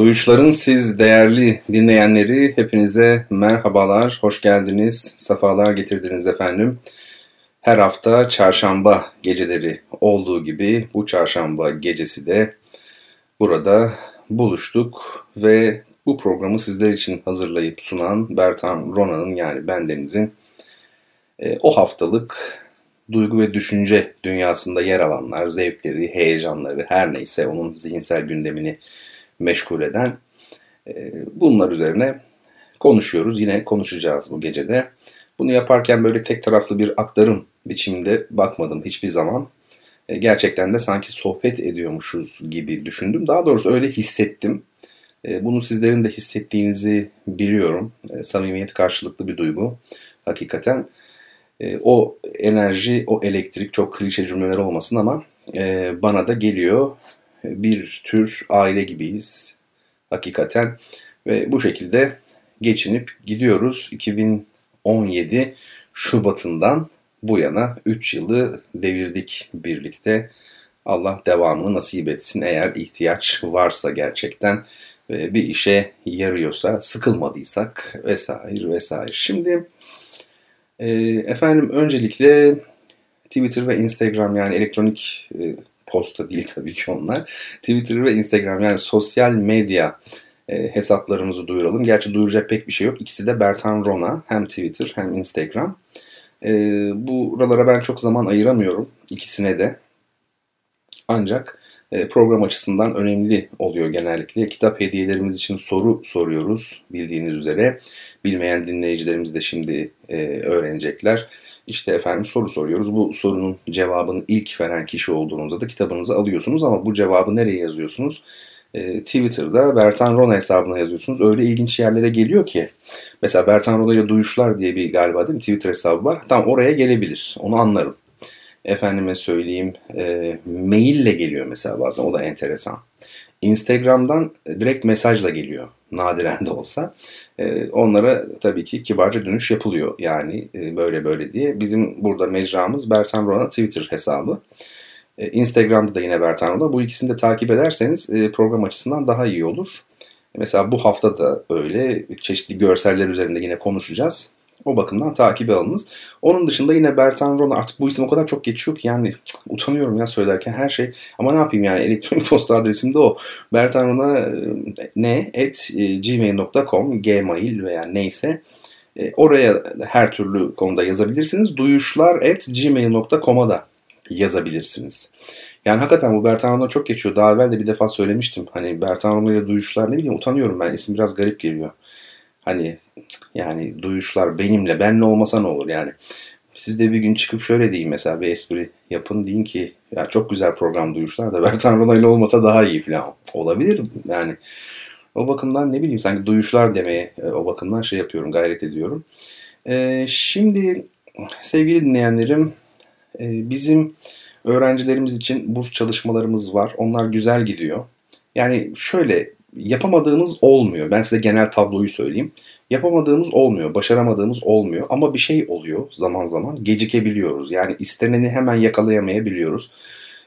Duyuşların siz değerli dinleyenleri hepinize merhabalar, hoş geldiniz, sefalar getirdiniz efendim. Her hafta çarşamba geceleri olduğu gibi bu çarşamba gecesi de burada buluştuk ve bu programı sizler için hazırlayıp sunan Bertan Rona'nın yani bendenizin e, o haftalık duygu ve düşünce dünyasında yer alanlar, zevkleri, heyecanları her neyse onun zihinsel gündemini meşgul eden e, bunlar üzerine konuşuyoruz. Yine konuşacağız bu gecede. Bunu yaparken böyle tek taraflı bir aktarım biçiminde bakmadım hiçbir zaman. E, gerçekten de sanki sohbet ediyormuşuz gibi düşündüm. Daha doğrusu öyle hissettim. E, bunu sizlerin de hissettiğinizi biliyorum. Samimiyet karşılıklı bir duygu. Hakikaten o enerji, o elektrik çok klişe cümleler olmasın ama bana da geliyor bir tür aile gibiyiz hakikaten ve bu şekilde geçinip gidiyoruz 2017 Şubat'ından bu yana 3 yılı devirdik birlikte. Allah devamını nasip etsin eğer ihtiyaç varsa gerçekten bir işe yarıyorsa, sıkılmadıysak vesaire vesaire. Şimdi e, efendim öncelikle Twitter ve Instagram yani elektronik e, posta değil tabii ki onlar. Twitter ve Instagram yani sosyal medya e, hesaplarımızı duyuralım. Gerçi duyuracak pek bir şey yok. İkisi de Bertan Rona. Hem Twitter hem Instagram. E, buralara ben çok zaman ayıramıyorum. ikisine de. Ancak e, program açısından önemli oluyor genellikle. Kitap hediyelerimiz için soru soruyoruz bildiğiniz üzere. Bilmeyen dinleyicilerimiz de şimdi e, öğrenecekler. İşte efendim soru soruyoruz. Bu sorunun cevabını ilk veren kişi olduğunuzda da kitabınızı alıyorsunuz ama bu cevabı nereye yazıyorsunuz? E, Twitter'da Bertan Rona hesabına yazıyorsunuz. Öyle ilginç yerlere geliyor ki. Mesela Bertan Rona'ya duyuşlar diye bir galiba değil mi Twitter hesabı var. Tam oraya gelebilir. Onu anlarım. Efendime söyleyeyim e, maille geliyor mesela bazen o da enteresan. Instagram'dan direkt mesajla geliyor nadiren de olsa. E, onlara tabii ki kibarca dönüş yapılıyor yani e, böyle böyle diye. Bizim burada mecramız Bertan Rona Twitter hesabı. E, Instagram'da da yine Bertan Rona. Bu ikisini de takip ederseniz e, program açısından daha iyi olur. Mesela bu hafta da öyle çeşitli görseller üzerinde yine konuşacağız. O bakımdan takibe alınız. Onun dışında yine Bertan Rona artık bu isim o kadar çok geçiyor ki yani utanıyorum ya söylerken her şey. Ama ne yapayım yani elektronik posta adresim de o. Bertan Rona e, ne? at e, gmail.com gmail veya neyse. E, oraya her türlü konuda yazabilirsiniz. Duyuşlar at gmail.com'a da yazabilirsiniz. Yani hakikaten bu Bertan Rona çok geçiyor. Daha evvel de bir defa söylemiştim. Hani Bertan Rona ile duyuşlar ne bileyim utanıyorum ben. İsim biraz garip geliyor. Hani yani duyuşlar benimle, benle olmasa ne olur yani. Siz de bir gün çıkıp şöyle deyin mesela bir espri yapın deyin ki ya çok güzel program duyuşlar da Bertan Rona ile olmasa daha iyi falan. Olabilir yani. O bakımdan ne bileyim sanki duyuşlar demeye e, o bakımdan şey yapıyorum gayret ediyorum. Ee, şimdi sevgili dinleyenlerim e, bizim öğrencilerimiz için burs çalışmalarımız var. Onlar güzel gidiyor. Yani şöyle yapamadığımız olmuyor. Ben size genel tabloyu söyleyeyim. Yapamadığımız olmuyor, başaramadığımız olmuyor ama bir şey oluyor zaman zaman. Gecikebiliyoruz. Yani isteneni hemen yakalayamayabiliyoruz.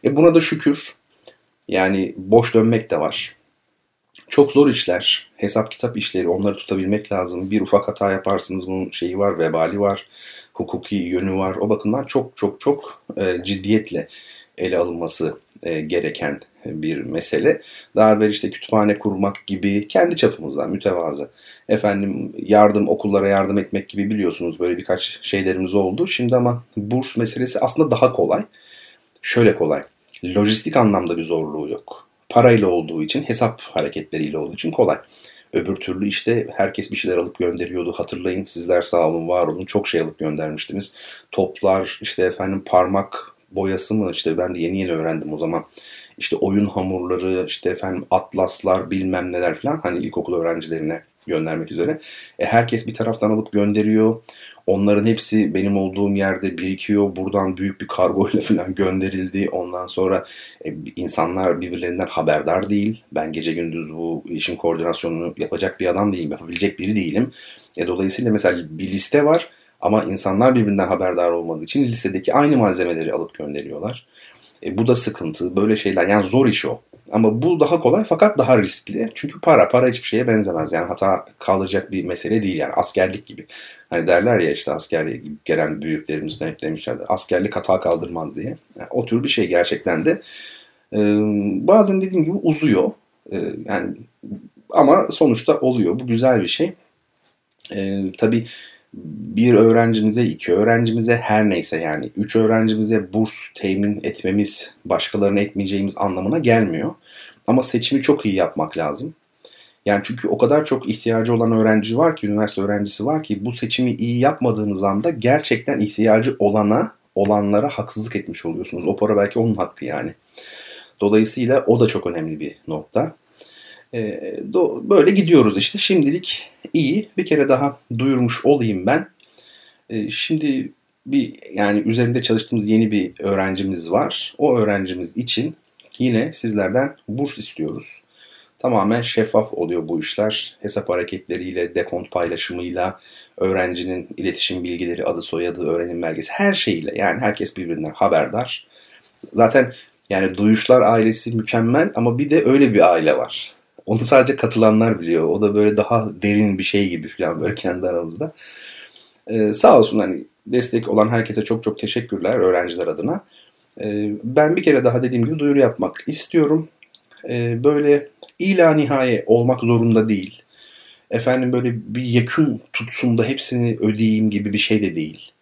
E buna da şükür. Yani boş dönmek de var. Çok zor işler, hesap kitap işleri onları tutabilmek lazım. Bir ufak hata yaparsınız bunun şeyi var, vebali var, hukuki yönü var. O bakımdan çok çok çok e, ciddiyetle ele alınması e, gereken bir mesele. Daha evvel işte kütüphane kurmak gibi kendi çapımızda mütevazı. Efendim yardım okullara yardım etmek gibi biliyorsunuz böyle birkaç şeylerimiz oldu. Şimdi ama burs meselesi aslında daha kolay. Şöyle kolay. Lojistik anlamda bir zorluğu yok. Parayla olduğu için, hesap hareketleriyle olduğu için kolay. Öbür türlü işte herkes bir şeyler alıp gönderiyordu. Hatırlayın sizler sağ olun var olun çok şey alıp göndermiştiniz. Toplar işte efendim parmak boyası mı işte ben de yeni yeni öğrendim o zaman. İşte oyun hamurları, işte efendim atlaslar, bilmem neler falan hani ilkokul öğrencilerine göndermek üzere. E, herkes bir taraftan alıp gönderiyor. Onların hepsi benim olduğum yerde birikiyor. Buradan büyük bir kargo ile falan gönderildi. Ondan sonra e, insanlar birbirlerinden haberdar değil. Ben gece gündüz bu işin koordinasyonunu yapacak bir adam değilim. Yapabilecek biri değilim. E, dolayısıyla mesela bir liste var. Ama insanlar birbirinden haberdar olmadığı için listedeki aynı malzemeleri alıp gönderiyorlar. E, bu da sıkıntı. Böyle şeyler. Yani zor iş o. Ama bu daha kolay fakat daha riskli. Çünkü para, para hiçbir şeye benzemez. Yani hata kalacak bir mesele değil. Yani askerlik gibi. Hani derler ya işte askerliğe gelen büyüklerimizden hep demişlerdi. Askerlik hata kaldırmaz diye. Yani o tür bir şey gerçekten de. Ee, bazen dediğim gibi uzuyor. Ee, yani ama sonuçta oluyor. Bu güzel bir şey. Ee, tabii bir öğrencimize, iki öğrencimize her neyse yani üç öğrencimize burs temin etmemiz başkalarına etmeyeceğimiz anlamına gelmiyor. Ama seçimi çok iyi yapmak lazım. Yani çünkü o kadar çok ihtiyacı olan öğrenci var ki, üniversite öğrencisi var ki bu seçimi iyi yapmadığınız anda gerçekten ihtiyacı olana, olanlara haksızlık etmiş oluyorsunuz. O para belki onun hakkı yani. Dolayısıyla o da çok önemli bir nokta. Ee, böyle gidiyoruz işte. Şimdilik iyi. Bir kere daha duyurmuş olayım ben. Ee, şimdi bir yani üzerinde çalıştığımız yeni bir öğrencimiz var. O öğrencimiz için yine sizlerden burs istiyoruz. Tamamen şeffaf oluyor bu işler. Hesap hareketleriyle, dekont paylaşımıyla, öğrencinin iletişim bilgileri, adı soyadı, öğrenim belgesi her şeyiyle. Yani herkes birbirinden haberdar. Zaten yani Duyuşlar ailesi mükemmel ama bir de öyle bir aile var. Onu sadece katılanlar biliyor. O da böyle daha derin bir şey gibi falan böyle kendi aramızda. Ee, sağ olsun hani destek olan herkese çok çok teşekkürler öğrenciler adına. Ee, ben bir kere daha dediğim gibi duyuru yapmak istiyorum. Ee, böyle ila nihaye olmak zorunda değil. Efendim böyle bir yakın tutsun da hepsini ödeyeyim gibi bir şey de değil.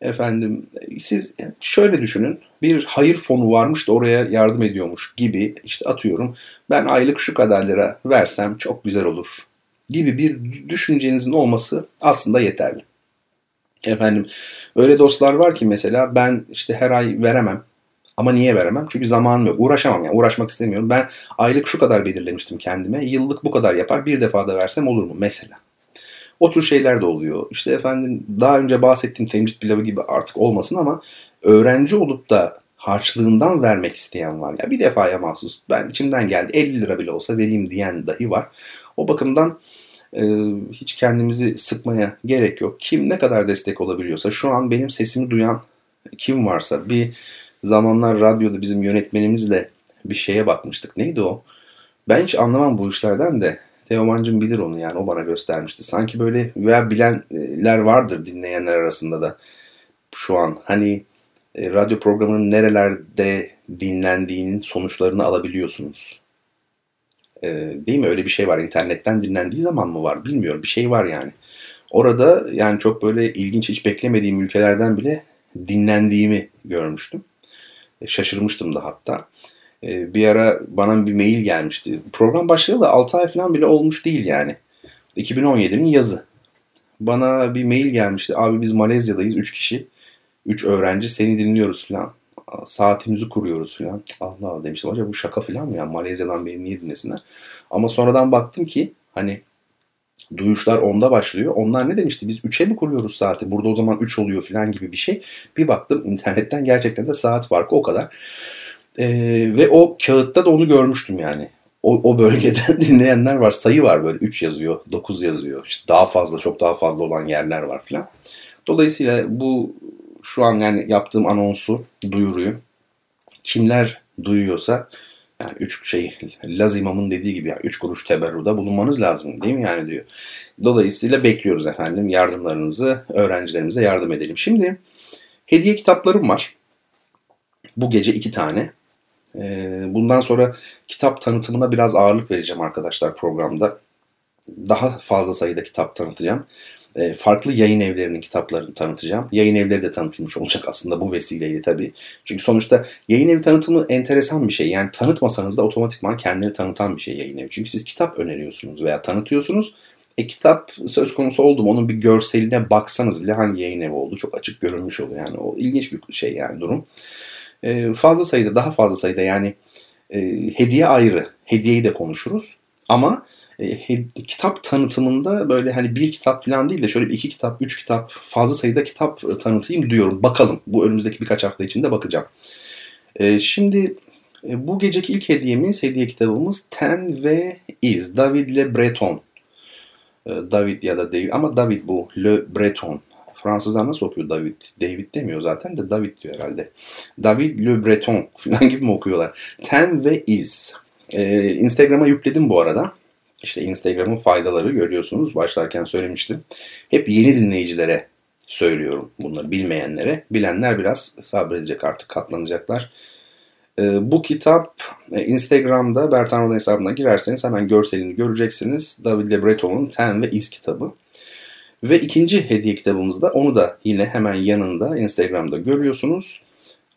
Efendim siz şöyle düşünün bir hayır fonu varmış da oraya yardım ediyormuş gibi işte atıyorum ben aylık şu kadar lira versem çok güzel olur gibi bir düşüncenizin olması aslında yeterli. Efendim öyle dostlar var ki mesela ben işte her ay veremem ama niye veremem? Çünkü zamanım yok. Uğraşamam yani. Uğraşmak istemiyorum. Ben aylık şu kadar belirlemiştim kendime. Yıllık bu kadar yapar. Bir defa da versem olur mu? Mesela. O tür şeyler de oluyor. İşte efendim daha önce bahsettiğim temcit pilavı gibi artık olmasın ama öğrenci olup da harçlığından vermek isteyen var. Ya bir defaya mahsus ben içimden geldi 50 lira bile olsa vereyim diyen dahi var. O bakımdan e, hiç kendimizi sıkmaya gerek yok. Kim ne kadar destek olabiliyorsa şu an benim sesimi duyan kim varsa bir zamanlar radyoda bizim yönetmenimizle bir şeye bakmıştık. Neydi o? Ben hiç anlamam bu işlerden de Teoman'cım bilir onu yani o bana göstermişti. Sanki böyle veya bilenler vardır dinleyenler arasında da şu an. Hani e, radyo programının nerelerde dinlendiğinin sonuçlarını alabiliyorsunuz. E, değil mi? Öyle bir şey var. İnternetten dinlendiği zaman mı var? Bilmiyorum. Bir şey var yani. Orada yani çok böyle ilginç hiç beklemediğim ülkelerden bile dinlendiğimi görmüştüm. E, şaşırmıştım da hatta. E, bir ara bana bir mail gelmişti. Program başlayalı da 6 ay falan bile olmuş değil yani. 2017'nin yazı. Bana bir mail gelmişti. Abi biz Malezya'dayız 3 kişi. 3 öğrenci seni dinliyoruz falan. Saatimizi kuruyoruz falan. Allah Allah demiştim. Acaba bu şaka falan mı ya? Malezya'dan beni niye dinlesinler? Ama sonradan baktım ki hani duyuşlar onda başlıyor. Onlar ne demişti? Biz 3'e mi kuruyoruz saati? Burada o zaman 3 oluyor falan gibi bir şey. Bir baktım internetten gerçekten de saat farkı o kadar. Ee, ve o kağıtta da onu görmüştüm yani. O, o bölgeden dinleyenler var. Sayı var böyle 3 yazıyor, 9 yazıyor. İşte daha fazla, çok daha fazla olan yerler var falan. Dolayısıyla bu şu an yani yaptığım anonsu, duyuruyu kimler duyuyorsa yani üç şey Laz İmam'ın dediği gibi yani üç kuruş teberruda bulunmanız lazım değil mi yani diyor. Dolayısıyla bekliyoruz efendim yardımlarınızı öğrencilerimize yardım edelim. Şimdi hediye kitaplarım var. Bu gece iki tane. Ee, bundan sonra kitap tanıtımına biraz ağırlık vereceğim arkadaşlar programda. Daha fazla sayıda kitap tanıtacağım. Ee, farklı yayın evlerinin kitaplarını tanıtacağım. Yayın evleri de tanıtılmış olacak aslında bu vesileyle tabii. Çünkü sonuçta yayın evi tanıtımı enteresan bir şey. Yani tanıtmasanız da otomatikman kendini tanıtan bir şey yayın evi. Çünkü siz kitap öneriyorsunuz veya tanıtıyorsunuz. E kitap söz konusu oldu mu onun bir görseline baksanız bile hangi yayın evi oldu çok açık görünmüş oluyor. Yani o ilginç bir şey yani durum. E, fazla sayıda, daha fazla sayıda yani e, hediye ayrı. Hediyeyi de konuşuruz. Ama e, kitap tanıtımında böyle hani bir kitap falan değil de şöyle iki kitap, üç kitap, fazla sayıda kitap tanıtayım diyorum. Bakalım. Bu önümüzdeki birkaç hafta içinde bakacağım. E, şimdi e, bu geceki ilk hediyemiz, hediye kitabımız Ten ve Is. David Le Breton. E, David ya da David ama David bu. Le Breton. Fransızlar nasıl okuyor David? David demiyor zaten de David diyor herhalde. David Le Breton falan gibi mi okuyorlar? Ten ve Is. Ee, Instagram'a yükledim bu arada. İşte Instagram'ın faydaları görüyorsunuz. Başlarken söylemiştim. Hep yeni dinleyicilere söylüyorum bunları bilmeyenlere. Bilenler biraz sabredecek artık katlanacaklar. Ee, bu kitap e, Instagram'da Bertan Rodan hesabına girerseniz hemen görselini göreceksiniz. David Le Breton'un Ten ve Is kitabı. Ve ikinci hediye kitabımızda onu da yine hemen yanında Instagram'da görüyorsunuz.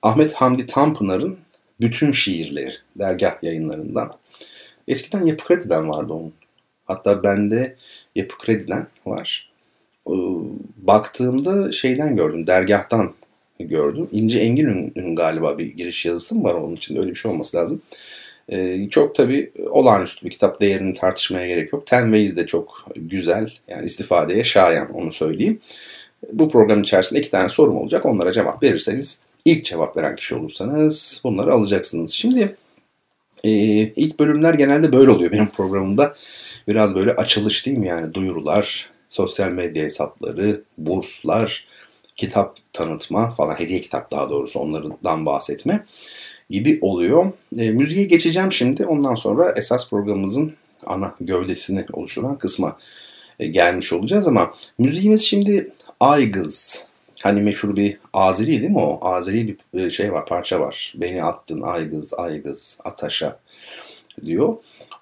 Ahmet Hamdi Tanpınar'ın bütün şiirleri dergah yayınlarından. Eskiden Yapı Kredi'den vardı onun. Hatta bende Yapı Kredi'den var. Ee, baktığımda şeyden gördüm, dergahtan gördüm. İnce Engin'in galiba bir giriş yazısı var onun için öyle bir şey olması lazım. Ee, çok tabii olağanüstü bir kitap değerini tartışmaya gerek yok. Ten Ways de çok güzel yani istifadeye şayan onu söyleyeyim. Bu program içerisinde iki tane sorum olacak. Onlara cevap verirseniz ilk cevap veren kişi olursanız bunları alacaksınız. Şimdi e, ilk bölümler genelde böyle oluyor benim programımda. Biraz böyle açılış değil mi yani duyurular, sosyal medya hesapları, burslar, kitap tanıtma falan hediye kitap daha doğrusu onlardan bahsetme gibi oluyor. E, müziğe geçeceğim şimdi. Ondan sonra esas programımızın ana gövdesini oluşturan kısma e, gelmiş olacağız ama müziğimiz şimdi Aygız. Hani meşhur bir Azeri değil mi o? Azeri bir e, şey var, parça var. Beni attın Aygız, Aygız, Ataş'a diyor.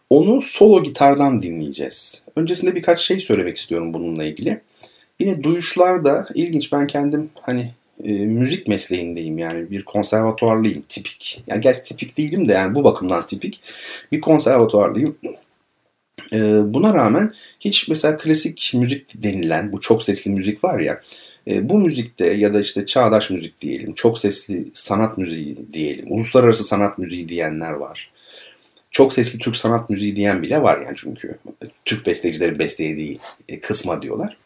Onu solo gitardan dinleyeceğiz. Öncesinde birkaç şey söylemek istiyorum bununla ilgili. Yine duyuşlar da ilginç. Ben kendim hani e, müzik mesleğindeyim yani bir konservatuarlıyım tipik. Yani gerçi tipik değilim de yani bu bakımdan tipik. Bir konservatuarlıyım. E, buna rağmen hiç mesela klasik müzik denilen bu çok sesli müzik var ya e, bu müzikte ya da işte çağdaş müzik diyelim, çok sesli sanat müziği diyelim, uluslararası sanat müziği diyenler var. Çok sesli Türk sanat müziği diyen bile var yani çünkü Türk bestecilerin bestelediği e, kısma diyorlar.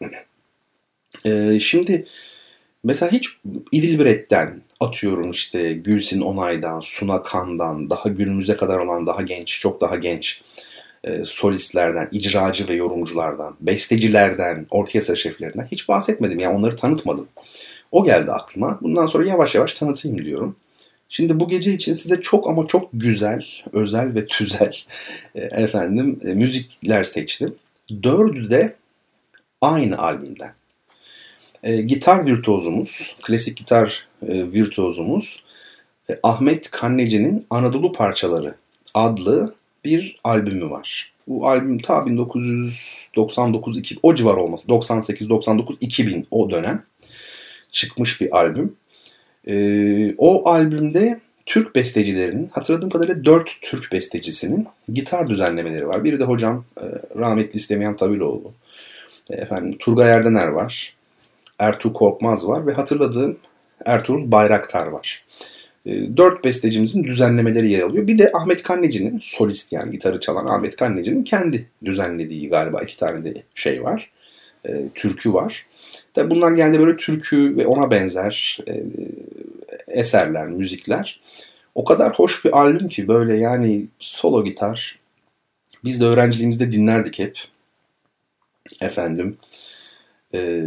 E, şimdi Mesela hiç İdilbiret'ten atıyorum işte Gülsin Onay'dan, Suna Kan'dan, daha günümüze kadar olan daha genç, çok daha genç e, solistlerden, icracı ve yorumculardan, bestecilerden, orkestra şeflerinden hiç bahsetmedim. Yani onları tanıtmadım. O geldi aklıma. Bundan sonra yavaş yavaş tanıtayım diyorum. Şimdi bu gece için size çok ama çok güzel, özel ve tüzel e, efendim e, müzikler seçtim. Dördü de aynı albümden. E, gitar virtuozumuz, klasik gitar e, virtuozumuz e, Ahmet Kanneci'nin Anadolu Parçaları adlı bir albümü var. Bu albüm ta 1999 2000 o civar olması 98 99 2000 o dönem çıkmış bir albüm. E, o albümde Türk bestecilerinin hatırladığım kadarıyla 4 Türk bestecisinin gitar düzenlemeleri var. Biri de hocam e, rahmetli İstemeyen Tabiloğlu. E, efendim Turgay Erdener var. Ertuğ Korkmaz var ve hatırladığım Ertuğrul Bayraktar var. E, dört bestecimizin düzenlemeleri yer alıyor. Bir de Ahmet Kanneci'nin solist yani gitarı çalan Ahmet Kanneci'nin kendi düzenlediği galiba iki tane de şey var. E, türkü var. Tabi bunlar genelde böyle türkü ve ona benzer e, eserler, müzikler. O kadar hoş bir albüm ki böyle yani solo gitar. Biz de öğrenciliğimizde dinlerdik hep. Efendim. E,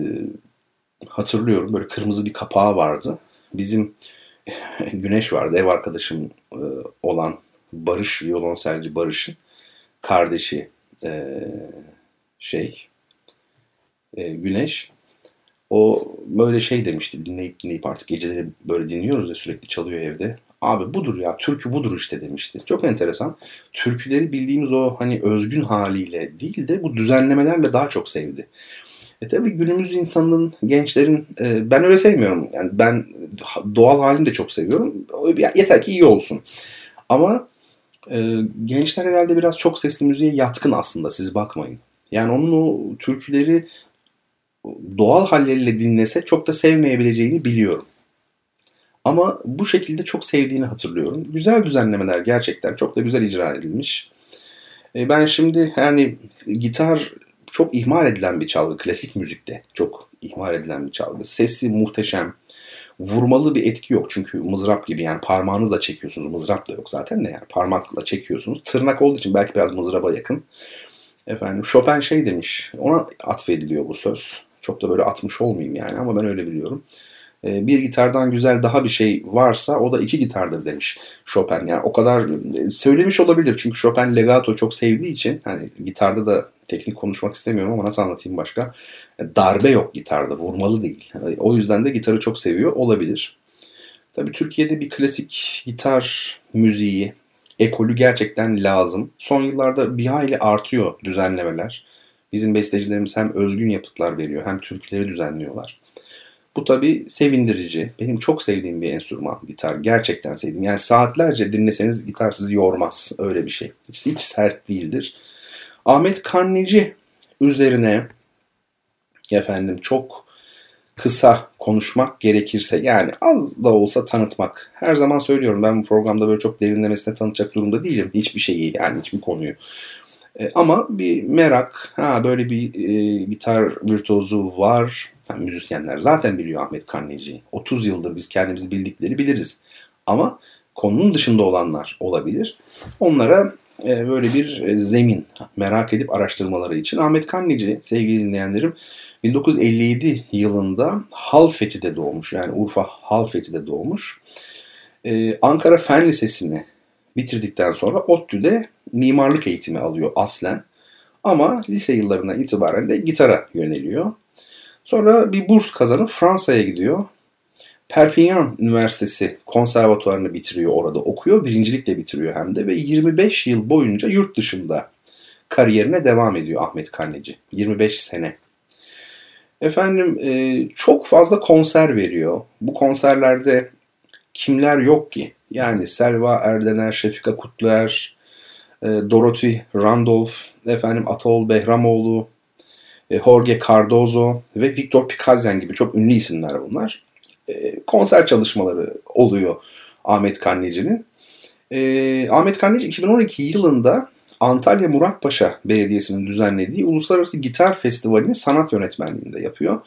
hatırlıyorum böyle kırmızı bir kapağı vardı. Bizim Güneş vardı ev arkadaşım e, olan Barış, violonselci Barış'ın kardeşi e, şey e, Güneş. O böyle şey demişti dinleyip dinleyip artık geceleri böyle dinliyoruz ya sürekli çalıyor evde. Abi budur ya türkü budur işte demişti. Çok enteresan. Türküleri bildiğimiz o hani özgün haliyle değil de bu düzenlemelerle daha çok sevdi. E tabii günümüz insanının, gençlerin e, ben öyle sevmiyorum. Yani ben doğal halini de çok seviyorum. Yeter ki iyi olsun. Ama e, gençler herhalde biraz çok sesli müziğe yatkın aslında siz bakmayın. Yani onun o türküleri doğal halleriyle dinlese çok da sevmeyebileceğini biliyorum. Ama bu şekilde çok sevdiğini hatırlıyorum. Güzel düzenlemeler gerçekten çok da güzel icra edilmiş. E, ben şimdi yani gitar çok ihmal edilen bir çalgı. Klasik müzikte çok ihmal edilen bir çalgı. Sesi muhteşem. Vurmalı bir etki yok çünkü mızrap gibi yani parmağınızla çekiyorsunuz. Mızrap da yok zaten de yani parmakla çekiyorsunuz. Tırnak olduğu için belki biraz mızraba yakın. Efendim Chopin şey demiş ona atfediliyor bu söz. Çok da böyle atmış olmayayım yani ama ben öyle biliyorum. E, bir gitardan güzel daha bir şey varsa o da iki gitardır demiş Chopin. Yani o kadar e, söylemiş olabilir çünkü Chopin legato çok sevdiği için hani gitarda da teknik konuşmak istemiyorum ama nasıl anlatayım başka? Darbe yok gitarda, vurmalı değil. O yüzden de gitarı çok seviyor olabilir. Tabii Türkiye'de bir klasik gitar müziği, ekolü gerçekten lazım. Son yıllarda bir hayli artıyor düzenlemeler. Bizim bestecilerimiz hem özgün yapıtlar veriyor hem türküleri düzenliyorlar. Bu tabii sevindirici. Benim çok sevdiğim bir enstrüman gitar. Gerçekten sevdiğim. Yani saatlerce dinleseniz gitar sizi yormaz. Öyle bir şey. Hiç, hiç sert değildir. Ahmet Kanneci üzerine efendim çok kısa konuşmak gerekirse yani az da olsa tanıtmak. Her zaman söylüyorum ben bu programda böyle çok derinlemesine tanıtacak durumda değilim. Hiçbir şeyi yani hiçbir konuyu. E, ama bir merak, ha böyle bir e, gitar virtuozu var. Yani müzisyenler zaten biliyor Ahmet Kanneci'yi. 30 yıldır biz kendimizi bildikleri biliriz. Ama konunun dışında olanlar olabilir. Onlara böyle bir e, zemin merak edip araştırmaları için Ahmet Kanneci sevgili dinleyenlerim 1957 yılında Halfeti'de doğmuş. Yani Urfa Halfeti'de doğmuş. E, Ankara Fen Lisesi'ni bitirdikten sonra ODTÜ'de mimarlık eğitimi alıyor aslen. Ama lise yıllarından itibaren de gitara yöneliyor. Sonra bir burs kazanıp Fransa'ya gidiyor. Perpignan Üniversitesi konservatuarını bitiriyor orada okuyor. Birincilikle bitiriyor hem de ve 25 yıl boyunca yurt dışında kariyerine devam ediyor Ahmet Kanneci. 25 sene. Efendim e, çok fazla konser veriyor. Bu konserlerde kimler yok ki? Yani Selva Erdener, Şefika Kutluer, e, Dorothy Randolph, efendim Ataol Behramoğlu, e, Jorge Cardozo ve Victor Pikazyan gibi çok ünlü isimler bunlar. E, konser çalışmaları oluyor Ahmet Kanneci'nin. E, Ahmet Kanneci 2012 yılında Antalya Muratpaşa Belediyesi'nin düzenlediği Uluslararası Gitar Festivali'ni sanat yönetmenliğinde yapıyor.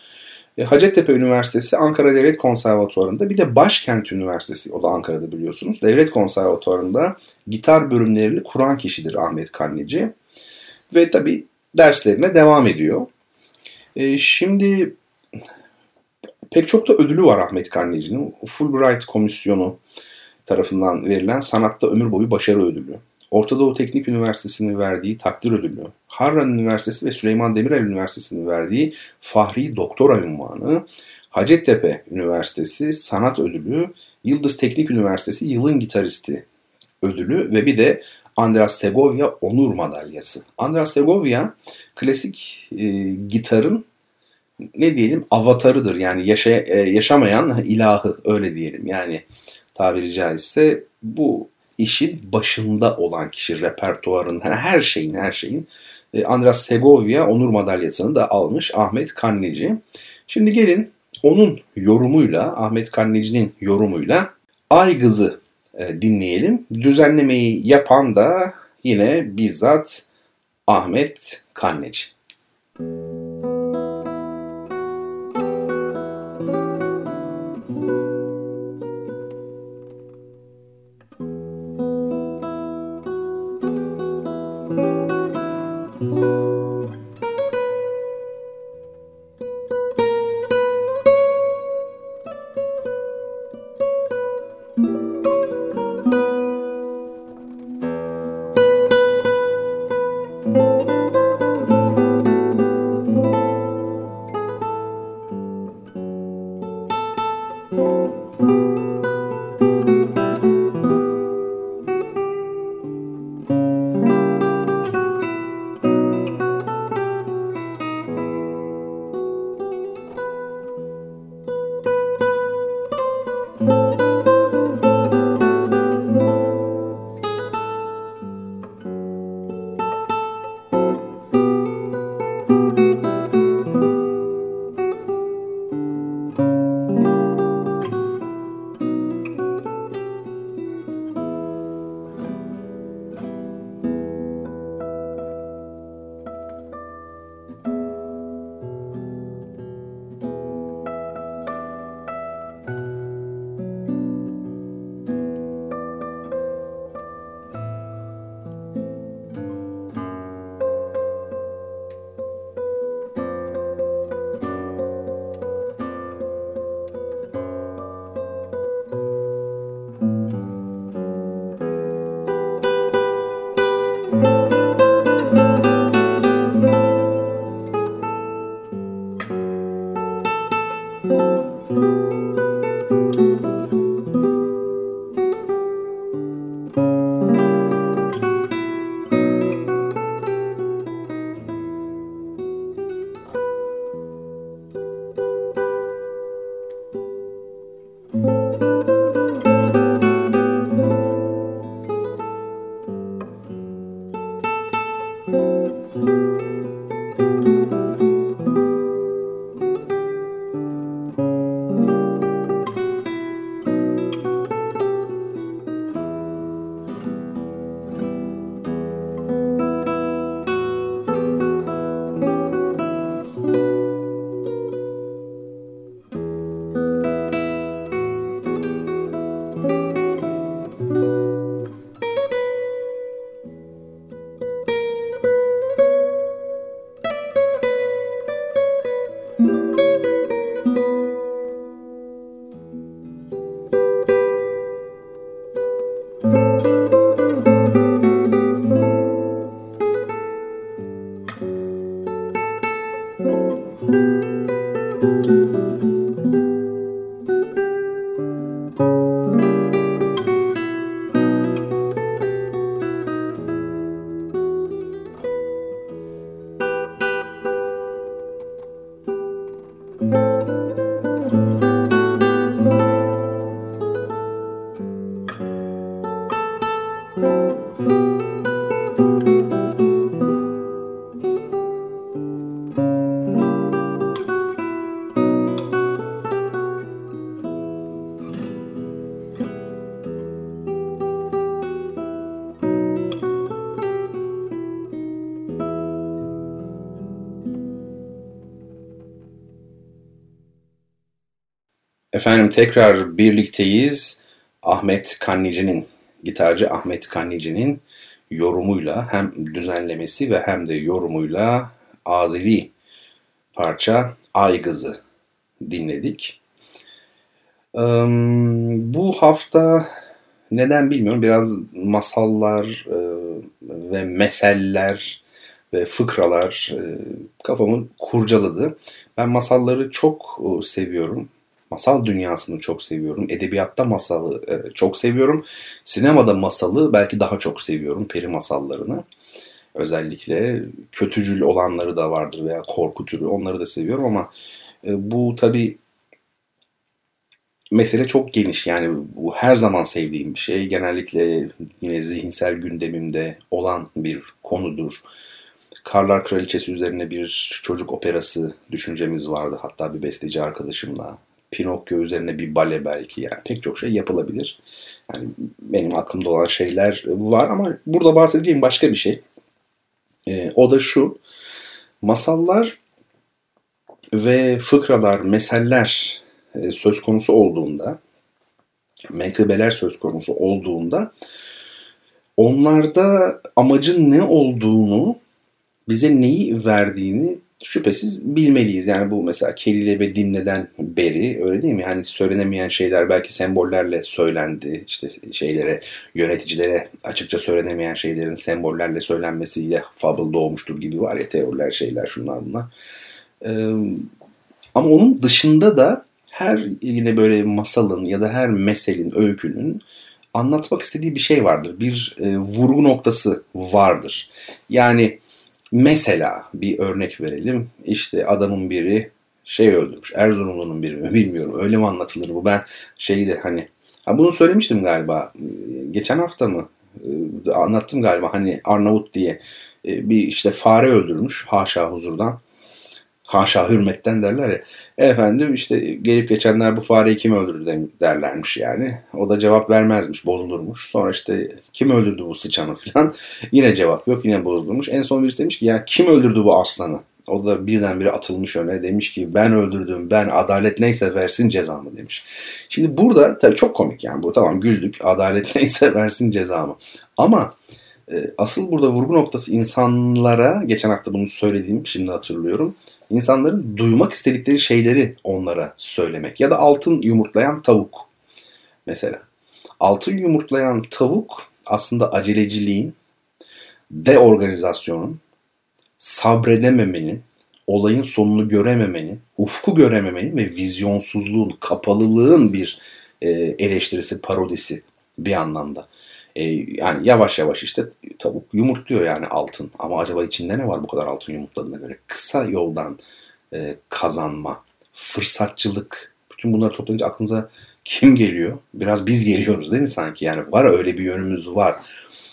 E, Hacettepe Üniversitesi Ankara Devlet Konservatuvarı'nda bir de Başkent Üniversitesi o da Ankara'da biliyorsunuz. Devlet Konservatuvarı'nda gitar bölümlerini kuran kişidir Ahmet Kanneci. Ve tabi derslerine devam ediyor. Şimdi pek çok da ödülü var Ahmet Kanneci'nin. Fulbright Komisyonu tarafından verilen sanatta ömür boyu başarı ödülü. Orta Doğu Teknik Üniversitesi'nin verdiği takdir ödülü, Harran Üniversitesi ve Süleyman Demirel Üniversitesi'nin verdiği Fahri Doktora ünvanı, Hacettepe Üniversitesi Sanat Ödülü, Yıldız Teknik Üniversitesi Yılın Gitaristi ödülü ve bir de Andras Segovia Onur Madalyası. Andras Segovia klasik e, gitarın ne diyelim avatarıdır yani yaşa, e, yaşamayan ilahı öyle diyelim yani tabiri caizse bu işin başında olan kişi repertuarın her şeyin her şeyin e, Andras Segovia onur madalyasını da almış Ahmet Kanneci. Şimdi gelin onun yorumuyla Ahmet Kanneci'nin yorumuyla Aygız'ı e, dinleyelim. Düzenlemeyi yapan da yine bizzat Ahmet Kanneci. Müzik Efendim tekrar birlikteyiz. Ahmet Kannici'nin, gitarcı Ahmet Kannici'nin yorumuyla hem düzenlemesi ve hem de yorumuyla Azeri parça Aygız'ı dinledik. Bu hafta neden bilmiyorum biraz masallar ve meseller ve fıkralar kafamı kurcaladı. Ben masalları çok seviyorum masal dünyasını çok seviyorum. Edebiyatta masalı e, çok seviyorum. Sinemada masalı belki daha çok seviyorum. Peri masallarını. Özellikle kötücül olanları da vardır veya korku türü onları da seviyorum ama e, bu tabi mesele çok geniş yani bu her zaman sevdiğim bir şey. Genellikle yine zihinsel gündemimde olan bir konudur. Karlar Kraliçesi üzerine bir çocuk operası düşüncemiz vardı. Hatta bir besteci arkadaşımla Pinokyo üzerine bir bale belki yani pek çok şey yapılabilir. Yani benim aklımda olan şeyler var ama burada bahsedeceğim başka bir şey. E, o da şu. Masallar ve fıkralar, meseller e, söz konusu olduğunda, menkıbeler söz konusu olduğunda onlarda amacın ne olduğunu, bize neyi verdiğini şüphesiz bilmeliyiz. Yani bu mesela Kelile ve Dinle'den beri öyle değil mi? Yani söylenemeyen şeyler belki sembollerle söylendi. İşte şeylere, yöneticilere açıkça söylenemeyen şeylerin sembollerle söylenmesiyle fable doğmuştur gibi var ya teoriler şeyler şunlar bunlar. Ee, ama onun dışında da her yine böyle masalın ya da her meselin, öykünün anlatmak istediği bir şey vardır. Bir e, vurgu noktası vardır. Yani Mesela bir örnek verelim. İşte adamın biri şey öldürmüş. Erzurumlu'nun biri mi bilmiyorum. Öyle mi anlatılır bu? Ben şeyde hani ha bunu söylemiştim galiba. Geçen hafta mı? Ee, anlattım galiba hani Arnavut diye ee, bir işte fare öldürmüş haşa huzurdan haşa hürmetten derler ya. Efendim işte gelip geçenler bu fareyi kim öldürdü derlermiş yani. O da cevap vermezmiş, bozulurmuş. Sonra işte kim öldürdü bu sıçanı falan. Yine cevap yok, yine bozulurmuş. En son birisi demiş ki ya kim öldürdü bu aslanı? O da birdenbire atılmış öne demiş ki ben öldürdüm ben adalet neyse versin cezamı demiş. Şimdi burada tabii çok komik yani bu tamam güldük adalet neyse versin cezamı. Ama e, asıl burada vurgu noktası insanlara geçen hafta bunu söylediğim şimdi hatırlıyorum insanların duymak istedikleri şeyleri onlara söylemek. Ya da altın yumurtlayan tavuk mesela. Altın yumurtlayan tavuk aslında aceleciliğin, deorganizasyonun, sabredememenin, olayın sonunu görememenin, ufku görememenin ve vizyonsuzluğun, kapalılığın bir e, eleştirisi, parodisi bir anlamda. E, yani yavaş yavaş işte tavuk yumurtluyor yani altın. Ama acaba içinde ne var bu kadar altın yumurtladığına göre? Kısa yoldan e, kazanma, fırsatçılık. Bütün bunları toplayınca aklınıza kim geliyor? Biraz biz geliyoruz değil mi sanki? Yani var öyle bir yönümüz var.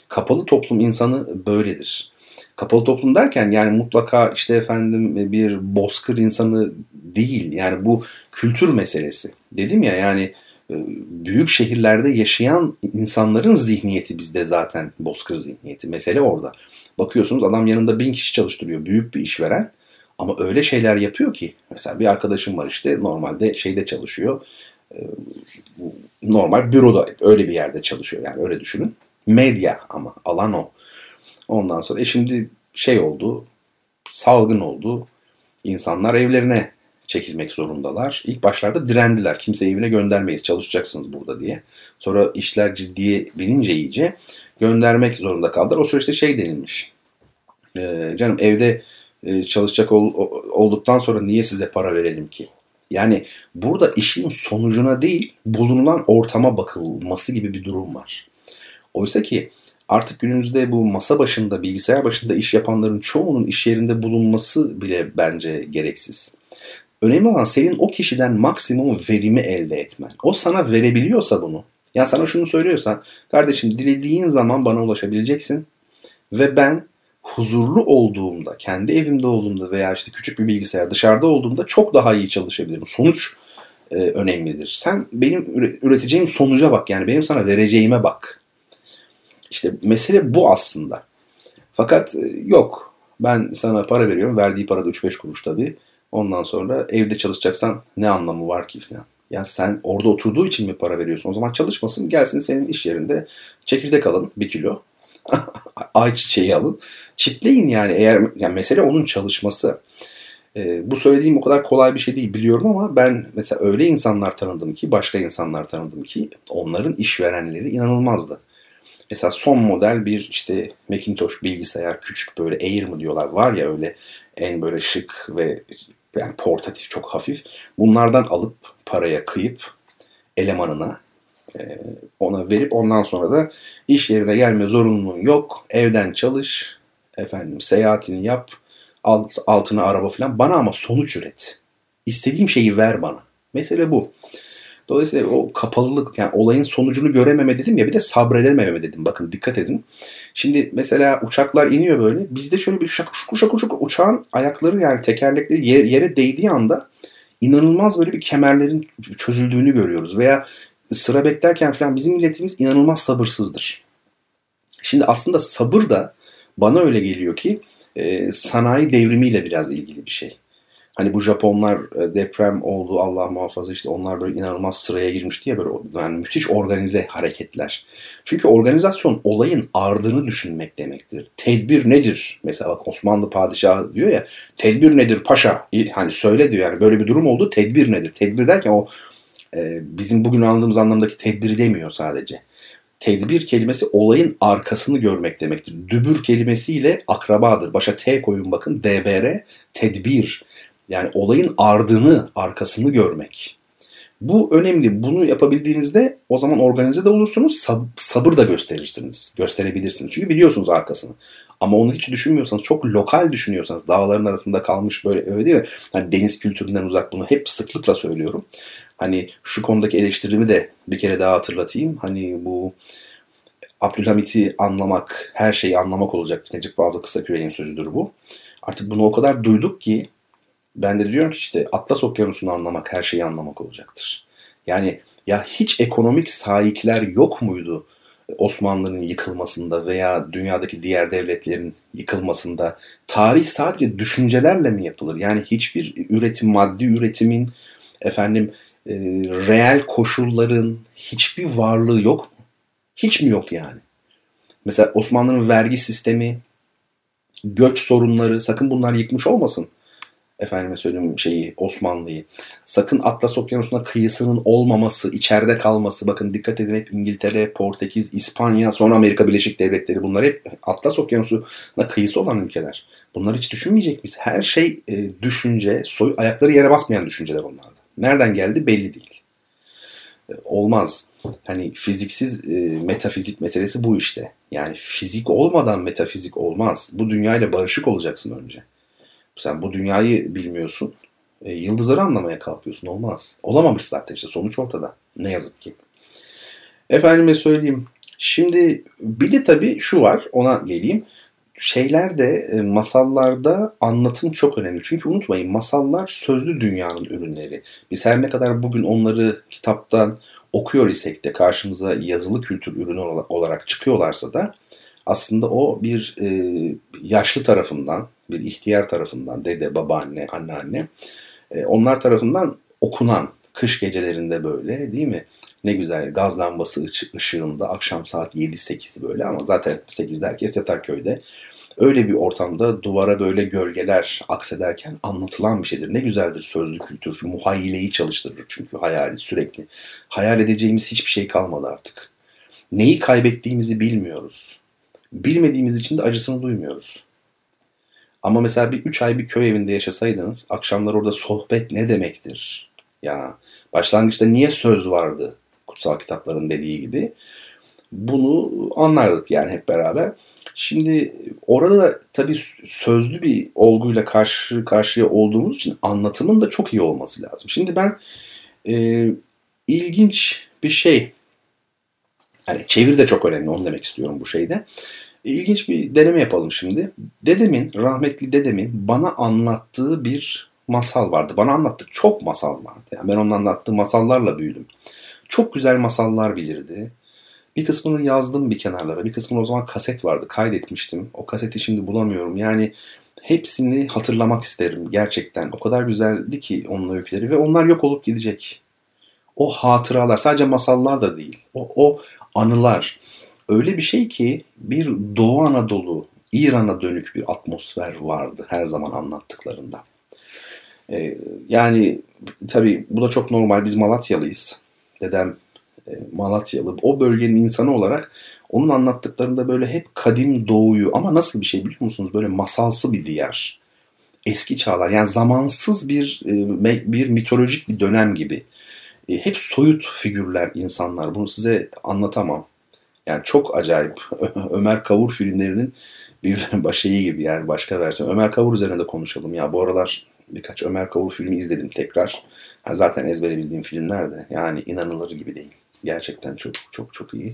Kapalı toplum insanı böyledir. Kapalı toplum derken yani mutlaka işte efendim bir bozkır insanı değil. Yani bu kültür meselesi. Dedim ya yani büyük şehirlerde yaşayan insanların zihniyeti bizde zaten bozkır zihniyeti. Mesele orada. Bakıyorsunuz adam yanında bin kişi çalıştırıyor. Büyük bir işveren. Ama öyle şeyler yapıyor ki. Mesela bir arkadaşım var işte normalde şeyde çalışıyor. Ee, normal büroda öyle bir yerde çalışıyor yani öyle düşünün. Medya ama alan o. Ondan sonra e şimdi şey oldu salgın oldu. İnsanlar evlerine çekilmek zorundalar. İlk başlarda direndiler. Kimse evine göndermeyiz çalışacaksınız burada diye. Sonra işler ciddiye binince iyice göndermek zorunda kaldılar. O süreçte şey denilmiş. E, canım evde e, çalışacak ol, olduktan sonra niye size para verelim ki? Yani burada işin sonucuna değil bulunulan ortama bakılması gibi bir durum var. Oysa ki artık günümüzde bu masa başında, bilgisayar başında iş yapanların çoğunun iş yerinde bulunması bile bence gereksiz. Önemli olan senin o kişiden maksimum verimi elde etmen. O sana verebiliyorsa bunu. Yani sana şunu söylüyorsa, kardeşim dilediğin zaman bana ulaşabileceksin ve ben huzurlu olduğumda, kendi evimde olduğumda veya işte küçük bir bilgisayar dışarıda olduğumda çok daha iyi çalışabilirim. Sonuç e, önemlidir. Sen benim üreteceğim sonuca bak yani benim sana vereceğime bak. İşte mesele bu aslında. Fakat e, yok ben sana para veriyorum. Verdiği para da 3-5 kuruş tabii. Ondan sonra evde çalışacaksan ne anlamı var ki falan. Ya sen orada oturduğu için mi para veriyorsun? O zaman çalışmasın gelsin senin iş yerinde çekirdek alın bir kilo. Ayçiçeği alın. Çitleyin yani eğer yani mesele onun çalışması. Ee, bu söylediğim o kadar kolay bir şey değil biliyorum ama ben mesela öyle insanlar tanıdım ki başka insanlar tanıdım ki onların işverenleri inanılmazdı. Mesela son model bir işte Macintosh bilgisayar küçük böyle Air mı diyorlar var ya öyle en böyle şık ve yani portatif çok hafif. Bunlardan alıp paraya kıyıp elemanına e, ona verip ondan sonra da iş yerine gelme zorunluluğun yok. Evden çalış, efendim seyahatini yap, alt, altına araba falan. Bana ama sonuç üret. İstediğim şeyi ver bana. Mesele bu. Dolayısıyla o kapalılık yani olayın sonucunu görememe dedim ya bir de sabredememe dedim. Bakın dikkat edin. Şimdi mesela uçaklar iniyor böyle. Bizde şöyle bir şakır şukur şakur şukur uçağın ayakları yani tekerlekleri yere değdiği anda inanılmaz böyle bir kemerlerin çözüldüğünü görüyoruz. Veya sıra beklerken falan bizim milletimiz inanılmaz sabırsızdır. Şimdi aslında sabır da bana öyle geliyor ki e, sanayi devrimiyle biraz ilgili bir şey. Hani bu Japonlar e, deprem oldu Allah muhafaza işte onlar böyle inanılmaz sıraya girmiş diye böyle yani müthiş organize hareketler. Çünkü organizasyon olayın ardını düşünmek demektir. Tedbir nedir? Mesela bak Osmanlı padişahı diyor ya tedbir nedir paşa? Hani söyle diyor yani böyle bir durum oldu tedbir nedir? Tedbir derken o e, bizim bugün anladığımız anlamdaki tedbiri demiyor sadece. Tedbir kelimesi olayın arkasını görmek demektir. Dübür kelimesiyle akrabadır. Başa T koyun bakın. DBR tedbir. Yani olayın ardını, arkasını görmek. Bu önemli. Bunu yapabildiğinizde o zaman organize de olursunuz, sab- sabır da gösterirsiniz, gösterebilirsiniz. Çünkü biliyorsunuz arkasını. Ama onu hiç düşünmüyorsanız, çok lokal düşünüyorsanız, dağların arasında kalmış böyle öyle değil mi? Hani deniz kültüründen uzak bunu hep sıklıkla söylüyorum. Hani şu konudaki eleştirimi de bir kere daha hatırlatayım. Hani bu Abdülhamit'i anlamak, her şeyi anlamak olacak. Necip Fazıl Kısaküre'nin sözüdür bu. Artık bunu o kadar duyduk ki ben de diyorum ki işte Atlas Okyanusu'nu anlamak her şeyi anlamak olacaktır. Yani ya hiç ekonomik sahipler yok muydu Osmanlı'nın yıkılmasında veya dünyadaki diğer devletlerin yıkılmasında? Tarih sadece düşüncelerle mi yapılır? Yani hiçbir üretim, maddi üretimin efendim e, reel koşulların hiçbir varlığı yok mu? Hiç mi yok yani? Mesela Osmanlı'nın vergi sistemi, göç sorunları sakın bunlar yıkmış olmasın efendime söyleyeyim şeyi Osmanlı'yı. Sakın Atlas Okyanusu'na kıyısının olmaması, içeride kalması. Bakın dikkat edin hep İngiltere, Portekiz, İspanya, sonra Amerika Birleşik Devletleri bunlar hep Atlas Okyanusu'na kıyısı olan ülkeler. Bunları hiç düşünmeyecek miyiz? Her şey e, düşünce, soy, ayakları yere basmayan düşünceler onlarda. Nereden geldi belli değil. E, olmaz. Hani fiziksiz e, metafizik meselesi bu işte. Yani fizik olmadan metafizik olmaz. Bu dünyayla barışık olacaksın önce. Sen bu dünyayı bilmiyorsun. E, yıldızları anlamaya kalkıyorsun. Olmaz. Olamamış zaten işte sonuç ortada. Ne yazık ki. Efendime söyleyeyim. Şimdi bir de tabii şu var ona geleyim. Şeylerde e, masallarda anlatım çok önemli. Çünkü unutmayın masallar sözlü dünyanın ürünleri. Biz her ne kadar bugün onları kitaptan okuyor isek de karşımıza yazılı kültür ürünü olarak çıkıyorlarsa da aslında o bir e, yaşlı tarafından, bir ihtiyar tarafından, dede, babaanne, anneanne, e, onlar tarafından okunan kış gecelerinde böyle değil mi? Ne güzel gaz lambası ışığında akşam saat 7-8 böyle ama zaten 8'de herkes yatar köyde. Öyle bir ortamda duvara böyle gölgeler aksederken anlatılan bir şeydir. Ne güzeldir sözlü kültür. Muhayyileyi çalıştırır çünkü hayali sürekli. Hayal edeceğimiz hiçbir şey kalmadı artık. Neyi kaybettiğimizi bilmiyoruz. Bilmediğimiz için de acısını duymuyoruz. Ama mesela bir 3 ay bir köy evinde yaşasaydınız akşamlar orada sohbet ne demektir? Ya başlangıçta niye söz vardı kutsal kitapların dediği gibi? Bunu anlardık yani hep beraber. Şimdi orada da tabii sözlü bir olguyla karşı karşıya olduğumuz için anlatımın da çok iyi olması lazım. Şimdi ben e, ilginç bir şey yani çevir de çok önemli onu demek istiyorum bu şeyde. İlginç bir deneme yapalım şimdi. Dedemin, rahmetli dedemin bana anlattığı bir masal vardı. Bana anlattığı çok masal vardı. Yani ben onun anlattığı masallarla büyüdüm. Çok güzel masallar bilirdi. Bir kısmını yazdım bir kenarlara. Bir kısmını o zaman kaset vardı. Kaydetmiştim. O kaseti şimdi bulamıyorum. Yani hepsini hatırlamak isterim gerçekten. O kadar güzeldi ki onun öyküleri ve onlar yok olup gidecek. O hatıralar sadece masallar da değil. O, o anılar öyle bir şey ki bir Doğu Anadolu, İran'a dönük bir atmosfer vardı her zaman anlattıklarında. Ee, yani tabii bu da çok normal. Biz Malatyalıyız. Dedem e, Malatyalı. O bölgenin insanı olarak onun anlattıklarında böyle hep kadim doğuyu ama nasıl bir şey biliyor musunuz? Böyle masalsı bir diyar. Eski çağlar yani zamansız bir e, bir mitolojik bir dönem gibi. E, hep soyut figürler insanlar. Bunu size anlatamam. Yani çok acayip. Ömer Kavur filmlerinin bir başıyı gibi yani başka versiyon. Ömer Kavur üzerine de konuşalım ya. Bu aralar birkaç Ömer Kavur filmi izledim tekrar. Yani zaten ezbere bildiğim filmler de yani inanılır gibi değil. Gerçekten çok çok çok iyi.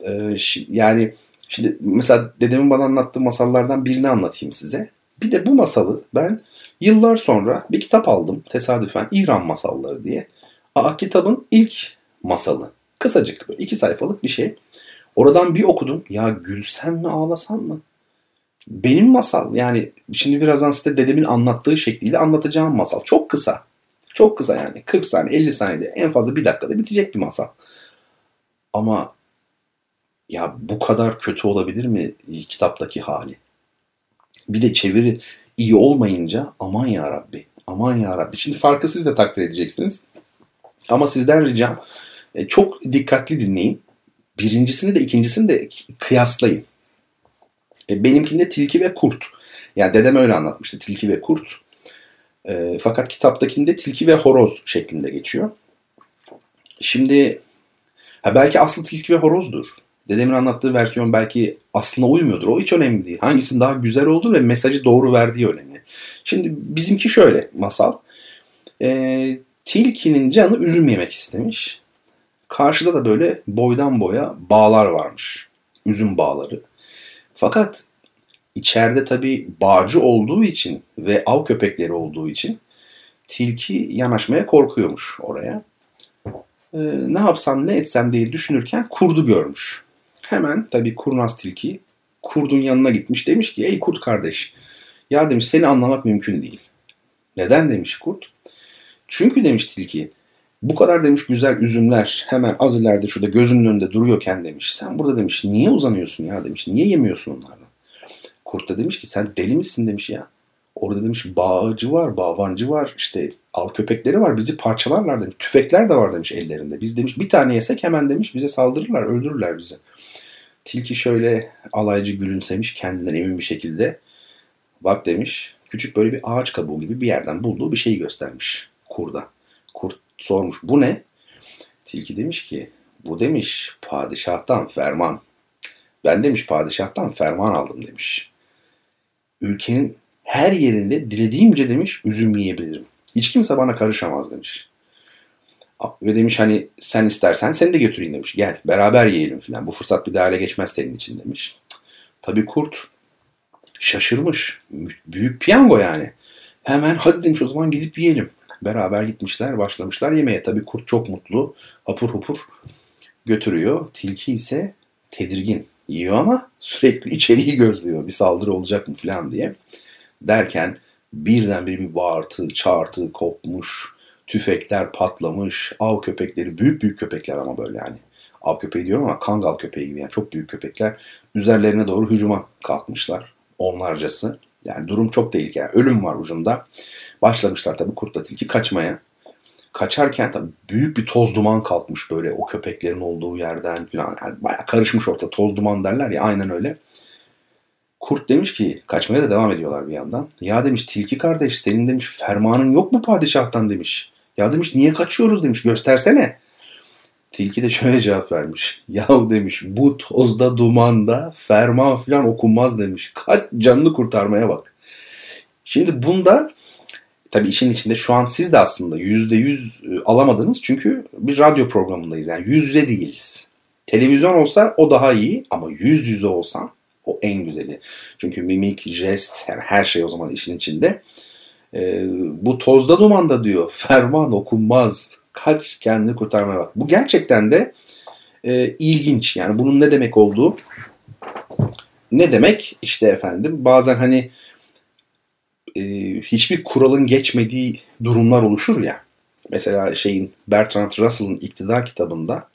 Ee, yani şimdi mesela dedemin bana anlattığı masallardan birini anlatayım size. Bir de bu masalı ben yıllar sonra bir kitap aldım tesadüfen İran masalları diye. Aa, kitabın ilk masalı. Kısacık böyle iki sayfalık bir şey. Oradan bir okudum. Ya gülsem mi ağlasam mı? Benim masal yani şimdi birazdan size dedemin anlattığı şekliyle anlatacağım masal. Çok kısa. Çok kısa yani. 40 saniye 50 saniyede en fazla bir dakikada bitecek bir masal. Ama ya bu kadar kötü olabilir mi kitaptaki hali? Bir de çeviri iyi olmayınca aman ya Rabbi. Aman ya Rabbi. Şimdi farkı siz de takdir edeceksiniz. Ama sizden ricam e, çok dikkatli dinleyin. Birincisini de ikincisini de kıyaslayın. E, benimkinde tilki ve kurt. Yani dedem öyle anlatmıştı. Tilki ve kurt. E, fakat kitaptakinde tilki ve horoz şeklinde geçiyor. Şimdi ha belki aslı tilki ve horozdur. Dedemin anlattığı versiyon belki aslına uymuyordur. O hiç önemli değil. Hangisinin daha güzel olduğu ve mesajı doğru verdiği önemli. Şimdi bizimki şöyle masal. E, tilkinin canı üzüm yemek istemiş. Karşıda da böyle boydan boya bağlar varmış. Üzüm bağları. Fakat içeride tabii bağcı olduğu için ve av köpekleri olduğu için tilki yanaşmaya korkuyormuş oraya. Ee, ne yapsam ne etsem diye düşünürken kurdu görmüş. Hemen tabii kurnaz tilki kurdun yanına gitmiş demiş ki ey kurt kardeş ya demiş seni anlamak mümkün değil. Neden demiş kurt? Çünkü demiş tilki bu kadar demiş güzel üzümler hemen az ileride şurada gözünün önünde duruyorken demiş. Sen burada demiş niye uzanıyorsun ya demiş. Niye yemiyorsun onlardan? Kurt da demiş ki sen deli misin demiş ya. Orada demiş bağcı var, bağvancı var, işte av köpekleri var bizi parçalarlar demiş. Tüfekler de var demiş ellerinde. Biz demiş bir tane yesek hemen demiş bize saldırırlar, öldürürler bizi. Tilki şöyle alaycı gülümsemiş kendinden emin bir şekilde. Bak demiş küçük böyle bir ağaç kabuğu gibi bir yerden bulduğu bir şeyi göstermiş kurda. Kurt sormuş bu ne? Tilki demiş ki bu demiş padişahtan ferman. Ben demiş padişahtan ferman aldım demiş. Ülkenin her yerinde dilediğimce demiş üzüm yiyebilirim. Hiç kimse bana karışamaz demiş. Ve demiş hani sen istersen seni de götüreyim demiş. Gel beraber yiyelim filan. Bu fırsat bir daha ele geçmez senin için demiş. Tabii kurt şaşırmış. Büyük piyango yani. Hemen hadi demiş o zaman gidip yiyelim. Beraber gitmişler, başlamışlar yemeğe. Tabii kurt çok mutlu, hapur hapur götürüyor. Tilki ise tedirgin. Yiyor ama sürekli içeriği gözlüyor. Bir saldırı olacak mı falan diye. Derken birdenbire bir bağırtı, çağırtı kopmuş. Tüfekler patlamış. Av köpekleri, büyük büyük köpekler ama böyle yani. Av köpeği diyorum ama kangal köpeği gibi yani çok büyük köpekler. Üzerlerine doğru hücuma kalkmışlar. Onlarcası. Yani durum çok tehlikeli. Ölüm var ucunda. Başlamışlar tabii kurtla tilki kaçmaya. Kaçarken tabii büyük bir toz duman kalkmış böyle o köpeklerin olduğu yerden falan. Yani bayağı karışmış orta toz duman derler ya aynen öyle. Kurt demiş ki kaçmaya da devam ediyorlar bir yandan. Ya demiş tilki kardeş senin demiş fermanın yok mu padişahtan demiş. Ya demiş niye kaçıyoruz demiş göstersene. Tilki de şöyle cevap vermiş. Yahu demiş bu tozda dumanda ferman filan okunmaz demiş. Kaç canını kurtarmaya bak. Şimdi bunda tabii işin içinde şu an siz de aslında yüzde yüz e, alamadınız çünkü bir radyo programındayız yani yüz yüze değiliz. Televizyon olsa o daha iyi ama yüz yüze olsan o en güzeli. Çünkü mimik, jest yani her şey o zaman işin içinde. Ee, bu tozda dumanda diyor ferman okunmaz. Kaç kendini kurtarmaya bak. Bu gerçekten de e, ilginç. Yani bunun ne demek olduğu ne demek? İşte efendim bazen hani e, hiçbir kuralın geçmediği durumlar oluşur ya. Mesela şeyin Bertrand Russell'ın iktidar kitabında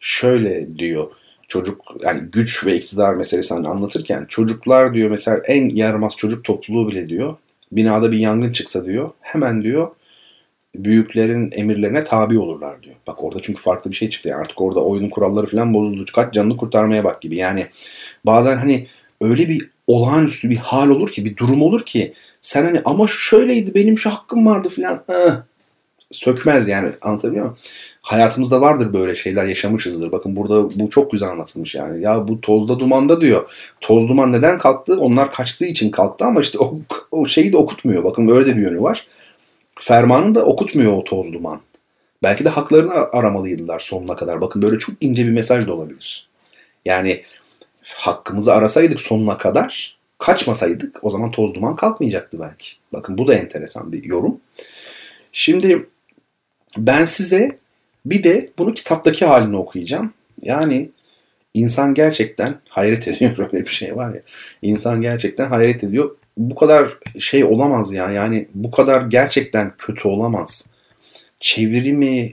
şöyle diyor çocuk yani güç ve iktidar meselesini anlatırken çocuklar diyor mesela en yaramaz çocuk topluluğu bile diyor binada bir yangın çıksa diyor hemen diyor büyüklerin emirlerine tabi olurlar diyor. Bak orada çünkü farklı bir şey çıktı. Yani artık orada oyunun kuralları falan bozuldu. Kaç canını kurtarmaya bak gibi. Yani bazen hani öyle bir olağanüstü bir hal olur ki bir durum olur ki sen hani ama şöyleydi benim şu hakkım vardı falan. Heh, sökmez yani anlatabiliyor muyum? Hayatımızda vardır böyle şeyler yaşamışızdır. Bakın burada bu çok güzel anlatılmış yani. Ya bu tozda dumanda diyor. Toz duman neden kalktı? Onlar kaçtığı için kalktı ama işte o, o şeyi de okutmuyor. Bakın böyle de bir yönü var. Fermanı da okutmuyor o toz duman. Belki de haklarını aramalıydılar sonuna kadar. Bakın böyle çok ince bir mesaj da olabilir. Yani hakkımızı arasaydık sonuna kadar kaçmasaydık o zaman toz duman kalkmayacaktı belki. Bakın bu da enteresan bir yorum. Şimdi ben size bir de bunu kitaptaki halini okuyacağım. Yani insan gerçekten hayret ediyor öyle bir şey var ya. İnsan gerçekten hayret ediyor. Bu kadar şey olamaz ya. Yani bu kadar gerçekten kötü olamaz. Çevirimi,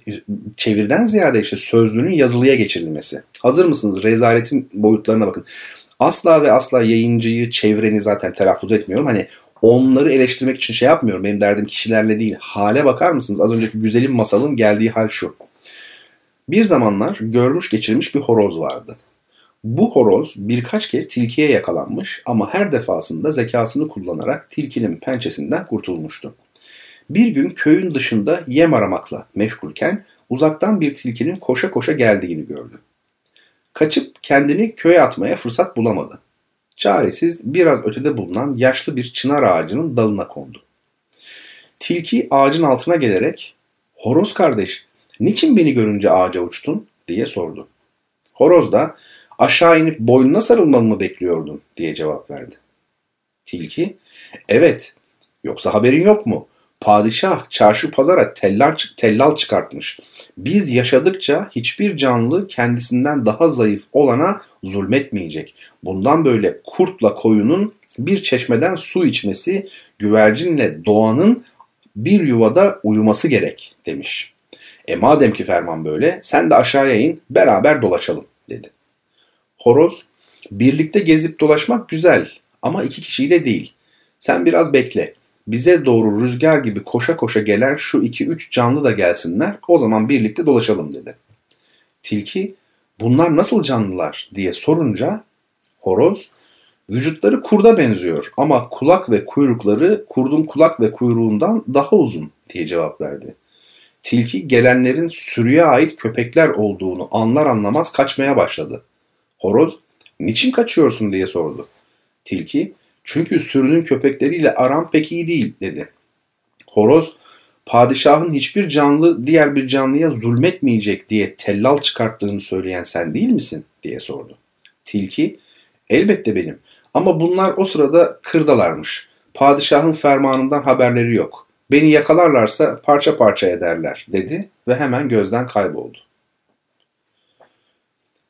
çevirden ziyade işte sözlüğünün yazılıya geçirilmesi. Hazır mısınız? Rezaletin boyutlarına bakın. Asla ve asla yayıncıyı, çevreni zaten telaffuz etmiyorum. Hani onları eleştirmek için şey yapmıyorum. Benim derdim kişilerle değil. Hale bakar mısınız? Az önceki güzelim masalın geldiği hal şu. Bir zamanlar görmüş geçirmiş bir horoz vardı. Bu horoz birkaç kez tilkiye yakalanmış ama her defasında zekasını kullanarak tilkinin pençesinden kurtulmuştu. Bir gün köyün dışında yem aramakla meşgulken uzaktan bir tilkinin koşa koşa geldiğini gördü. Kaçıp kendini köye atmaya fırsat bulamadı. Çaresiz biraz ötede bulunan yaşlı bir çınar ağacının dalına kondu. Tilki ağacın altına gelerek "Horoz kardeş, niçin beni görünce ağaca uçtun?" diye sordu. Horoz da aşağı inip boynuna sarılmamı mı bekliyordun diye cevap verdi. Tilki, evet yoksa haberin yok mu? Padişah çarşı pazara tellar, tellal çıkartmış. Biz yaşadıkça hiçbir canlı kendisinden daha zayıf olana zulmetmeyecek. Bundan böyle kurtla koyunun bir çeşmeden su içmesi, güvercinle doğanın bir yuvada uyuması gerek demiş. E madem ki ferman böyle sen de aşağıya in beraber dolaşalım dedi. Horoz birlikte gezip dolaşmak güzel ama iki kişiyle değil. Sen biraz bekle bize doğru rüzgar gibi koşa koşa gelen şu iki üç canlı da gelsinler o zaman birlikte dolaşalım dedi. Tilki bunlar nasıl canlılar diye sorunca horoz vücutları kurda benziyor ama kulak ve kuyrukları kurdun kulak ve kuyruğundan daha uzun diye cevap verdi. Tilki gelenlerin sürüye ait köpekler olduğunu anlar anlamaz kaçmaya başladı. Horoz niçin kaçıyorsun diye sordu. Tilki çünkü sürünün köpekleriyle aram pek iyi değil dedi. Horoz padişahın hiçbir canlı diğer bir canlıya zulmetmeyecek diye tellal çıkarttığını söyleyen sen değil misin diye sordu. Tilki elbette benim ama bunlar o sırada kırdalarmış. Padişahın fermanından haberleri yok. Beni yakalarlarsa parça parça ederler dedi ve hemen gözden kayboldu.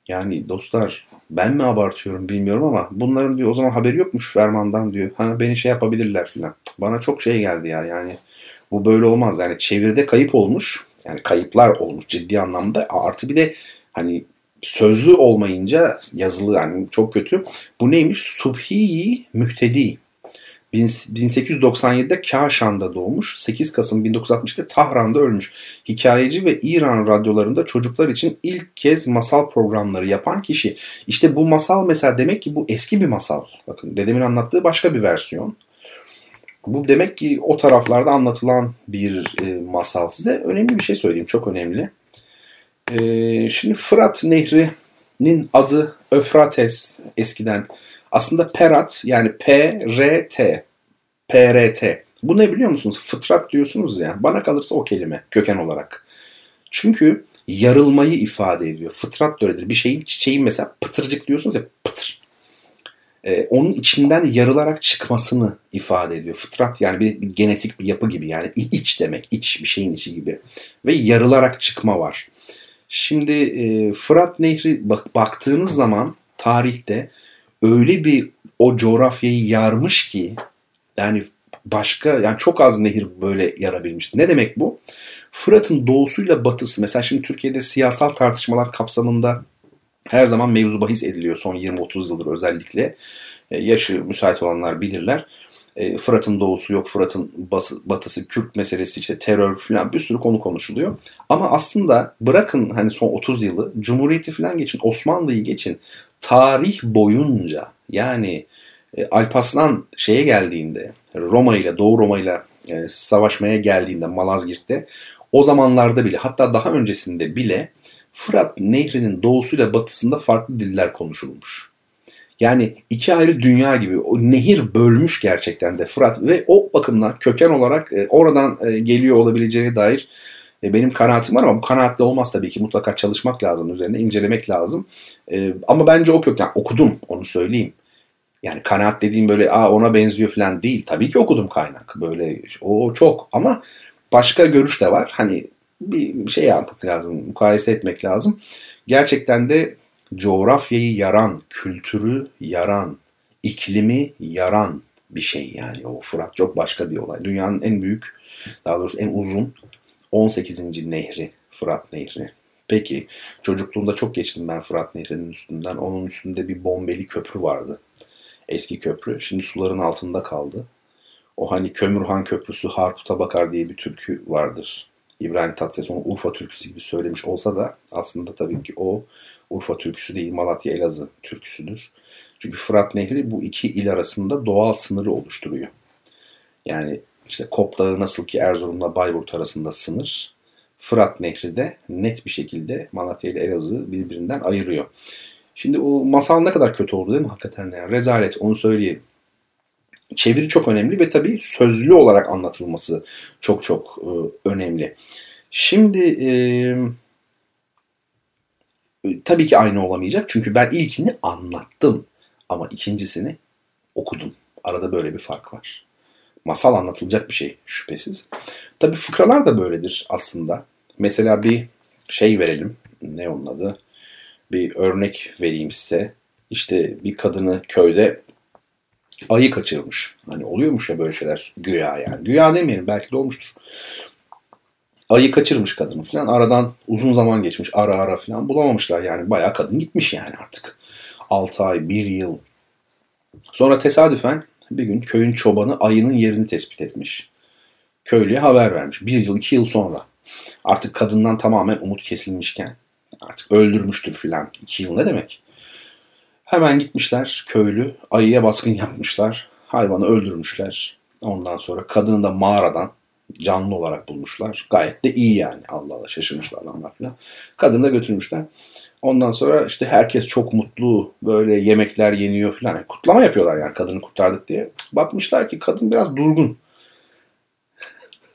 Yani dostlar ben mi abartıyorum bilmiyorum ama bunların diyor o zaman haberi yokmuş fermandan diyor. Hani beni şey yapabilirler filan. Bana çok şey geldi ya yani bu böyle olmaz. Yani çeviride kayıp olmuş. Yani kayıplar olmuş ciddi anlamda. Artı bir de hani sözlü olmayınca yazılı yani çok kötü. Bu neymiş? Subhi mühtedi. 1897'de Kaşan'da doğmuş. 8 Kasım 1960'da Tahran'da ölmüş. Hikayeci ve İran radyolarında çocuklar için ilk kez masal programları yapan kişi. İşte bu masal mesela demek ki bu eski bir masal. Bakın dedemin anlattığı başka bir versiyon. Bu demek ki o taraflarda anlatılan bir e, masal. Size önemli bir şey söyleyeyim. Çok önemli. E, şimdi Fırat Nehri'nin adı Öfrates eskiden. Aslında Perat yani P-R-T. P-R-T. Bu ne biliyor musunuz? Fıtrat diyorsunuz ya. Bana kalırsa o kelime köken olarak. Çünkü yarılmayı ifade ediyor. Fıtrat da öyledir. Bir şeyin çiçeğin mesela pıtırcık diyorsunuz ya pıtır. Ee, onun içinden yarılarak çıkmasını ifade ediyor. Fıtrat yani bir, bir genetik bir yapı gibi yani iç demek. iç bir şeyin içi gibi. Ve yarılarak çıkma var. Şimdi e, Fırat Nehri bak, baktığınız zaman tarihte öyle bir o coğrafyayı yarmış ki yani başka yani çok az nehir böyle yarabilmiş. Ne demek bu? Fırat'ın doğusuyla batısı mesela şimdi Türkiye'de siyasal tartışmalar kapsamında her zaman mevzu bahis ediliyor son 20-30 yıldır özellikle. E, yaşı müsait olanlar bilirler. E, Fırat'ın doğusu yok, Fırat'ın batısı, Kürt meselesi, işte terör falan bir sürü konu konuşuluyor. Ama aslında bırakın hani son 30 yılı, Cumhuriyeti falan geçin, Osmanlı'yı geçin. Tarih boyunca yani e, Alparslan şeye geldiğinde, Roma ile Doğu Roma ile e, savaşmaya geldiğinde Malazgirt'te o zamanlarda bile hatta daha öncesinde bile Fırat Nehri'nin doğusuyla batısında farklı diller konuşulmuş. Yani iki ayrı dünya gibi o nehir bölmüş gerçekten de Fırat ve o bakımdan köken olarak e, oradan e, geliyor olabileceğine dair e, benim kanaatim var ama bu kanaatle olmaz tabii ki mutlaka çalışmak lazım üzerine incelemek lazım. Ama bence o kökten okudum onu söyleyeyim. Yani kanaat dediğim böyle Aa, ona benziyor falan değil. Tabii ki okudum kaynak. Böyle o çok ama başka görüş de var. Hani bir şey yapmak lazım, mukayese etmek lazım. Gerçekten de coğrafyayı yaran, kültürü yaran, iklimi yaran bir şey yani. O Fırat çok başka bir olay. Dünyanın en büyük, daha doğrusu en uzun 18. nehri Fırat Nehri. Peki çocukluğumda çok geçtim ben Fırat Nehri'nin üstünden. Onun üstünde bir bombeli köprü vardı. Eski köprü. Şimdi suların altında kaldı. O hani Kömürhan Köprüsü Harput'a bakar diye bir türkü vardır. İbrahim Tatlıses onu Urfa türküsü gibi söylemiş olsa da aslında tabii ki o Urfa türküsü değil Malatya Elazığ türküsüdür. Çünkü Fırat Nehri bu iki il arasında doğal sınırı oluşturuyor. Yani işte Kop Dağı nasıl ki Erzurum'la Bayburt arasında sınır. Fırat Nehri de net bir şekilde Malatya ile Elazığ birbirinden ayırıyor. Şimdi o masal ne kadar kötü oldu değil mi hakikaten? Yani rezalet onu söyleyeyim. Çeviri çok önemli ve tabii sözlü olarak anlatılması çok çok e, önemli. Şimdi e, tabii ki aynı olamayacak çünkü ben ilkini anlattım ama ikincisini okudum. Arada böyle bir fark var. Masal anlatılacak bir şey şüphesiz. Tabii fıkralar da böyledir aslında. Mesela bir şey verelim. Ne onun adı? bir örnek vereyim size. İşte bir kadını köyde ayı kaçırmış. Hani oluyormuş ya böyle şeyler güya yani. Güya demeyelim belki de olmuştur. Ayı kaçırmış kadını falan. Aradan uzun zaman geçmiş. Ara ara falan bulamamışlar yani. Bayağı kadın gitmiş yani artık. 6 ay, 1 yıl. Sonra tesadüfen bir gün köyün çobanı ayının yerini tespit etmiş. Köylüye haber vermiş. Bir yıl, iki yıl sonra. Artık kadından tamamen umut kesilmişken Artık öldürmüştür filan. İki yıl ne demek? Hemen gitmişler köylü. Ayıya baskın yapmışlar. Hayvanı öldürmüşler. Ondan sonra kadını da mağaradan canlı olarak bulmuşlar. Gayet de iyi yani. Allah Allah şaşırmışlar adamlar falan. Kadını da götürmüşler. Ondan sonra işte herkes çok mutlu. Böyle yemekler yeniyor falan. Yani kutlama yapıyorlar yani kadını kurtardık diye. Bakmışlar ki kadın biraz durgun.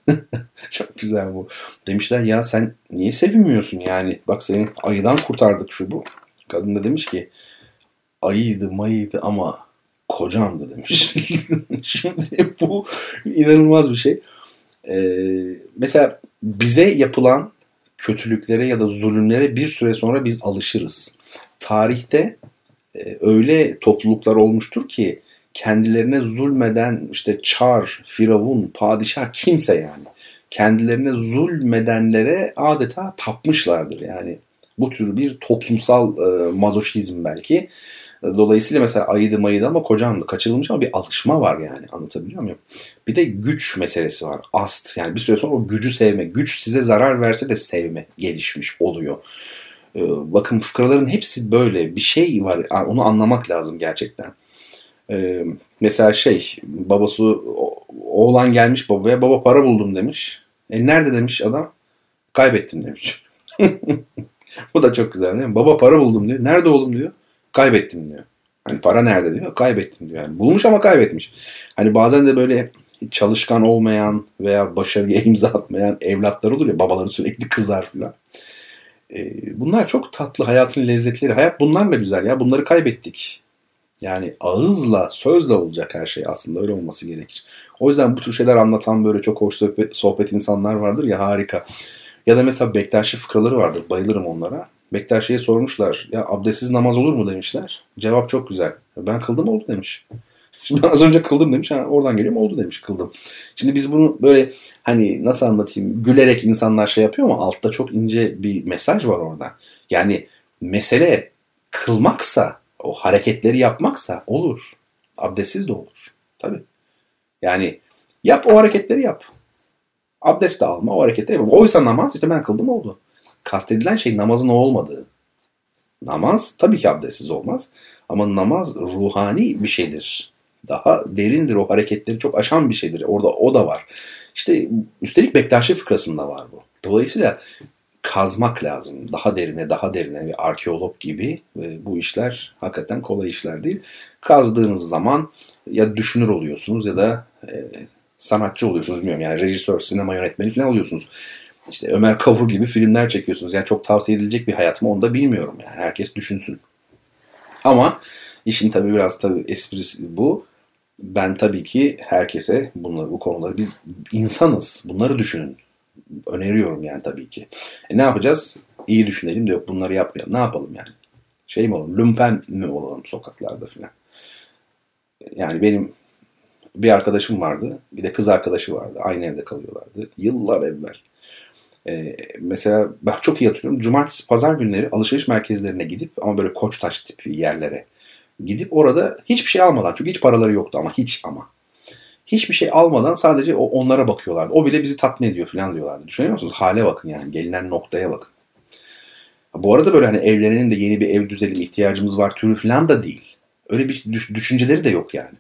Çok güzel bu. Demişler ya sen niye sevinmiyorsun yani? Bak seni ayıdan kurtardık şu bu. Kadın da demiş ki ayıydı mayıydı ama kocamdı demiş. Şimdi bu inanılmaz bir şey. Ee, mesela bize yapılan kötülüklere ya da zulümlere bir süre sonra biz alışırız. Tarihte e, öyle topluluklar olmuştur ki kendilerine zulmeden işte çar, firavun, padişah kimse yani kendilerine zulmedenlere adeta tapmışlardır. Yani bu tür bir toplumsal e, mazoşizm belki Dolayısıyla mesela ayıydı mayıydı ama kocandı kaçırılmış ama bir alışma var yani anlatabiliyor muyum? Bir de güç meselesi var. Ast yani bir süre sonra o gücü sevme. Güç size zarar verse de sevme gelişmiş oluyor. Ee, bakın fıkraların hepsi böyle bir şey var. Onu anlamak lazım gerçekten. Ee, mesela şey babası oğlan gelmiş babaya baba para buldum demiş. E nerede demiş adam? Kaybettim demiş. Bu da çok güzel değil mi? Baba para buldum diyor. Nerede oğlum diyor. Kaybettim diyor. Hani para nerede diyor. Kaybettim diyor. Yani bulmuş ama kaybetmiş. Hani bazen de böyle çalışkan olmayan veya başarıya imza atmayan evlatlar olur ya babaları sürekli kızar falan. Ee, bunlar çok tatlı hayatın lezzetleri. Hayat bunlarla güzel ya. Bunları kaybettik. Yani ağızla, sözle olacak her şey aslında öyle olması gerekir. O yüzden bu tür şeyler anlatan böyle çok hoş sohbet, sohbet insanlar vardır ya harika. Ya da mesela Bektaşi fıkraları vardır. Bayılırım onlara. Bektaşi'ye sormuşlar. Ya abdestsiz namaz olur mu demişler. Cevap çok güzel. Ben kıldım oldu demiş. Şimdi az önce kıldım demiş. Ha, oradan geliyorum oldu demiş kıldım. Şimdi biz bunu böyle hani nasıl anlatayım gülerek insanlar şey yapıyor ama altta çok ince bir mesaj var orada. Yani mesele kılmaksa o hareketleri yapmaksa olur. Abdestsiz de olur. Tabii. Yani yap o hareketleri yap. Abdest de alma o hareketleri yap. Oysa namaz işte ben kıldım oldu. Kastedilen şey namazın o olmadığı. Namaz tabii ki abdestsiz olmaz. Ama namaz ruhani bir şeydir. Daha derindir o hareketleri çok aşan bir şeydir. Orada o da var. İşte üstelik Bektaşi fıkrasında var bu. Dolayısıyla kazmak lazım. Daha derine, daha derine bir arkeolog gibi. Ve bu işler hakikaten kolay işler değil. Kazdığınız zaman ya düşünür oluyorsunuz ya da e, sanatçı oluyorsunuz bilmiyorum. Yani rejisör, sinema yönetmeni falan oluyorsunuz. İşte Ömer Kavur gibi filmler çekiyorsunuz. Yani çok tavsiye edilecek bir hayat mı onu da bilmiyorum yani. Herkes düşünsün. Ama işin tabii biraz tabii esprisi bu. Ben tabii ki herkese bunları, bu konuları biz insanız. Bunları düşünün öneriyorum yani tabii ki. E ne yapacağız? İyi düşünelim de yok bunları yapmayalım. Ne yapalım yani? Şey mi olalım? Lumpen mi olalım sokaklarda filan? Yani benim bir arkadaşım vardı. Bir de kız arkadaşı vardı. Aynı evde kalıyorlardı. Yıllar evvel. Ee, mesela ben çok iyi hatırlıyorum. Cumartesi, pazar günleri alışveriş merkezlerine gidip ama böyle koçtaş tipi yerlere gidip orada hiçbir şey almadan çünkü hiç paraları yoktu ama hiç ama hiçbir şey almadan sadece o onlara bakıyorlardı. O bile bizi tatmin ediyor falan diyorlardı. Düşünüyor musunuz? Hale bakın yani. Gelinen noktaya bakın. Bu arada böyle hani evlerenin de yeni bir ev düzelim ihtiyacımız var türü falan da değil. Öyle bir düşünceleri de yok yani.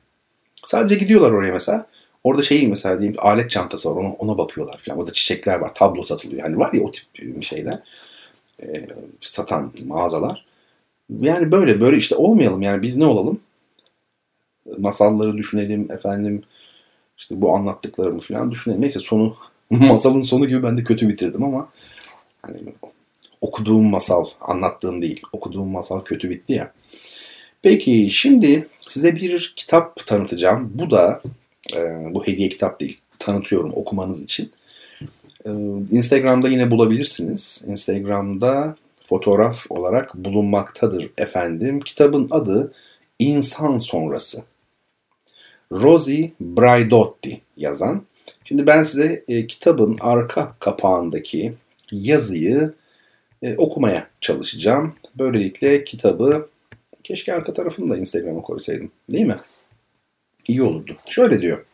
Sadece gidiyorlar oraya mesela. Orada şey mesela diyeyim alet çantası var ona, ona bakıyorlar falan. Orada çiçekler var. Tablo satılıyor. Hani var ya o tip şeyler. E, satan mağazalar. Yani böyle böyle işte olmayalım yani biz ne olalım? Masalları düşünelim efendim işte bu anlattıklarımı falan düşünelim. Neyse sonu masalın sonu gibi ben de kötü bitirdim ama hani okuduğum masal anlattığım değil. Okuduğum masal kötü bitti ya. Peki şimdi size bir kitap tanıtacağım. Bu da e, bu hediye kitap değil. Tanıtıyorum okumanız için. E, Instagram'da yine bulabilirsiniz. Instagram'da fotoğraf olarak bulunmaktadır efendim. Kitabın adı İnsan Sonrası. Rosie Braidotti yazan. Şimdi ben size e, kitabın arka kapağındaki yazıyı e, okumaya çalışacağım. Böylelikle kitabı keşke arka tarafını da Instagram'a koysaydım değil mi? İyi olurdu. Şöyle diyor.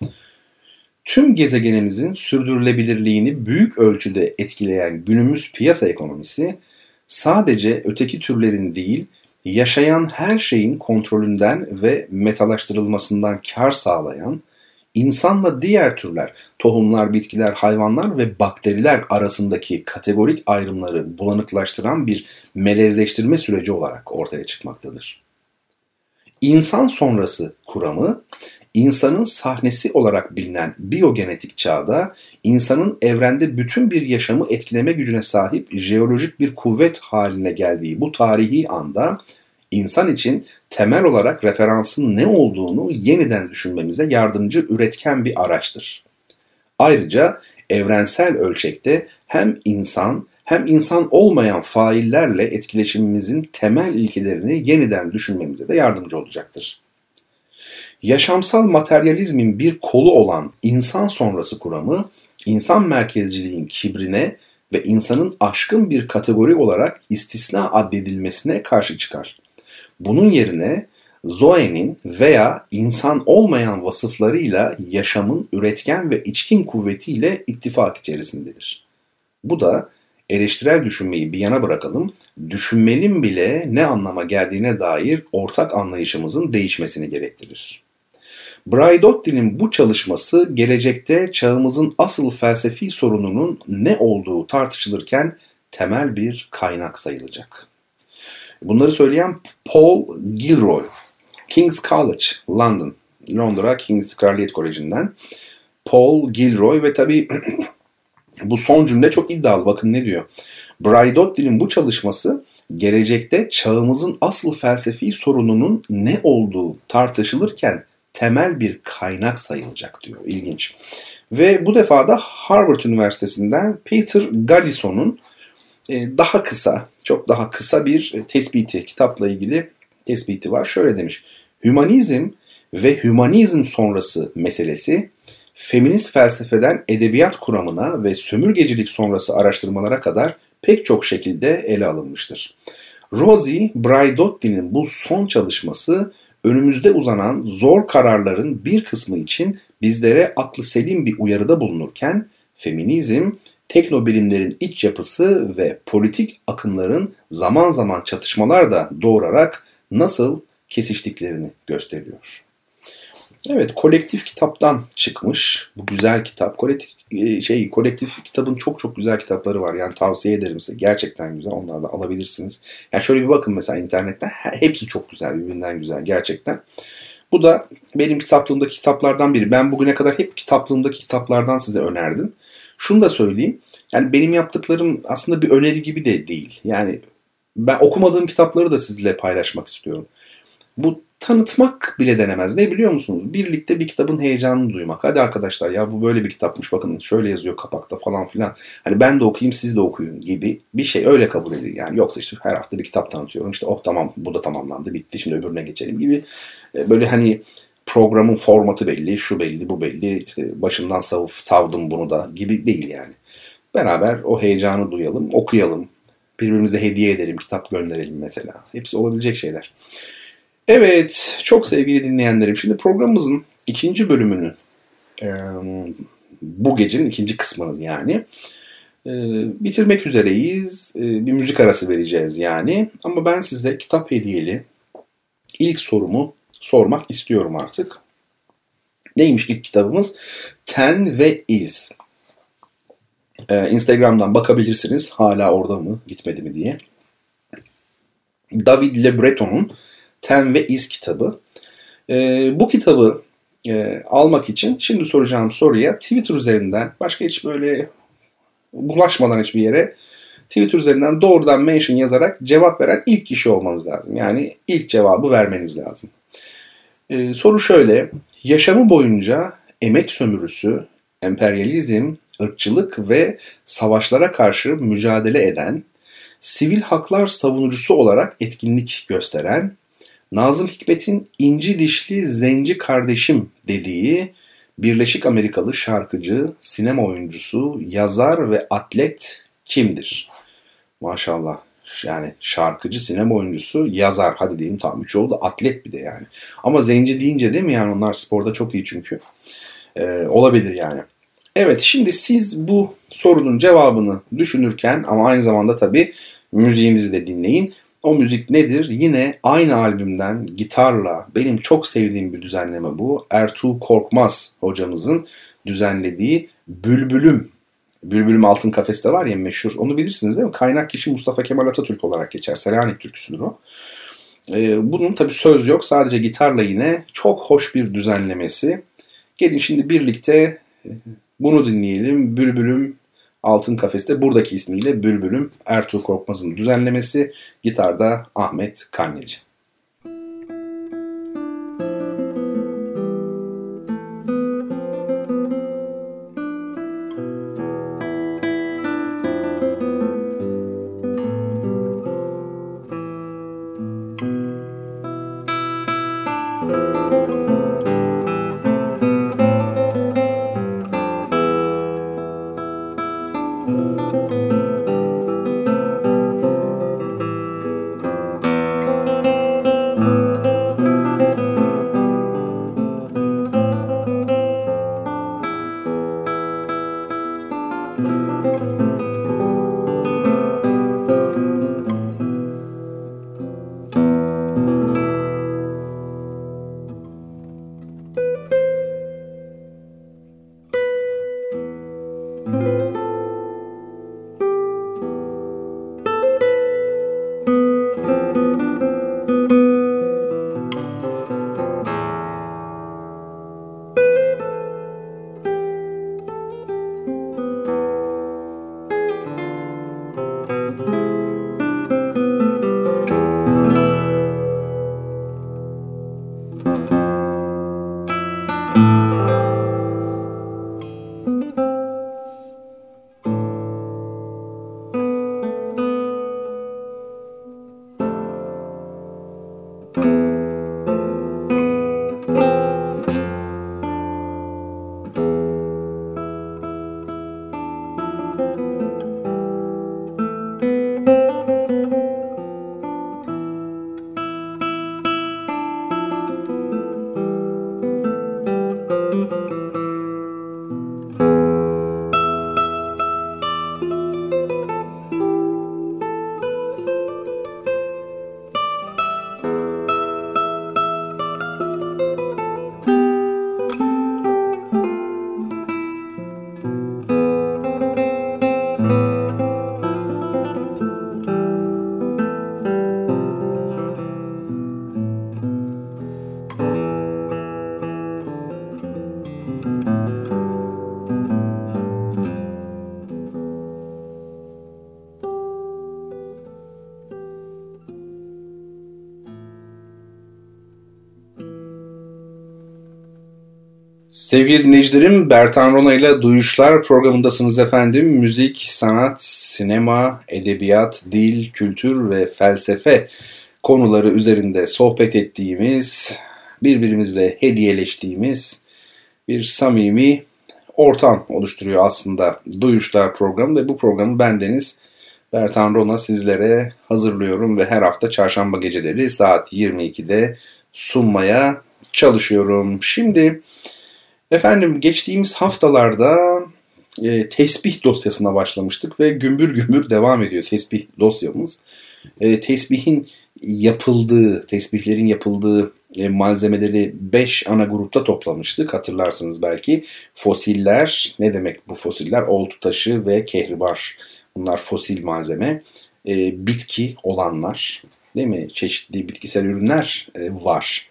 Tüm gezegenimizin sürdürülebilirliğini büyük ölçüde etkileyen günümüz piyasa ekonomisi sadece öteki türlerin değil, yaşayan her şeyin kontrolünden ve metalaştırılmasından kar sağlayan, insanla diğer türler, tohumlar, bitkiler, hayvanlar ve bakteriler arasındaki kategorik ayrımları bulanıklaştıran bir melezleştirme süreci olarak ortaya çıkmaktadır. İnsan sonrası kuramı, insanın sahnesi olarak bilinen biyogenetik çağda insanın evrende bütün bir yaşamı etkileme gücüne sahip jeolojik bir kuvvet haline geldiği bu tarihi anda insan için temel olarak referansın ne olduğunu yeniden düşünmemize yardımcı üretken bir araçtır. Ayrıca evrensel ölçekte hem insan hem insan olmayan faillerle etkileşimimizin temel ilkelerini yeniden düşünmemize de yardımcı olacaktır. Yaşamsal materyalizmin bir kolu olan insan sonrası kuramı, insan merkezciliğin kibrine ve insanın aşkın bir kategori olarak istisna addedilmesine karşı çıkar. Bunun yerine Zoe'nin veya insan olmayan vasıflarıyla yaşamın üretken ve içkin kuvvetiyle ittifak içerisindedir. Bu da eleştirel düşünmeyi bir yana bırakalım, düşünmenin bile ne anlama geldiğine dair ortak anlayışımızın değişmesini gerektirir. Braidotti'nin bu çalışması gelecekte çağımızın asıl felsefi sorununun ne olduğu tartışılırken temel bir kaynak sayılacak. Bunları söyleyen Paul Gilroy, King's College, London, Londra King's Kraliyet Koleji'nden Paul Gilroy ve tabii bu son cümle çok iddialı. Bakın ne diyor. Braidotti'nin bu çalışması gelecekte çağımızın asıl felsefi sorununun ne olduğu tartışılırken temel bir kaynak sayılacak diyor. İlginç. Ve bu defa da Harvard Üniversitesi'nden Peter Gallison'un e, daha kısa, çok daha kısa bir tespiti, kitapla ilgili tespiti var. Şöyle demiş. Hümanizm ve hümanizm sonrası meselesi feminist felsefeden edebiyat kuramına ve sömürgecilik sonrası araştırmalara kadar pek çok şekilde ele alınmıştır. Rosie Braidotti'nin bu son çalışması önümüzde uzanan zor kararların bir kısmı için bizlere aklı selim bir uyarıda bulunurken feminizm, teknobilimlerin iç yapısı ve politik akımların zaman zaman çatışmalar da doğurarak nasıl kesiştiklerini gösteriyor. Evet, kolektif kitaptan çıkmış bu güzel kitap. Kolektif şey kolektif kitabın çok çok güzel kitapları var. Yani tavsiye ederim size. Gerçekten güzel. Onları da alabilirsiniz. Yani şöyle bir bakın mesela internetten. Hepsi çok güzel. Birbirinden güzel. Gerçekten. Bu da benim kitaplığımdaki kitaplardan biri. Ben bugüne kadar hep kitaplığımdaki kitaplardan size önerdim. Şunu da söyleyeyim. Yani benim yaptıklarım aslında bir öneri gibi de değil. Yani ben okumadığım kitapları da sizinle paylaşmak istiyorum. Bu tanıtmak bile denemez. Ne biliyor musunuz? Birlikte bir kitabın heyecanını duymak. Hadi arkadaşlar ya bu böyle bir kitapmış bakın şöyle yazıyor kapakta falan filan. Hani ben de okuyayım siz de okuyun gibi bir şey öyle kabul edin. Yani yoksa işte her hafta bir kitap tanıtıyorum. İşte oh tamam bu da tamamlandı bitti şimdi öbürüne geçelim gibi. E, böyle hani programın formatı belli, şu belli, bu belli. İşte başından sav savdım bunu da gibi değil yani. Beraber o heyecanı duyalım, okuyalım. Birbirimize hediye edelim, kitap gönderelim mesela. Hepsi olabilecek şeyler. Evet, çok sevgili dinleyenlerim. Şimdi programımızın ikinci bölümünü, e, bu gecenin ikinci kısmını yani e, bitirmek üzereyiz. E, bir müzik arası vereceğiz yani. Ama ben size kitap hediyeli ilk sorumu sormak istiyorum artık. Neymiş ilk kitabımız? Ten ve Is. Ee, Instagram'dan bakabilirsiniz. Hala orada mı, gitmedi mi diye. David Le Breton'un Ten ve İz kitabı. E, bu kitabı e, almak için şimdi soracağım soruya Twitter üzerinden başka hiç böyle bulaşmadan hiçbir yere Twitter üzerinden doğrudan mention yazarak cevap veren ilk kişi olmanız lazım. Yani ilk cevabı vermeniz lazım. Ee, soru şöyle. Yaşamı boyunca emek sömürüsü, emperyalizm, ırkçılık ve savaşlara karşı mücadele eden, sivil haklar savunucusu olarak etkinlik gösteren, Nazım Hikmet'in inci dişli zenci kardeşim dediği Birleşik Amerikalı şarkıcı, sinema oyuncusu, yazar ve atlet kimdir? Maşallah. Yani şarkıcı, sinema oyuncusu, yazar hadi diyeyim tam üç oldu. Atlet bir de yani. Ama zenci deyince değil mi yani onlar sporda çok iyi çünkü. Ee, olabilir yani. Evet şimdi siz bu sorunun cevabını düşünürken ama aynı zamanda tabii müziğimizi de dinleyin. O müzik nedir? Yine aynı albümden gitarla benim çok sevdiğim bir düzenleme bu. Ertuğ Korkmaz hocamızın düzenlediği Bülbülüm. Bülbülüm Altın Kafeste var ya meşhur. Onu bilirsiniz değil mi? Kaynak kişi Mustafa Kemal Atatürk olarak geçer. Selanik türküsüdür o. Ee, bunun tabi söz yok. Sadece gitarla yine çok hoş bir düzenlemesi. Gelin şimdi birlikte bunu dinleyelim. Bülbülüm Altın Kafeste buradaki ismiyle Bülbülüm Ertuğ Korkmaz'ın düzenlemesi, gitarda Ahmet Karneci. Sevgili dinleyicilerim, Bertan Rona ile Duyuşlar programındasınız efendim. Müzik, sanat, sinema, edebiyat, dil, kültür ve felsefe konuları üzerinde sohbet ettiğimiz, birbirimizle hediyeleştiğimiz bir samimi ortam oluşturuyor aslında Duyuşlar programı ve bu programı bendeniz Bertan Rona sizlere hazırlıyorum ve her hafta çarşamba geceleri saat 22'de sunmaya çalışıyorum. Şimdi Efendim geçtiğimiz haftalarda e, tesbih dosyasına başlamıştık ve gümbür gümbür devam ediyor tesbih dosyamız. E, tesbihin yapıldığı, tesbihlerin yapıldığı e, malzemeleri 5 ana grupta toplamıştık hatırlarsınız belki. Fosiller, ne demek bu fosiller? Oltu taşı ve kehribar. Bunlar fosil malzeme. E, bitki olanlar, değil mi? Çeşitli bitkisel ürünler e, var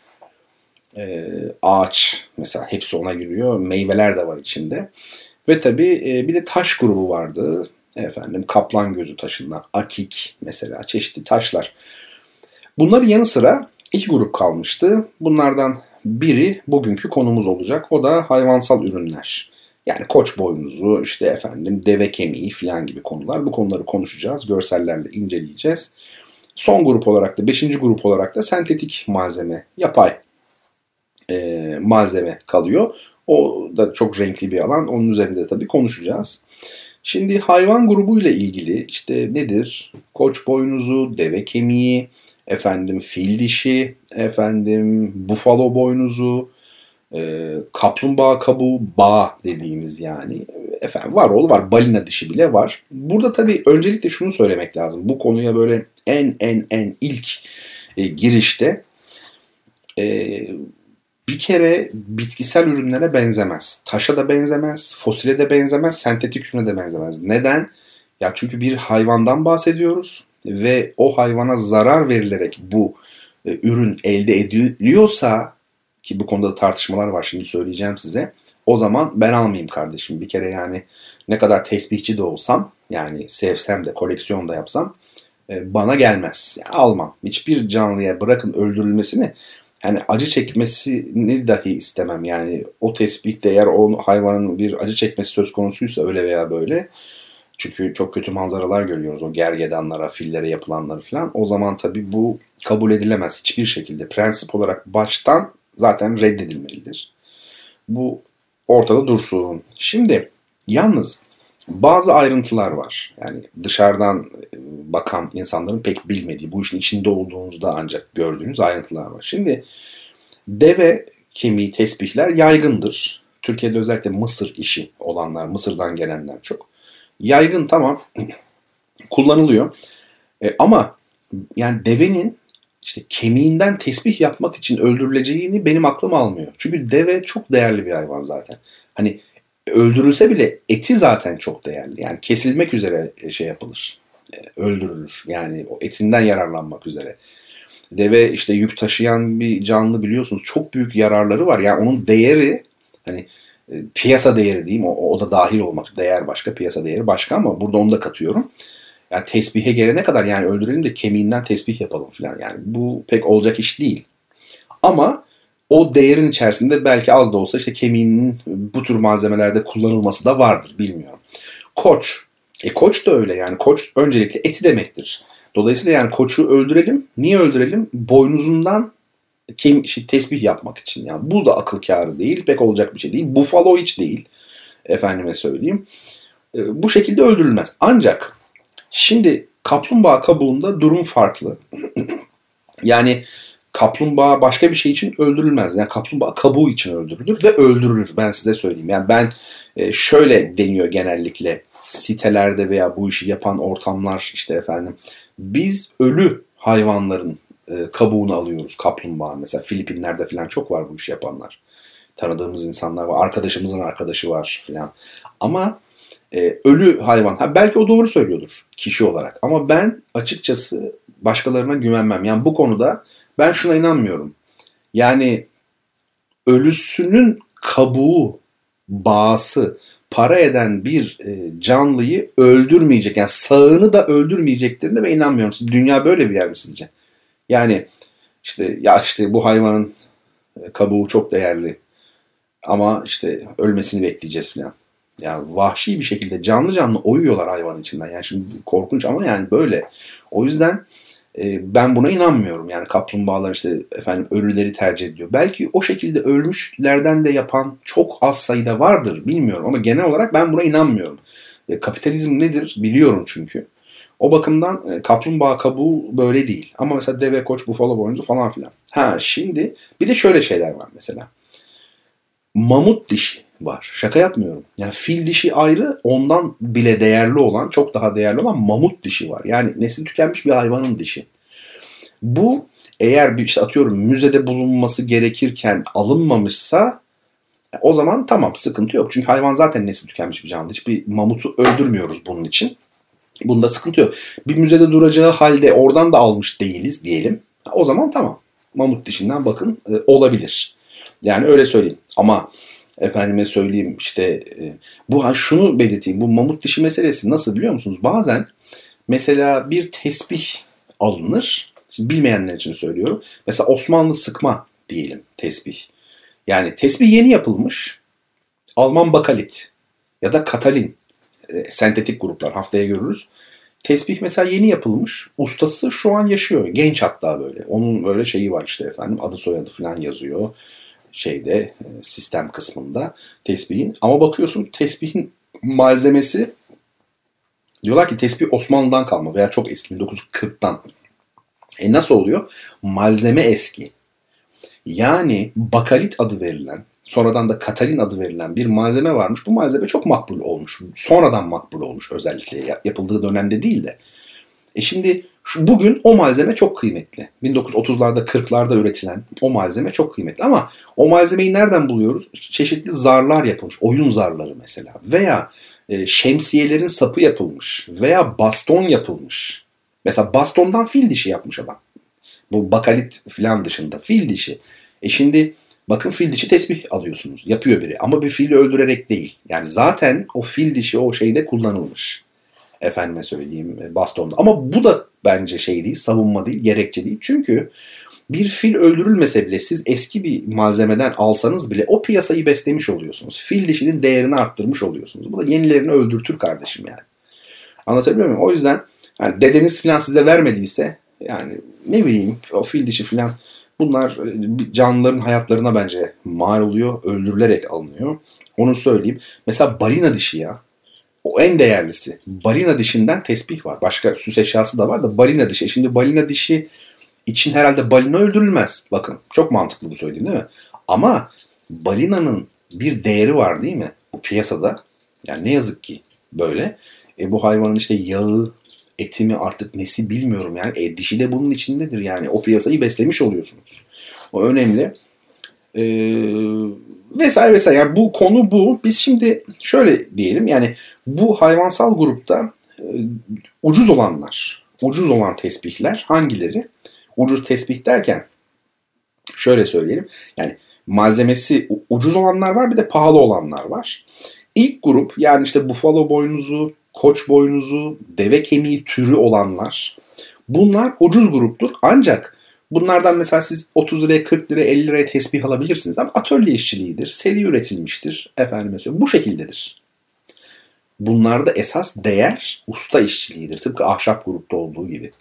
e, ağaç mesela hepsi ona giriyor. Meyveler de var içinde. Ve tabii e, bir de taş grubu vardı. Efendim kaplan gözü taşından, akik mesela çeşitli taşlar. Bunların yanı sıra iki grup kalmıştı. Bunlardan biri bugünkü konumuz olacak. O da hayvansal ürünler. Yani koç boynuzu, işte efendim deve kemiği falan gibi konular. Bu konuları konuşacağız, görsellerle inceleyeceğiz. Son grup olarak da, beşinci grup olarak da sentetik malzeme, yapay e, malzeme kalıyor. O da çok renkli bir alan. Onun üzerinde tabii konuşacağız. Şimdi hayvan grubu ile ilgili işte nedir? Koç boynuzu, deve kemiği, efendim fil dişi, efendim bufalo boynuzu, e, kaplumbağa kabuğu, bağ dediğimiz yani. Efendim var oğlu var, balina dişi bile var. Burada tabii öncelikle şunu söylemek lazım. Bu konuya böyle en en en ilk e, girişte e, bir kere bitkisel ürünlere benzemez. Taşa da benzemez, fosile de benzemez, sentetik ürüne de benzemez. Neden? Ya çünkü bir hayvandan bahsediyoruz ve o hayvana zarar verilerek bu e, ürün elde ediliyorsa ki bu konuda da tartışmalar var şimdi söyleyeceğim size. O zaman ben almayayım kardeşim. Bir kere yani ne kadar tesbihçi de olsam yani sevsem de koleksiyon da yapsam e, bana gelmez. Almam. Hiçbir canlıya bırakın öldürülmesini yani acı çekmesini dahi istemem. Yani o tespit eğer o hayvanın bir acı çekmesi söz konusuysa öyle veya böyle. Çünkü çok kötü manzaralar görüyoruz o gergedanlara, fillere yapılanları falan. O zaman tabii bu kabul edilemez hiçbir şekilde. Prensip olarak baştan zaten reddedilmelidir. Bu ortada dursun. Şimdi yalnız bazı ayrıntılar var. Yani dışarıdan e, bakan insanların pek bilmediği, bu işin içinde olduğunuzda ancak gördüğünüz ayrıntılar var. Şimdi deve kemiği tesbihler yaygındır. Türkiye'de özellikle Mısır işi olanlar, Mısır'dan gelenler çok. Yaygın tamam kullanılıyor. E, ama yani devenin işte kemiğinden tesbih yapmak için öldürüleceğini benim aklım almıyor. Çünkü deve çok değerli bir hayvan zaten. Hani öldürülse bile eti zaten çok değerli. Yani kesilmek üzere e, şey yapılır. E, öldürülür. Yani o etinden yararlanmak üzere. Deve işte yük taşıyan bir canlı biliyorsunuz. Çok büyük yararları var. Yani onun değeri hani e, piyasa değeri diyeyim o, o da dahil olmak değer başka piyasa değeri başka ama burada onu da katıyorum. Yani tesbihe gelene kadar yani öldürelim de kemiğinden tesbih yapalım falan yani bu pek olacak iş değil. Ama o değerin içerisinde belki az da olsa işte kemiğinin bu tür malzemelerde kullanılması da vardır bilmiyorum. Koç. E koç da öyle yani koç öncelikle eti demektir. Dolayısıyla yani koçu öldürelim. Niye öldürelim? Boynuzundan kem şey, tesbih yapmak için. Yani bu da akıl kârı değil. Pek olacak bir şey değil. Buffalo hiç değil. Efendime söyleyeyim. E, bu şekilde öldürülmez. Ancak şimdi kaplumbağa kabuğunda durum farklı. yani kaplumbağa başka bir şey için öldürülmez. Yani kaplumbağa kabuğu için öldürülür ve öldürülür. Ben size söyleyeyim. Yani ben e, şöyle deniyor genellikle sitelerde veya bu işi yapan ortamlar işte efendim. Biz ölü hayvanların e, kabuğunu alıyoruz kaplumbağa. Mesela Filipinler'de falan çok var bu işi yapanlar. Tanıdığımız insanlar var. Arkadaşımızın arkadaşı var falan. Ama e, ölü hayvan. Ha, belki o doğru söylüyordur kişi olarak. Ama ben açıkçası başkalarına güvenmem. Yani bu konuda ben şuna inanmıyorum. Yani ölüsünün kabuğu, bağısı para eden bir e, canlıyı öldürmeyecek. Yani sağını da öldürmeyeceklerine ben inanmıyorum. Dünya böyle bir yer mi sizce? Yani işte ya işte bu hayvanın e, kabuğu çok değerli. ama işte ölmesini bekleyeceğiz falan. Yani vahşi bir şekilde canlı canlı oyuyorlar hayvanın içinden. Yani şimdi korkunç ama yani böyle. O yüzden e, ben buna inanmıyorum. Yani kaplumbağalar işte efendim ölüleri tercih ediyor. Belki o şekilde ölmüşlerden de yapan çok az sayıda vardır bilmiyorum ama genel olarak ben buna inanmıyorum. E, kapitalizm nedir biliyorum çünkü. O bakımdan e, kaplumbağa kabuğu böyle değil. Ama mesela deve, koç, bufalo boynuzu falan filan. Ha şimdi bir de şöyle şeyler var mesela. Mamut dişi var. Şaka yapmıyorum. Yani fil dişi ayrı ondan bile değerli olan, çok daha değerli olan mamut dişi var. Yani nesil tükenmiş bir hayvanın dişi. Bu eğer bir işte atıyorum müzede bulunması gerekirken alınmamışsa o zaman tamam sıkıntı yok. Çünkü hayvan zaten nesil tükenmiş bir canlı. Hiçbir mamutu öldürmüyoruz bunun için. Bunda sıkıntı yok. Bir müzede duracağı halde oradan da almış değiliz diyelim. O zaman tamam. Mamut dişinden bakın e, olabilir. Yani öyle söyleyeyim. Ama efendime söyleyeyim işte e, bu şunu belirteyim. Bu mamut dişi meselesi nasıl biliyor musunuz? Bazen mesela bir tesbih alınır. bilmeyenler için söylüyorum. Mesela Osmanlı sıkma diyelim tesbih. Yani tesbih yeni yapılmış. Alman bakalit ya da katalin e, sentetik gruplar haftaya görürüz. Tesbih mesela yeni yapılmış. Ustası şu an yaşıyor. Genç hatta böyle. Onun böyle şeyi var işte efendim. Adı soyadı falan yazıyor. Şeyde e, sistem kısmında tesbihin. Ama bakıyorsun tesbihin malzemesi diyorlar ki tesbih Osmanlı'dan kalma veya çok eski 1940'tan. E nasıl oluyor? Malzeme eski. Yani bakalit adı verilen sonradan da Katalin adı verilen bir malzeme varmış. Bu malzeme çok makbul olmuş. Sonradan makbul olmuş özellikle yapıldığı dönemde değil de. E şimdi şu, bugün o malzeme çok kıymetli. 1930'larda 40'larda üretilen o malzeme çok kıymetli. Ama o malzemeyi nereden buluyoruz? Çeşitli zarlar yapılmış. Oyun zarları mesela. Veya e, şemsiyelerin sapı yapılmış. Veya baston yapılmış. Mesela bastondan fil dişi yapmış adam. Bu bakalit falan dışında. Fil dişi. E şimdi Bakın fil dişi tesbih alıyorsunuz. Yapıyor biri ama bir fili öldürerek değil. Yani zaten o fil dişi o şeyde kullanılmış. Efendime söyleyeyim e, bastonda. Ama bu da bence şey değil, savunma değil, gerekçe değil. Çünkü bir fil öldürülmese bile siz eski bir malzemeden alsanız bile o piyasayı beslemiş oluyorsunuz. Fil dişinin değerini arttırmış oluyorsunuz. Bu da yenilerini öldürtür kardeşim yani. Anlatabiliyor muyum? O yüzden yani dedeniz falan size vermediyse yani ne bileyim o fil dişi falan Bunlar e, canlıların hayatlarına bence mal oluyor, öldürülerek alınıyor. Onu söyleyeyim. Mesela balina dişi ya. O en değerlisi. Balina dişinden tesbih var. Başka süs eşyası da var da balina dişi. Şimdi balina dişi için herhalde balina öldürülmez. Bakın çok mantıklı bu söylediğim değil mi? Ama balinanın bir değeri var değil mi? Bu piyasada. Yani ne yazık ki böyle. E bu hayvanın işte yağı, eti mi artık nesi bilmiyorum yani. E, dişi de bunun içindedir yani. O piyasayı beslemiş oluyorsunuz. O önemli. Ee, vesaire vesaire. Yani bu konu bu. Biz şimdi şöyle diyelim yani bu hayvansal grupta e, ucuz olanlar, ucuz olan tesbihler hangileri? Ucuz tesbih derken şöyle söyleyelim. Yani malzemesi ucuz olanlar var bir de pahalı olanlar var. İlk grup yani işte bufalo boynuzu, koç boynuzu, deve kemiği türü olanlar. Bunlar ucuz gruptur ancak bunlardan mesela siz 30 liraya 40 liraya 50 liraya tesbih alabilirsiniz ama atölye işçiliğidir, seri üretilmiştir efendim söyleyeyim. Bu şekildedir. Bunlarda esas değer usta işçiliğidir. Tıpkı ahşap grupta olduğu gibi.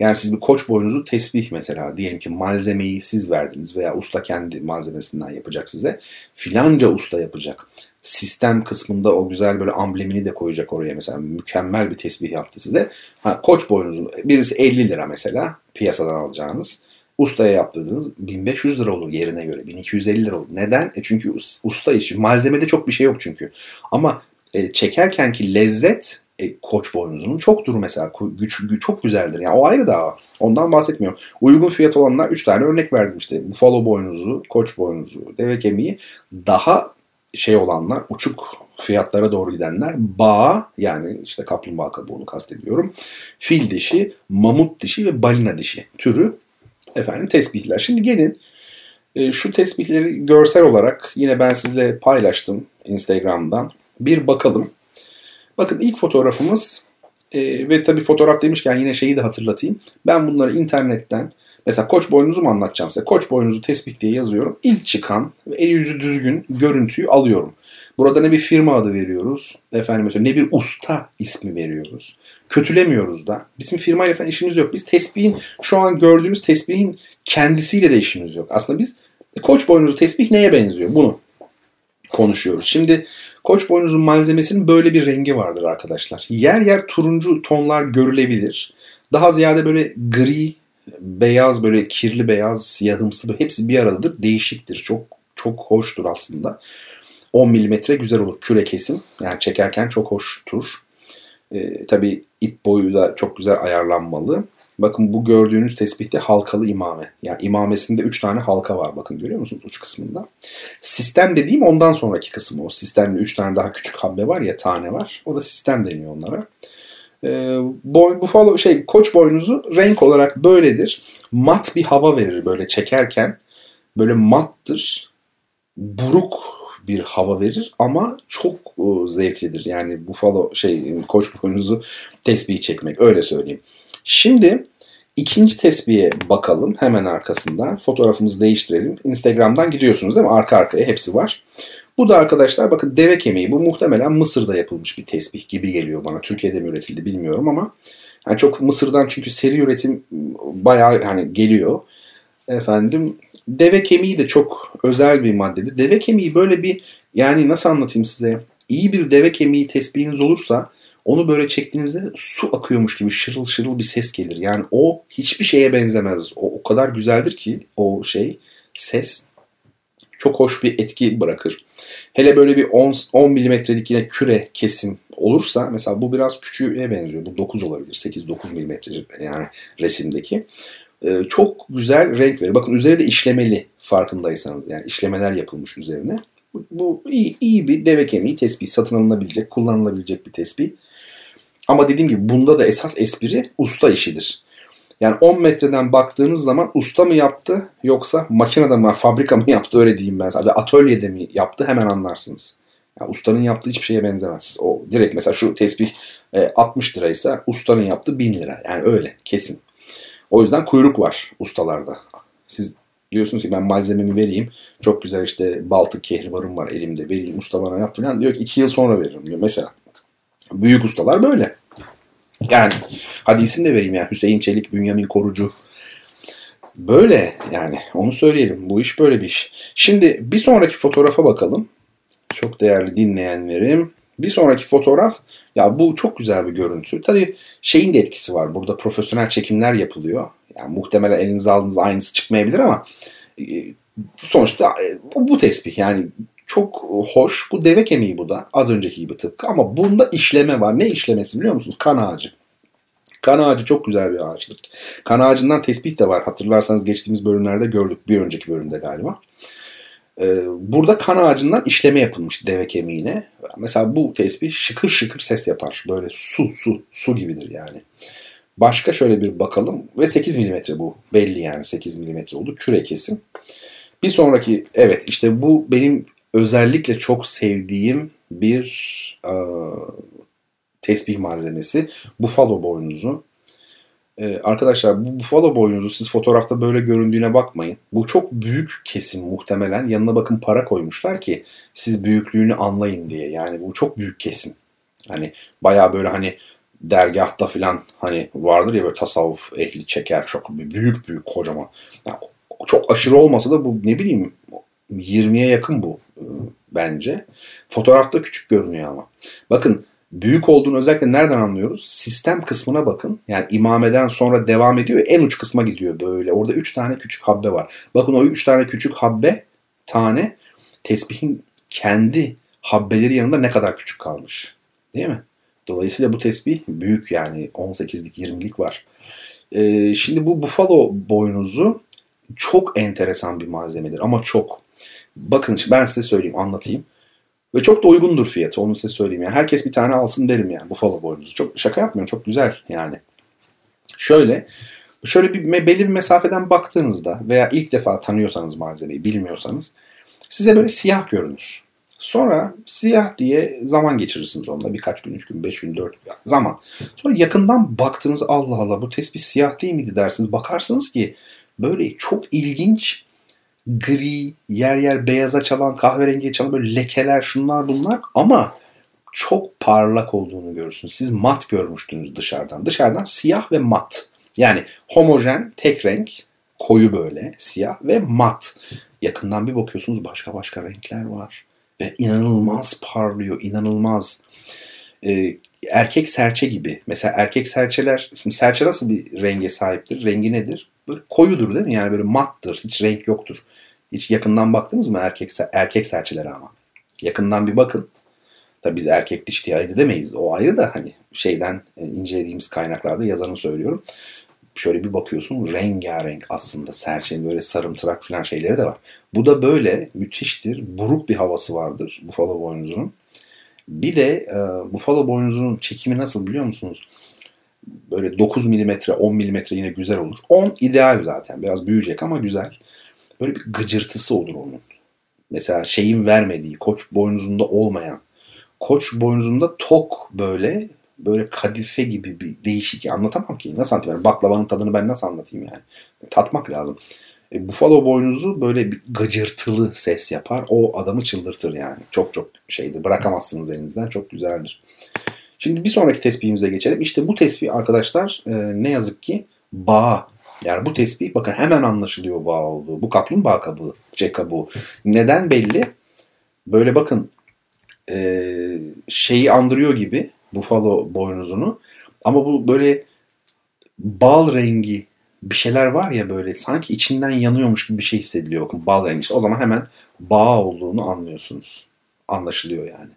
Yani siz bir koç boynuzu tesbih mesela diyelim ki malzemeyi siz verdiniz veya usta kendi malzemesinden yapacak size. Filanca usta yapacak sistem kısmında o güzel böyle amblemini de koyacak oraya mesela mükemmel bir tesbih yaptı size. Ha, koç boynuzun birisi 50 lira mesela piyasadan alacağınız. Ustaya yaptırdığınız 1500 lira olur yerine göre. 1250 lira olur. Neden? E çünkü usta işi. Malzemede çok bir şey yok çünkü. Ama e, çekerken ki lezzet e, koç boynuzunun çoktur mesela. Güç, güç çok güzeldir. Yani o ayrı daha. Ondan bahsetmiyorum. Uygun fiyat olanlar 3 tane örnek verdim işte. Buffalo boynuzu, koç boynuzu, deve kemiği daha şey olanlar, uçuk fiyatlara doğru gidenler bağ yani işte kaplumbağa kabuğunu kastediyorum. Fil dişi, mamut dişi ve balina dişi türü efendim tesbihler. Şimdi gelin e, şu tesbihleri görsel olarak yine ben sizle paylaştım Instagram'dan. Bir bakalım. Bakın ilk fotoğrafımız e, ve tabii fotoğraf demişken yine şeyi de hatırlatayım. Ben bunları internetten Mesela koç boynuzu mu anlatacağım size? Koç boynuzu tespit diye yazıyorum. İlk çıkan ve el yüzü düzgün görüntüyü alıyorum. Burada ne bir firma adı veriyoruz. Efendim mesela ne bir usta ismi veriyoruz. Kötülemiyoruz da. Bizim firmayla falan işimiz yok. Biz tesbihin şu an gördüğünüz tesbihin kendisiyle de işimiz yok. Aslında biz koç boynuzu tesbih neye benziyor? Bunu konuşuyoruz. Şimdi koç boynuzun malzemesinin böyle bir rengi vardır arkadaşlar. Yer yer turuncu tonlar görülebilir. Daha ziyade böyle gri, beyaz böyle kirli beyaz, siyahımsı hepsi bir aradadır. Değişiktir. Çok çok hoştur aslında. 10 milimetre güzel olur. Küre kesim. Yani çekerken çok hoştur. Ee, tabii ip boyu da çok güzel ayarlanmalı. Bakın bu gördüğünüz tespihte halkalı imame. Yani imamesinde 3 tane halka var bakın görüyor musunuz uç kısmında. Sistem dediğim ondan sonraki kısmı o. Sistemde 3 tane daha küçük habbe var ya tane var. O da sistem deniyor onlara. Ee, boy, buffalo şey koç boynuzu renk olarak böyledir. Mat bir hava verir böyle çekerken. Böyle mattır. Buruk bir hava verir ama çok e, zevklidir. Yani buffalo şey koç boynuzu tesbih çekmek öyle söyleyeyim. Şimdi ikinci tesbihe bakalım hemen arkasından. Fotoğrafımızı değiştirelim. Instagram'dan gidiyorsunuz değil mi? Arka arkaya hepsi var. Bu da arkadaşlar bakın deve kemiği. Bu muhtemelen Mısır'da yapılmış bir tesbih gibi geliyor bana. Türkiye'de mi üretildi bilmiyorum ama yani çok Mısır'dan çünkü seri üretim bayağı hani geliyor. Efendim deve kemiği de çok özel bir maddedir. Deve kemiği böyle bir yani nasıl anlatayım size? İyi bir deve kemiği tespihiniz olursa onu böyle çektiğinizde su akıyormuş gibi şırıl şırıl bir ses gelir. Yani o hiçbir şeye benzemez. O, o kadar güzeldir ki o şey ses çok hoş bir etki bırakır. Hele böyle bir 10, 10 milimetrelik yine küre kesim olursa mesela bu biraz küçüğe benziyor. Bu 9 olabilir. 8-9 milimetre yani resimdeki. Ee, çok güzel renk verir. Bakın üzeri de işlemeli farkındaysanız. Yani işlemeler yapılmış üzerine. Bu, bu iyi, iyi bir deve kemiği tespih. Satın alınabilecek, kullanılabilecek bir tespih. Ama dediğim gibi bunda da esas espri usta işidir. Yani 10 metreden baktığınız zaman usta mı yaptı yoksa makinede mi, fabrika mı yaptı öyle diyeyim ben. Sadece atölyede mi yaptı hemen anlarsınız. Yani ustanın yaptığı hiçbir şeye benzemez. O direkt mesela şu tesbih 60 e, liraysa ustanın yaptığı 1000 lira. Yani öyle kesin. O yüzden kuyruk var ustalarda. Siz diyorsunuz ki ben malzememi vereyim. Çok güzel işte baltık kehribarım var elimde vereyim usta bana yap falan. Diyor ki 2 yıl sonra veririm diyor mesela. Büyük ustalar böyle. Yani hadi isim de vereyim yani Hüseyin Çelik, Bünyamin Korucu. Böyle yani onu söyleyelim. Bu iş böyle bir iş. Şimdi bir sonraki fotoğrafa bakalım. Çok değerli dinleyenlerim. Bir sonraki fotoğraf ya bu çok güzel bir görüntü. Tabii şeyin de etkisi var. Burada profesyonel çekimler yapılıyor. Yani muhtemelen elinize aldığınız aynısı çıkmayabilir ama e, sonuçta e, bu, bu tespih yani çok hoş. Bu deve kemiği bu da. Az önceki gibi tıpkı ama bunda işleme var. Ne işlemesi biliyor musunuz? Kan ağacı. Kan ağacı çok güzel bir ağaçtır. Kan ağacından tespih de var. Hatırlarsanız geçtiğimiz bölümlerde gördük. Bir önceki bölümde galiba. Ee, burada kan ağacından işleme yapılmış deve kemiğine. Mesela bu tespih şıkır şıkır ses yapar. Böyle su su su gibidir yani. Başka şöyle bir bakalım. Ve 8 milimetre bu. Belli yani 8 milimetre oldu. Küre kesim. Bir sonraki evet işte bu benim özellikle çok sevdiğim bir e, tesbih malzemesi. Buffalo boynuzu. Ee, arkadaşlar bu buffalo boynuzu siz fotoğrafta böyle göründüğüne bakmayın. Bu çok büyük kesim muhtemelen. Yanına bakın para koymuşlar ki siz büyüklüğünü anlayın diye. Yani bu çok büyük kesim. Hani baya böyle hani dergahta falan hani vardır ya böyle tasavvuf ehli çeker çok büyük büyük kocaman. Yani çok aşırı olmasa da bu ne bileyim 20'ye yakın bu e, bence. Fotoğrafta küçük görünüyor ama. Bakın büyük olduğunu özellikle nereden anlıyoruz? Sistem kısmına bakın. Yani imameden sonra devam ediyor. En uç kısma gidiyor böyle. Orada 3 tane küçük habbe var. Bakın o 3 tane küçük habbe tane tesbihin kendi habbeleri yanında ne kadar küçük kalmış. Değil mi? Dolayısıyla bu tesbih büyük yani 18'lik 20'lik var. Ee, şimdi bu buffalo boynuzu çok enteresan bir malzemedir ama çok. Bakın ben size söyleyeyim anlatayım. Ve çok da uygundur fiyatı onu size söyleyeyim. Yani herkes bir tane alsın derim yani Buffalo boynuzu. Çok şaka yapmıyorum çok güzel yani. Şöyle şöyle bir belli bir mesafeden baktığınızda veya ilk defa tanıyorsanız malzemeyi bilmiyorsanız size böyle siyah görünür. Sonra siyah diye zaman geçirirsiniz onunla. Birkaç gün, üç gün, beş gün, dört gün zaman. Sonra yakından baktığınız Allah Allah bu tespih siyah değil miydi dersiniz. Bakarsınız ki böyle çok ilginç gri, yer yer beyaza çalan, kahverengiye çalan böyle lekeler şunlar bunlar ama çok parlak olduğunu görürsünüz. Siz mat görmüştünüz dışarıdan. Dışarıdan siyah ve mat. Yani homojen, tek renk, koyu böyle siyah ve mat. Yakından bir bakıyorsunuz başka başka renkler var. Ve inanılmaz parlıyor, inanılmaz. Ee, erkek serçe gibi. Mesela erkek serçeler, şimdi serçe nasıl bir renge sahiptir? Rengi nedir? Böyle koyudur değil mi? Yani böyle mattır. Hiç renk yoktur. Hiç yakından baktınız mı erkek erkek serçelere ama? Yakından bir bakın. Tabii biz erkek diş diye ayırt edemeyiz. O ayrı da hani şeyden e, incelediğimiz kaynaklarda yazanı söylüyorum. Şöyle bir bakıyorsun rengarenk aslında serçenin böyle sarımtırak falan şeyleri de var. Bu da böyle müthiştir. Buruk bir havası vardır bufalo boynuzunun. Bir de e, bufalo boynuzunun çekimi nasıl biliyor musunuz? Böyle 9 mm, 10 mm yine güzel olur. 10 ideal zaten. Biraz büyüyecek ama güzel. Böyle bir gıcırtısı olur onun. Mesela şeyin vermediği, koç boynuzunda olmayan koç boynuzunda tok böyle böyle kadife gibi bir değişik anlatamam ki. Nasıl anlatayım? Yani baklavanın tadını ben nasıl anlatayım yani? Tatmak lazım. E, Buffalo boynuzu böyle bir gıcırtılı ses yapar. O adamı çıldırtır yani. Çok çok şeydir. Bırakamazsınız elinizden. Çok güzeldir. Şimdi bir sonraki tespihimize geçelim. İşte bu tespih arkadaşlar e, ne yazık ki bağ. Yani bu tespih bakın hemen anlaşılıyor bağ olduğu. Bu kaplumbağa kabuğu, şey kabuğu. Neden belli? Böyle bakın e, şeyi andırıyor gibi bufalo boynuzunu. Ama bu böyle bal rengi bir şeyler var ya böyle sanki içinden yanıyormuş gibi bir şey hissediliyor. Bakın bal rengi. O zaman hemen bağ olduğunu anlıyorsunuz. Anlaşılıyor yani.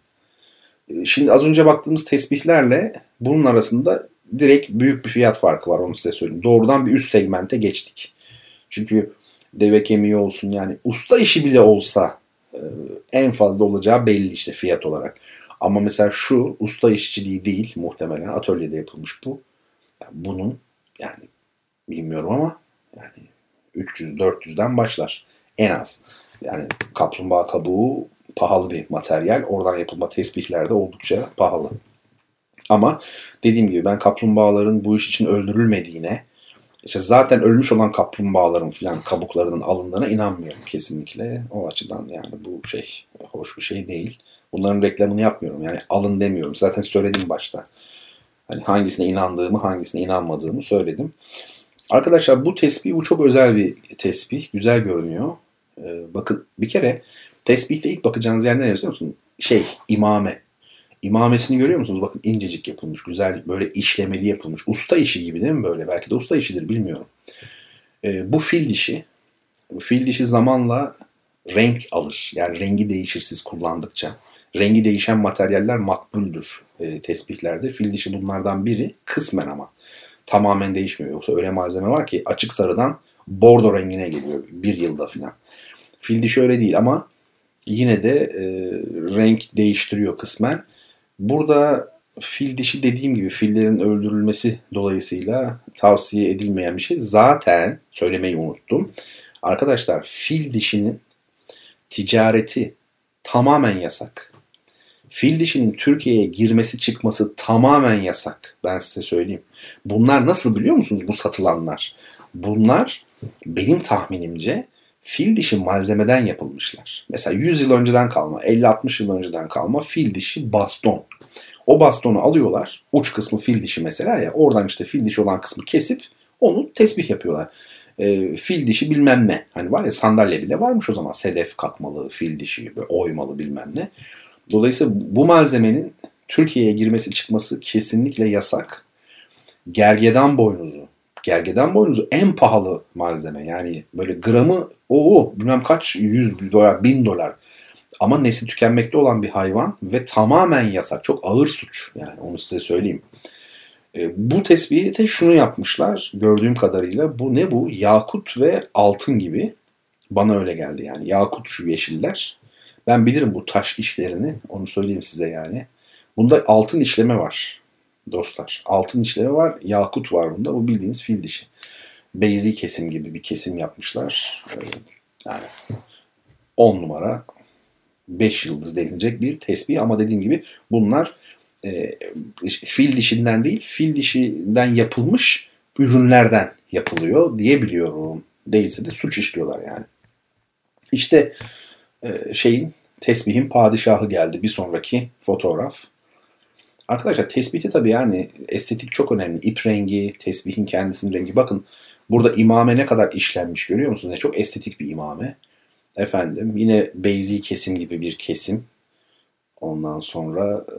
E, şimdi az önce baktığımız tesbihlerle bunun arasında direkt büyük bir fiyat farkı var onu size söyleyeyim. Doğrudan bir üst segmente geçtik. Çünkü deve kemiği olsun yani usta işi bile olsa e, en fazla olacağı belli işte fiyat olarak. Ama mesela şu usta işçiliği değil muhtemelen atölyede yapılmış bu. Yani bunun yani bilmiyorum ama yani 300-400'den başlar en az. Yani kaplumbağa kabuğu pahalı bir materyal. Oradan yapılma tesbihler de oldukça pahalı. Ama dediğim gibi ben kaplumbağaların bu iş için öldürülmediğine işte zaten ölmüş olan kaplumbağaların filan kabuklarının alındığına inanmıyorum kesinlikle. O açıdan yani bu şey hoş bir şey değil. Bunların reklamını yapmıyorum. Yani alın demiyorum. Zaten söyledim başta. Hani hangisine inandığımı, hangisine inanmadığımı söyledim. Arkadaşlar bu tesbih bu çok özel bir tesbih. Güzel görünüyor. Ee, bakın bir kere tesbihte ilk bakacağınız yer neresi musun? Şey imame. İmamesini görüyor musunuz? Bakın incecik yapılmış, güzel böyle işlemeli yapılmış. Usta işi gibi değil mi böyle? Belki de usta işidir bilmiyorum. Ee, bu fil dişi, bu fil dişi zamanla renk alır. Yani rengi değişir siz kullandıkça. Rengi değişen materyaller makbuldür e, tespihlerde. Fil dişi bunlardan biri kısmen ama tamamen değişmiyor. Yoksa öyle malzeme var ki açık sarıdan bordo rengine geliyor bir yılda filan. Fil dişi öyle değil ama yine de e, renk değiştiriyor kısmen. Burada fil dişi dediğim gibi fillerin öldürülmesi dolayısıyla tavsiye edilmeyen bir şey. Zaten söylemeyi unuttum. Arkadaşlar fil dişinin ticareti tamamen yasak. Fil dişinin Türkiye'ye girmesi çıkması tamamen yasak. Ben size söyleyeyim. Bunlar nasıl biliyor musunuz bu satılanlar? Bunlar benim tahminimce fil dişi malzemeden yapılmışlar. Mesela 100 yıl önceden kalma, 50-60 yıl önceden kalma fil dişi baston. O bastonu alıyorlar. Uç kısmı fil dişi mesela ya. Oradan işte fil dişi olan kısmı kesip onu tesbih yapıyorlar. E, fil dişi bilmem ne. Hani var ya sandalye bile varmış o zaman. Sedef katmalı, fil dişi, oymalı bilmem ne. Dolayısıyla bu malzemenin Türkiye'ye girmesi çıkması kesinlikle yasak. Gergedan boynuzu. Gergedan boynuzu en pahalı malzeme. Yani böyle gramı o bilmem kaç yüz dolar, bin dolar. Ama nesli tükenmekte olan bir hayvan ve tamamen yasak. Çok ağır suç yani onu size söyleyeyim. E, bu tespihi de şunu yapmışlar gördüğüm kadarıyla. Bu ne bu? Yakut ve altın gibi. Bana öyle geldi yani. Yakut şu yeşiller. Ben bilirim bu taş işlerini. Onu söyleyeyim size yani. Bunda altın işleme var dostlar. Altın işleme var. Yakut var bunda. Bu bildiğiniz fil dişi. Beyzi kesim gibi bir kesim yapmışlar. E, yani 10 numara 5 yıldız denilecek bir tesbih ama dediğim gibi bunlar e, fil dişinden değil fil dişinden yapılmış ürünlerden yapılıyor diyebiliyorum Değilse de suç işliyorlar yani. İşte e, şeyin tesbihin padişahı geldi bir sonraki fotoğraf. Arkadaşlar tespiti tabii yani estetik çok önemli. İp rengi, tesbihin kendisinin rengi. Bakın burada imame ne kadar işlenmiş görüyor musunuz? Çok estetik bir imame. Efendim yine beyzi kesim gibi bir kesim. Ondan sonra e,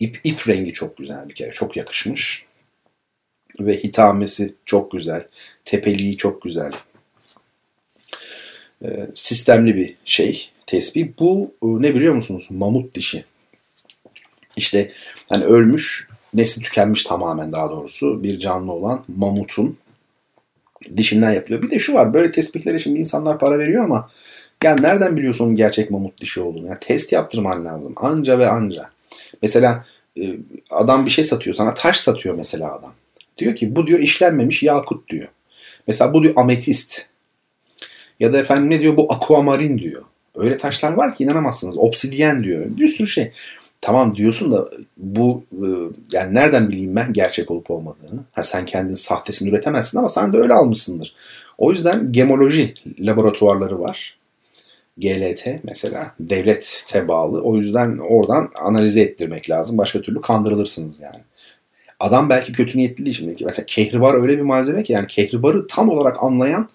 ip, ip rengi çok güzel bir kere. Çok yakışmış. Ve hitamesi çok güzel. Tepeliği çok güzel. E, sistemli bir şey tesbih. Bu e, ne biliyor musunuz? Mamut dişi. İşte hani ölmüş, nesli tükenmiş tamamen daha doğrusu bir canlı olan mamutun dişinden yapılıyor. Bir de şu var böyle tespihlere şimdi insanlar para veriyor ama yani nereden biliyorsun onun gerçek mamut dişi olduğunu? Yani test yaptırman lazım. Anca ve anca. Mesela e, adam bir şey satıyor sana taş satıyor mesela adam. Diyor ki bu diyor işlenmemiş yakut diyor. Mesela bu diyor ametist. Ya da efendim ne diyor bu aquamarin diyor. Öyle taşlar var ki inanamazsınız. Obsidyen diyor. Bir sürü şey. Tamam diyorsun da bu e, yani nereden bileyim ben gerçek olup olmadığını. Ha sen kendin sahtesini üretemezsin ama sen de öyle almışsındır. O yüzden gemoloji laboratuvarları var. GLT mesela devlete bağlı. O yüzden oradan analize ettirmek lazım. Başka türlü kandırılırsınız yani. Adam belki kötü niyetli değil şimdi. Mesela kehribar öyle bir malzeme ki yani kehribarı tam olarak anlayan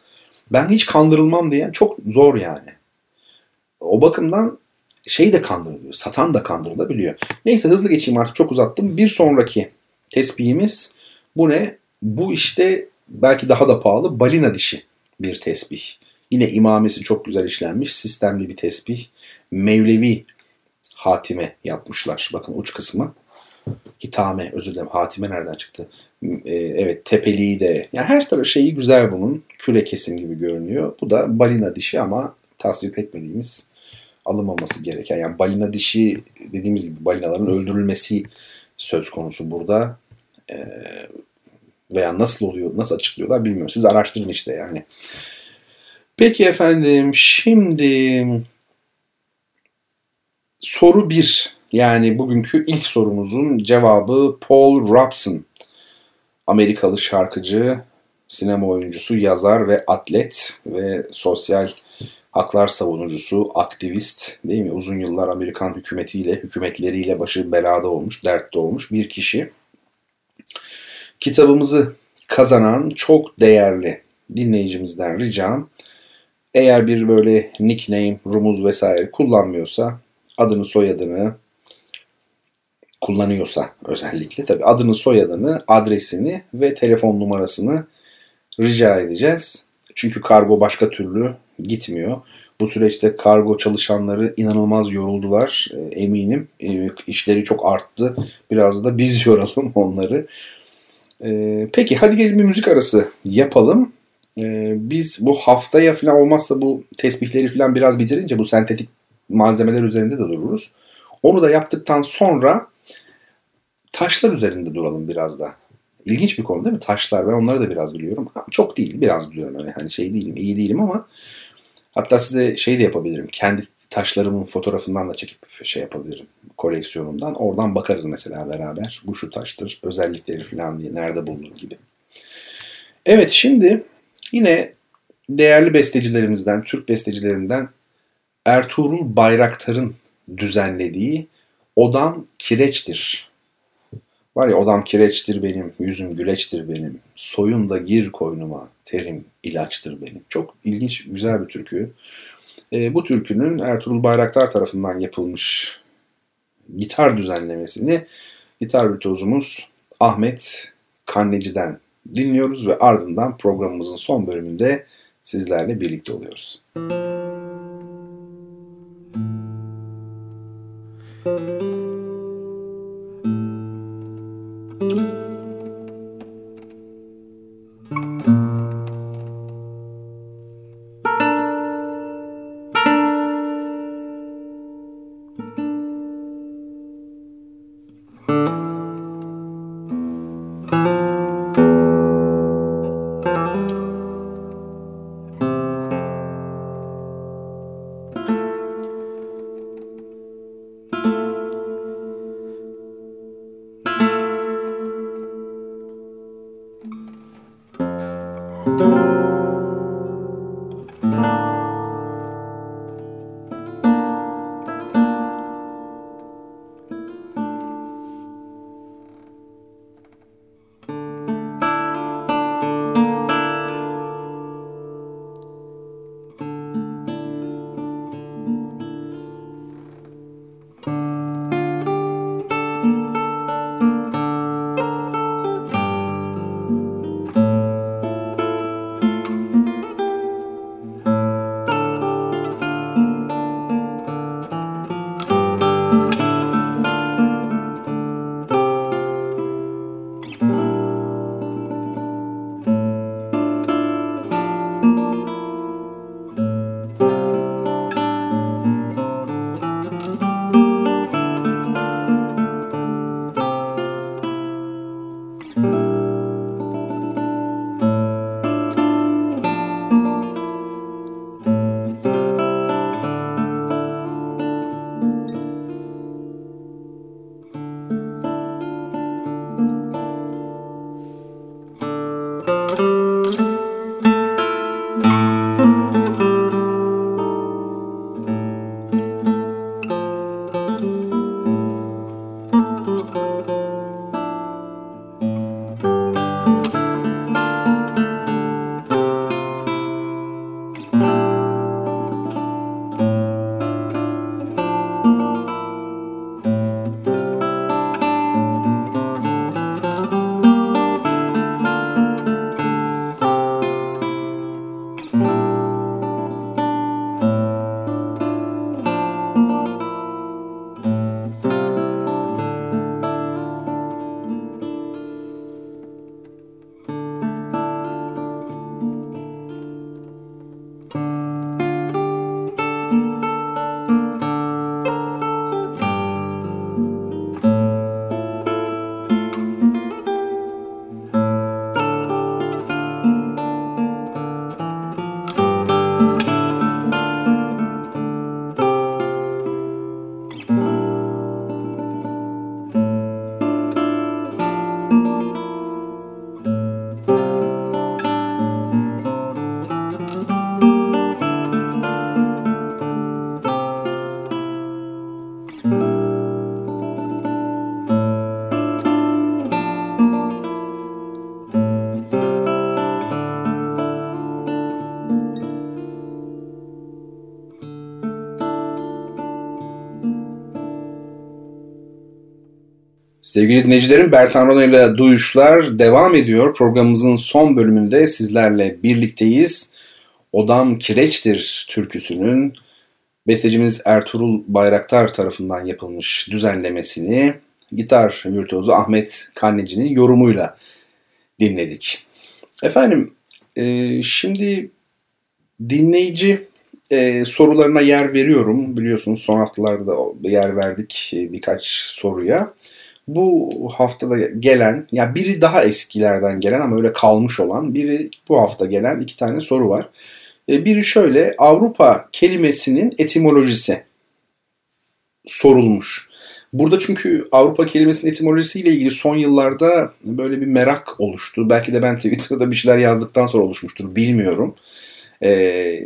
ben hiç kandırılmam diyen çok zor yani. O bakımdan şey de kandırılıyor. Satan da kandırılabiliyor. Neyse hızlı geçeyim artık çok uzattım. Bir sonraki tesbihimiz bu ne? Bu işte belki daha da pahalı balina dişi bir tesbih. Yine imamesi çok güzel işlenmiş. Sistemli bir tesbih. Mevlevi hatime yapmışlar. Bakın uç kısmı. Hitame özür dilerim. Hatime nereden çıktı? Ee, evet tepeliği de. Yani her tarafı şeyi güzel bunun. Küre kesim gibi görünüyor. Bu da balina dişi ama tasvip etmediğimiz alınmaması gereken yani balina dişi dediğimiz gibi balinaların öldürülmesi söz konusu burada. Ee, veya nasıl oluyor, nasıl açıklıyorlar bilmiyorum. Siz araştırın işte yani. Peki efendim şimdi soru bir yani bugünkü ilk sorumuzun cevabı Paul Robson. Amerikalı şarkıcı, sinema oyuncusu, yazar ve atlet ve sosyal haklar savunucusu, aktivist değil mi? Uzun yıllar Amerikan hükümetiyle, hükümetleriyle başı belada olmuş, dertte olmuş bir kişi. Kitabımızı kazanan çok değerli dinleyicimizden ricam eğer bir böyle nickname, rumuz vesaire kullanmıyorsa adını soyadını kullanıyorsa özellikle tabi adını soyadını adresini ve telefon numarasını rica edeceğiz. Çünkü kargo başka türlü gitmiyor. Bu süreçte kargo çalışanları inanılmaz yoruldular e, eminim. E, işleri çok arttı. Biraz da biz yoralım onları. E, peki hadi gelin bir müzik arası yapalım. Biz bu haftaya falan olmazsa bu tesbihleri falan biraz bitirince bu sentetik malzemeler üzerinde de dururuz. Onu da yaptıktan sonra taşlar üzerinde duralım biraz da. İlginç bir konu değil mi? Taşlar. Ben onları da biraz biliyorum. Çok değil. Biraz biliyorum. Öyle. Hani şey değilim. iyi değilim ama Hatta size şey de yapabilirim. Kendi taşlarımın fotoğrafından da çekip şey yapabilirim. Koleksiyonumdan. Oradan bakarız mesela beraber. Bu şu taştır. Özellikleri falan diye. Nerede bulunur gibi. Evet şimdi yine değerli bestecilerimizden, Türk bestecilerinden Ertuğrul Bayraktar'ın düzenlediği Odam Kireçtir Var ya odam kireçtir benim, yüzüm güleçtir benim, soyun da gir koynuma, terim ilaçtır benim. Çok ilginç, güzel bir türkü. E, bu türkünün Ertuğrul Bayraktar tarafından yapılmış gitar düzenlemesini gitar virtüozumuz Ahmet Kanneci'den dinliyoruz ve ardından programımızın son bölümünde sizlerle birlikte oluyoruz. Müzik Sevgili dinleyicilerim Bertan Rona ile Duyuşlar devam ediyor. Programımızın son bölümünde sizlerle birlikteyiz. Odam Kireçtir türküsünün bestecimiz Ertuğrul Bayraktar tarafından yapılmış düzenlemesini gitar virtüozu Ahmet Kanneci'nin yorumuyla dinledik. Efendim e, şimdi dinleyici e, sorularına yer veriyorum. Biliyorsunuz son haftalarda yer verdik e, birkaç soruya bu haftada gelen, ya biri daha eskilerden gelen ama öyle kalmış olan, biri bu hafta gelen iki tane soru var. E, biri şöyle, Avrupa kelimesinin etimolojisi sorulmuş. Burada çünkü Avrupa kelimesinin etimolojisiyle ilgili son yıllarda böyle bir merak oluştu. Belki de ben Twitter'da bir şeyler yazdıktan sonra oluşmuştur, bilmiyorum. Ee,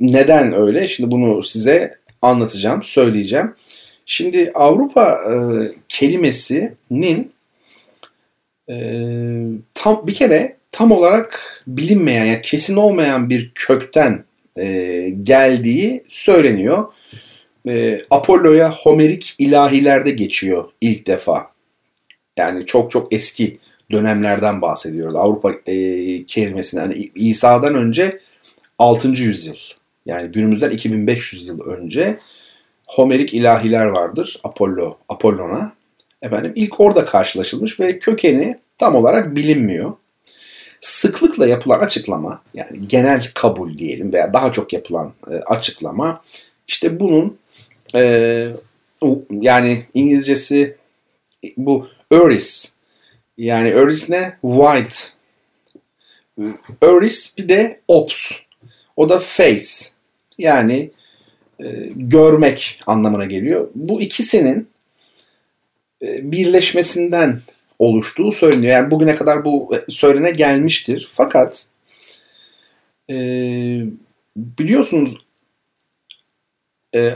neden öyle? Şimdi bunu size anlatacağım, söyleyeceğim. Şimdi Avrupa e, kelimesinin e, tam bir kere tam olarak bilinmeyen yani kesin olmayan bir kökten e, geldiği söyleniyor. E, Apollo'ya Homerik ilahilerde geçiyor ilk defa. Yani çok çok eski dönemlerden bahsediyoruz. Avrupa e, kelimesini hani İsa'dan önce 6. yüzyıl. Yani günümüzden 2500 yıl önce Homerik ilahiler vardır Apollo, Apollon'a. Efendim ilk orada karşılaşılmış ve kökeni tam olarak bilinmiyor. Sıklıkla yapılan açıklama yani genel kabul diyelim veya daha çok yapılan e, açıklama işte bunun e, yani İngilizcesi bu Eris yani Eris ne? White. Eris bir de Ops. O da face. Yani e, görmek anlamına geliyor. Bu ikisinin e, birleşmesinden oluştuğu söyleniyor. Yani bugüne kadar bu söylene gelmiştir. Fakat e, biliyorsunuz e,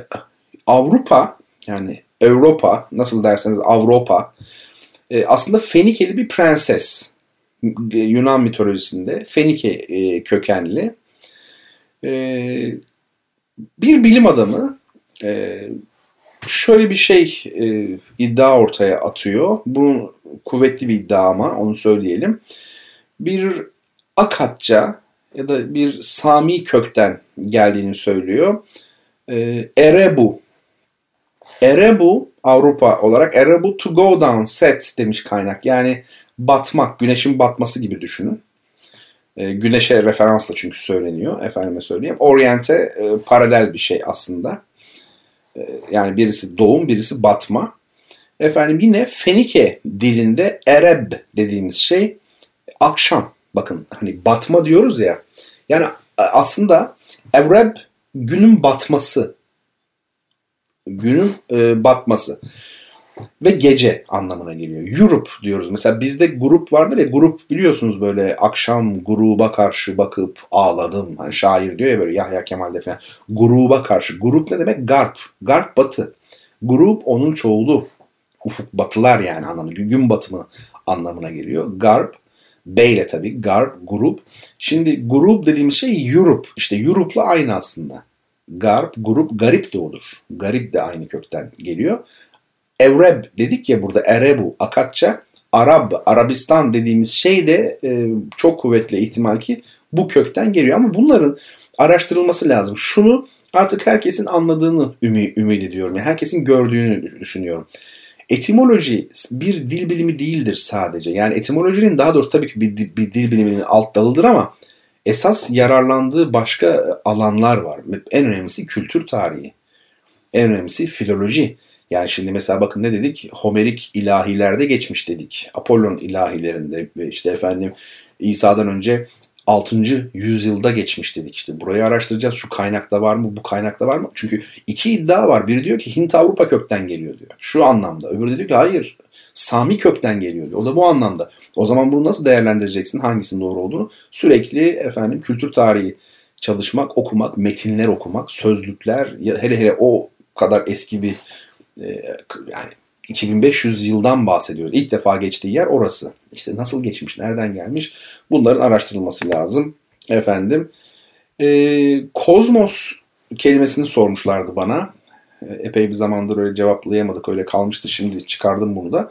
Avrupa yani Avrupa nasıl derseniz Avrupa e, aslında Fenikeli bir prenses. Yunan mitolojisinde Fenike e, kökenli. E, bir bilim adamı e, şöyle bir şey e, iddia ortaya atıyor. Bu kuvvetli bir iddia ama onu söyleyelim. Bir Akatça ya da bir Sami kökten geldiğini söylüyor. E, Erebu. Erebu Avrupa olarak Erebu to go down set demiş kaynak. Yani batmak, güneşin batması gibi düşünün. E, güneşe referansla çünkü söyleniyor. Efendime söyleyeyim. Oriente e, paralel bir şey aslında. E, yani birisi doğum, birisi batma. Efendim yine Fenike dilinde Ereb dediğimiz şey akşam. Bakın hani batma diyoruz ya. Yani aslında Ereb günün batması. Günün e, batması. Ve gece anlamına geliyor. Europe diyoruz. Mesela bizde grup vardır ya grup biliyorsunuz böyle akşam gruba karşı bakıp ağladım. Hani şair diyor ya böyle Yahya Kemal'de falan. Gruba karşı. Grup ne demek? Garp. Garp batı. Grup onun çoğulu. Ufuk batılar yani anlamı. Gün batımı anlamına geliyor. Garp. B ile tabii. Garp, grup. Şimdi grup dediğimiz şey Europe. İşte Europe'la aynı aslında. Garp, grup, garip de olur. Garip de aynı kökten geliyor. Evreb dedik ya burada Erebu, Akatça, Arab, Arabistan dediğimiz şey de e, çok kuvvetli ihtimal ki bu kökten geliyor. Ama bunların araştırılması lazım. Şunu artık herkesin anladığını ümit, ümit ediyorum. Yani herkesin gördüğünü düşünüyorum. Etimoloji bir dil bilimi değildir sadece. Yani etimolojinin daha doğrusu tabii ki bir, bir dil biliminin alt dalıdır ama esas yararlandığı başka alanlar var. En önemlisi kültür tarihi. En önemlisi filoloji. Yani şimdi mesela bakın ne dedik? Homerik ilahilerde geçmiş dedik. Apollon ilahilerinde ve işte efendim İsa'dan önce 6. yüzyılda geçmiş dedik işte. Burayı araştıracağız. Şu kaynakta var mı? Bu kaynakta var mı? Çünkü iki iddia var. Biri diyor ki Hint Avrupa kökten geliyor diyor. Şu anlamda. Öbürü diyor ki hayır. Sami kökten geliyor diyor. O da bu anlamda. O zaman bunu nasıl değerlendireceksin? Hangisinin doğru olduğunu? Sürekli efendim kültür tarihi çalışmak, okumak, metinler okumak, sözlükler, hele hele o kadar eski bir e, yani 2500 yıldan bahsediyoruz. İlk defa geçtiği yer orası. İşte nasıl geçmiş, nereden gelmiş bunların araştırılması lazım. Efendim e, kozmos kelimesini sormuşlardı bana. E, epey bir zamandır öyle cevaplayamadık öyle kalmıştı şimdi çıkardım bunu da.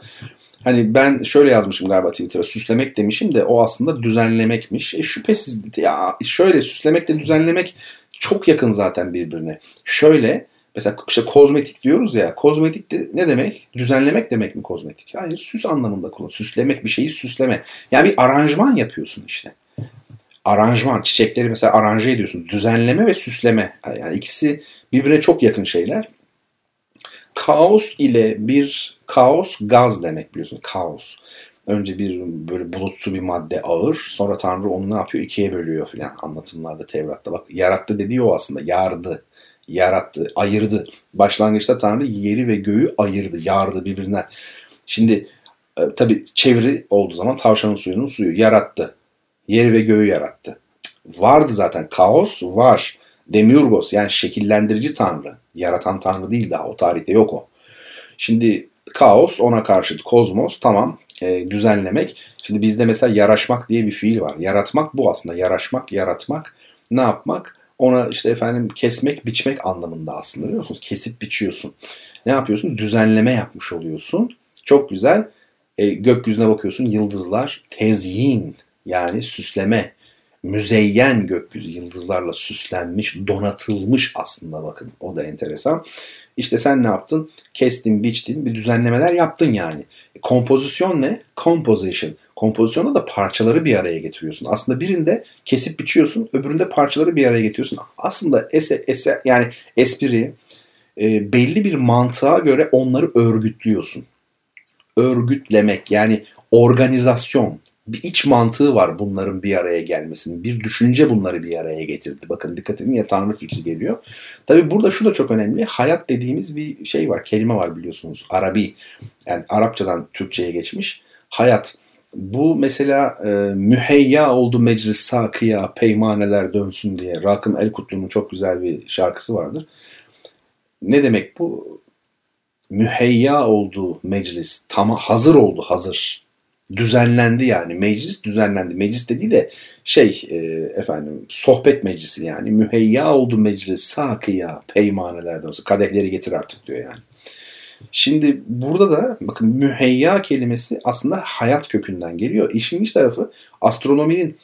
Hani ben şöyle yazmışım galiba Twitter'a süslemek demişim de o aslında düzenlemekmiş. E, şüphesiz ya şöyle süslemek de düzenlemek çok yakın zaten birbirine. Şöyle Mesela işte kozmetik diyoruz ya. Kozmetik de ne demek? Düzenlemek demek mi kozmetik? Hayır. Süs anlamında kullan. Süslemek bir şeyi süsleme. Yani bir aranjman yapıyorsun işte. Aranjman. Çiçekleri mesela aranje ediyorsun. Düzenleme ve süsleme. Yani ikisi birbirine çok yakın şeyler. Kaos ile bir kaos gaz demek biliyorsun. Kaos. Önce bir böyle bulutsu bir madde ağır. Sonra Tanrı onu ne yapıyor? İkiye bölüyor filan anlatımlarda Tevrat'ta. Bak yarattı dediği o aslında. Yardı yarattı, ayırdı. Başlangıçta Tanrı yeri ve göğü ayırdı, yardı birbirinden. Şimdi e, tabi çeviri olduğu zaman tavşanın suyunun suyu yarattı. Yeri ve göğü yarattı. Vardı zaten kaos var. Demiurgos yani şekillendirici tanrı. Yaratan tanrı değil daha o tarihte yok o. Şimdi kaos ona karşıt kozmos tamam e, düzenlemek. Şimdi bizde mesela yaraşmak diye bir fiil var. Yaratmak bu aslında. Yaraşmak, yaratmak. Ne yapmak? Ona işte efendim kesmek, biçmek anlamında aslında biliyor musunuz? Kesip biçiyorsun. Ne yapıyorsun? Düzenleme yapmış oluyorsun. Çok güzel. E, gökyüzüne bakıyorsun yıldızlar tezyin yani süsleme müzeyyen gökyüzü yıldızlarla süslenmiş, donatılmış aslında bakın. O da enteresan. İşte sen ne yaptın? Kestin, biçtin, bir düzenlemeler yaptın yani. E, kompozisyon ne? Composition. Kompozisyonda da parçaları bir araya getiriyorsun. Aslında birinde kesip biçiyorsun, öbüründe parçaları bir araya getiriyorsun. Aslında ese, ese yani espri e, belli bir mantığa göre onları örgütlüyorsun. Örgütlemek yani organizasyon bir iç mantığı var bunların bir araya gelmesinin. Bir düşünce bunları bir araya getirdi. Bakın dikkat edin ya Tanrı fikri geliyor. Tabi burada şu da çok önemli. Hayat dediğimiz bir şey var. Kelime var biliyorsunuz. Arabi. Yani Arapçadan Türkçe'ye geçmiş. Hayat. Bu mesela e, müheyya oldu meclis sakıya peymaneler dönsün diye. Rakım Elkutlu'nun çok güzel bir şarkısı vardır. Ne demek bu? Müheyya oldu meclis. Tam hazır oldu hazır düzenlendi yani meclis düzenlendi. Meclis dediği de şey e, efendim sohbet meclisi yani müheyya oldu meclis sakıya peymanelerden olsa kadehleri getir artık diyor yani. Şimdi burada da bakın müheyya kelimesi aslında hayat kökünden geliyor. İşin iç tarafı astronominin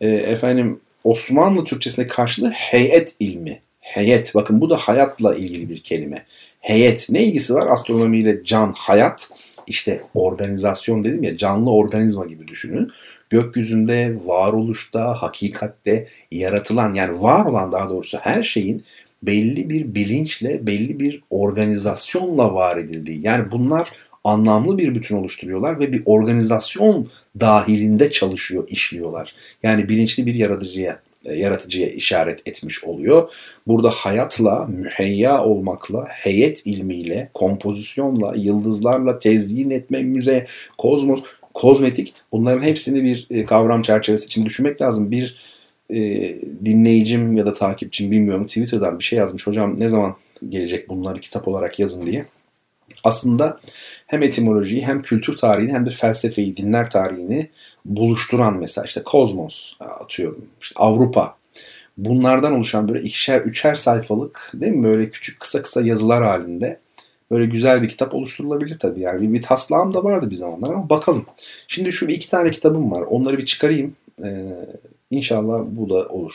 e, efendim Osmanlı Türkçesinde karşılığı heyet ilmi. Heyet bakın bu da hayatla ilgili bir kelime. Heyet ne ilgisi var astronomiyle can hayat işte organizasyon dedim ya canlı organizma gibi düşünün. Gökyüzünde, varoluşta, hakikatte yaratılan yani var olan daha doğrusu her şeyin belli bir bilinçle, belli bir organizasyonla var edildiği. Yani bunlar anlamlı bir bütün oluşturuyorlar ve bir organizasyon dahilinde çalışıyor, işliyorlar. Yani bilinçli bir yaratıcıya e, yaratıcıya işaret etmiş oluyor. Burada hayatla, müheyya olmakla, heyet ilmiyle, kompozisyonla, yıldızlarla tezyin etme, müze, kozmos, kozmetik bunların hepsini bir e, kavram çerçevesi için düşünmek lazım. Bir e, dinleyicim ya da takipçim bilmiyorum Twitter'dan bir şey yazmış. Hocam ne zaman gelecek bunları kitap olarak yazın diye. Aslında hem etimolojiyi hem kültür tarihini hem de felsefeyi, dinler tarihini buluşturan mesela işte kozmos atıyorum işte Avrupa bunlardan oluşan böyle ikişer üçer sayfalık değil mi böyle küçük kısa kısa yazılar halinde böyle güzel bir kitap oluşturulabilir tabii yani bir, bir taslağım da vardı bir zamanlar ama bakalım. Şimdi şu iki tane kitabım var onları bir çıkarayım ee, inşallah bu da olur.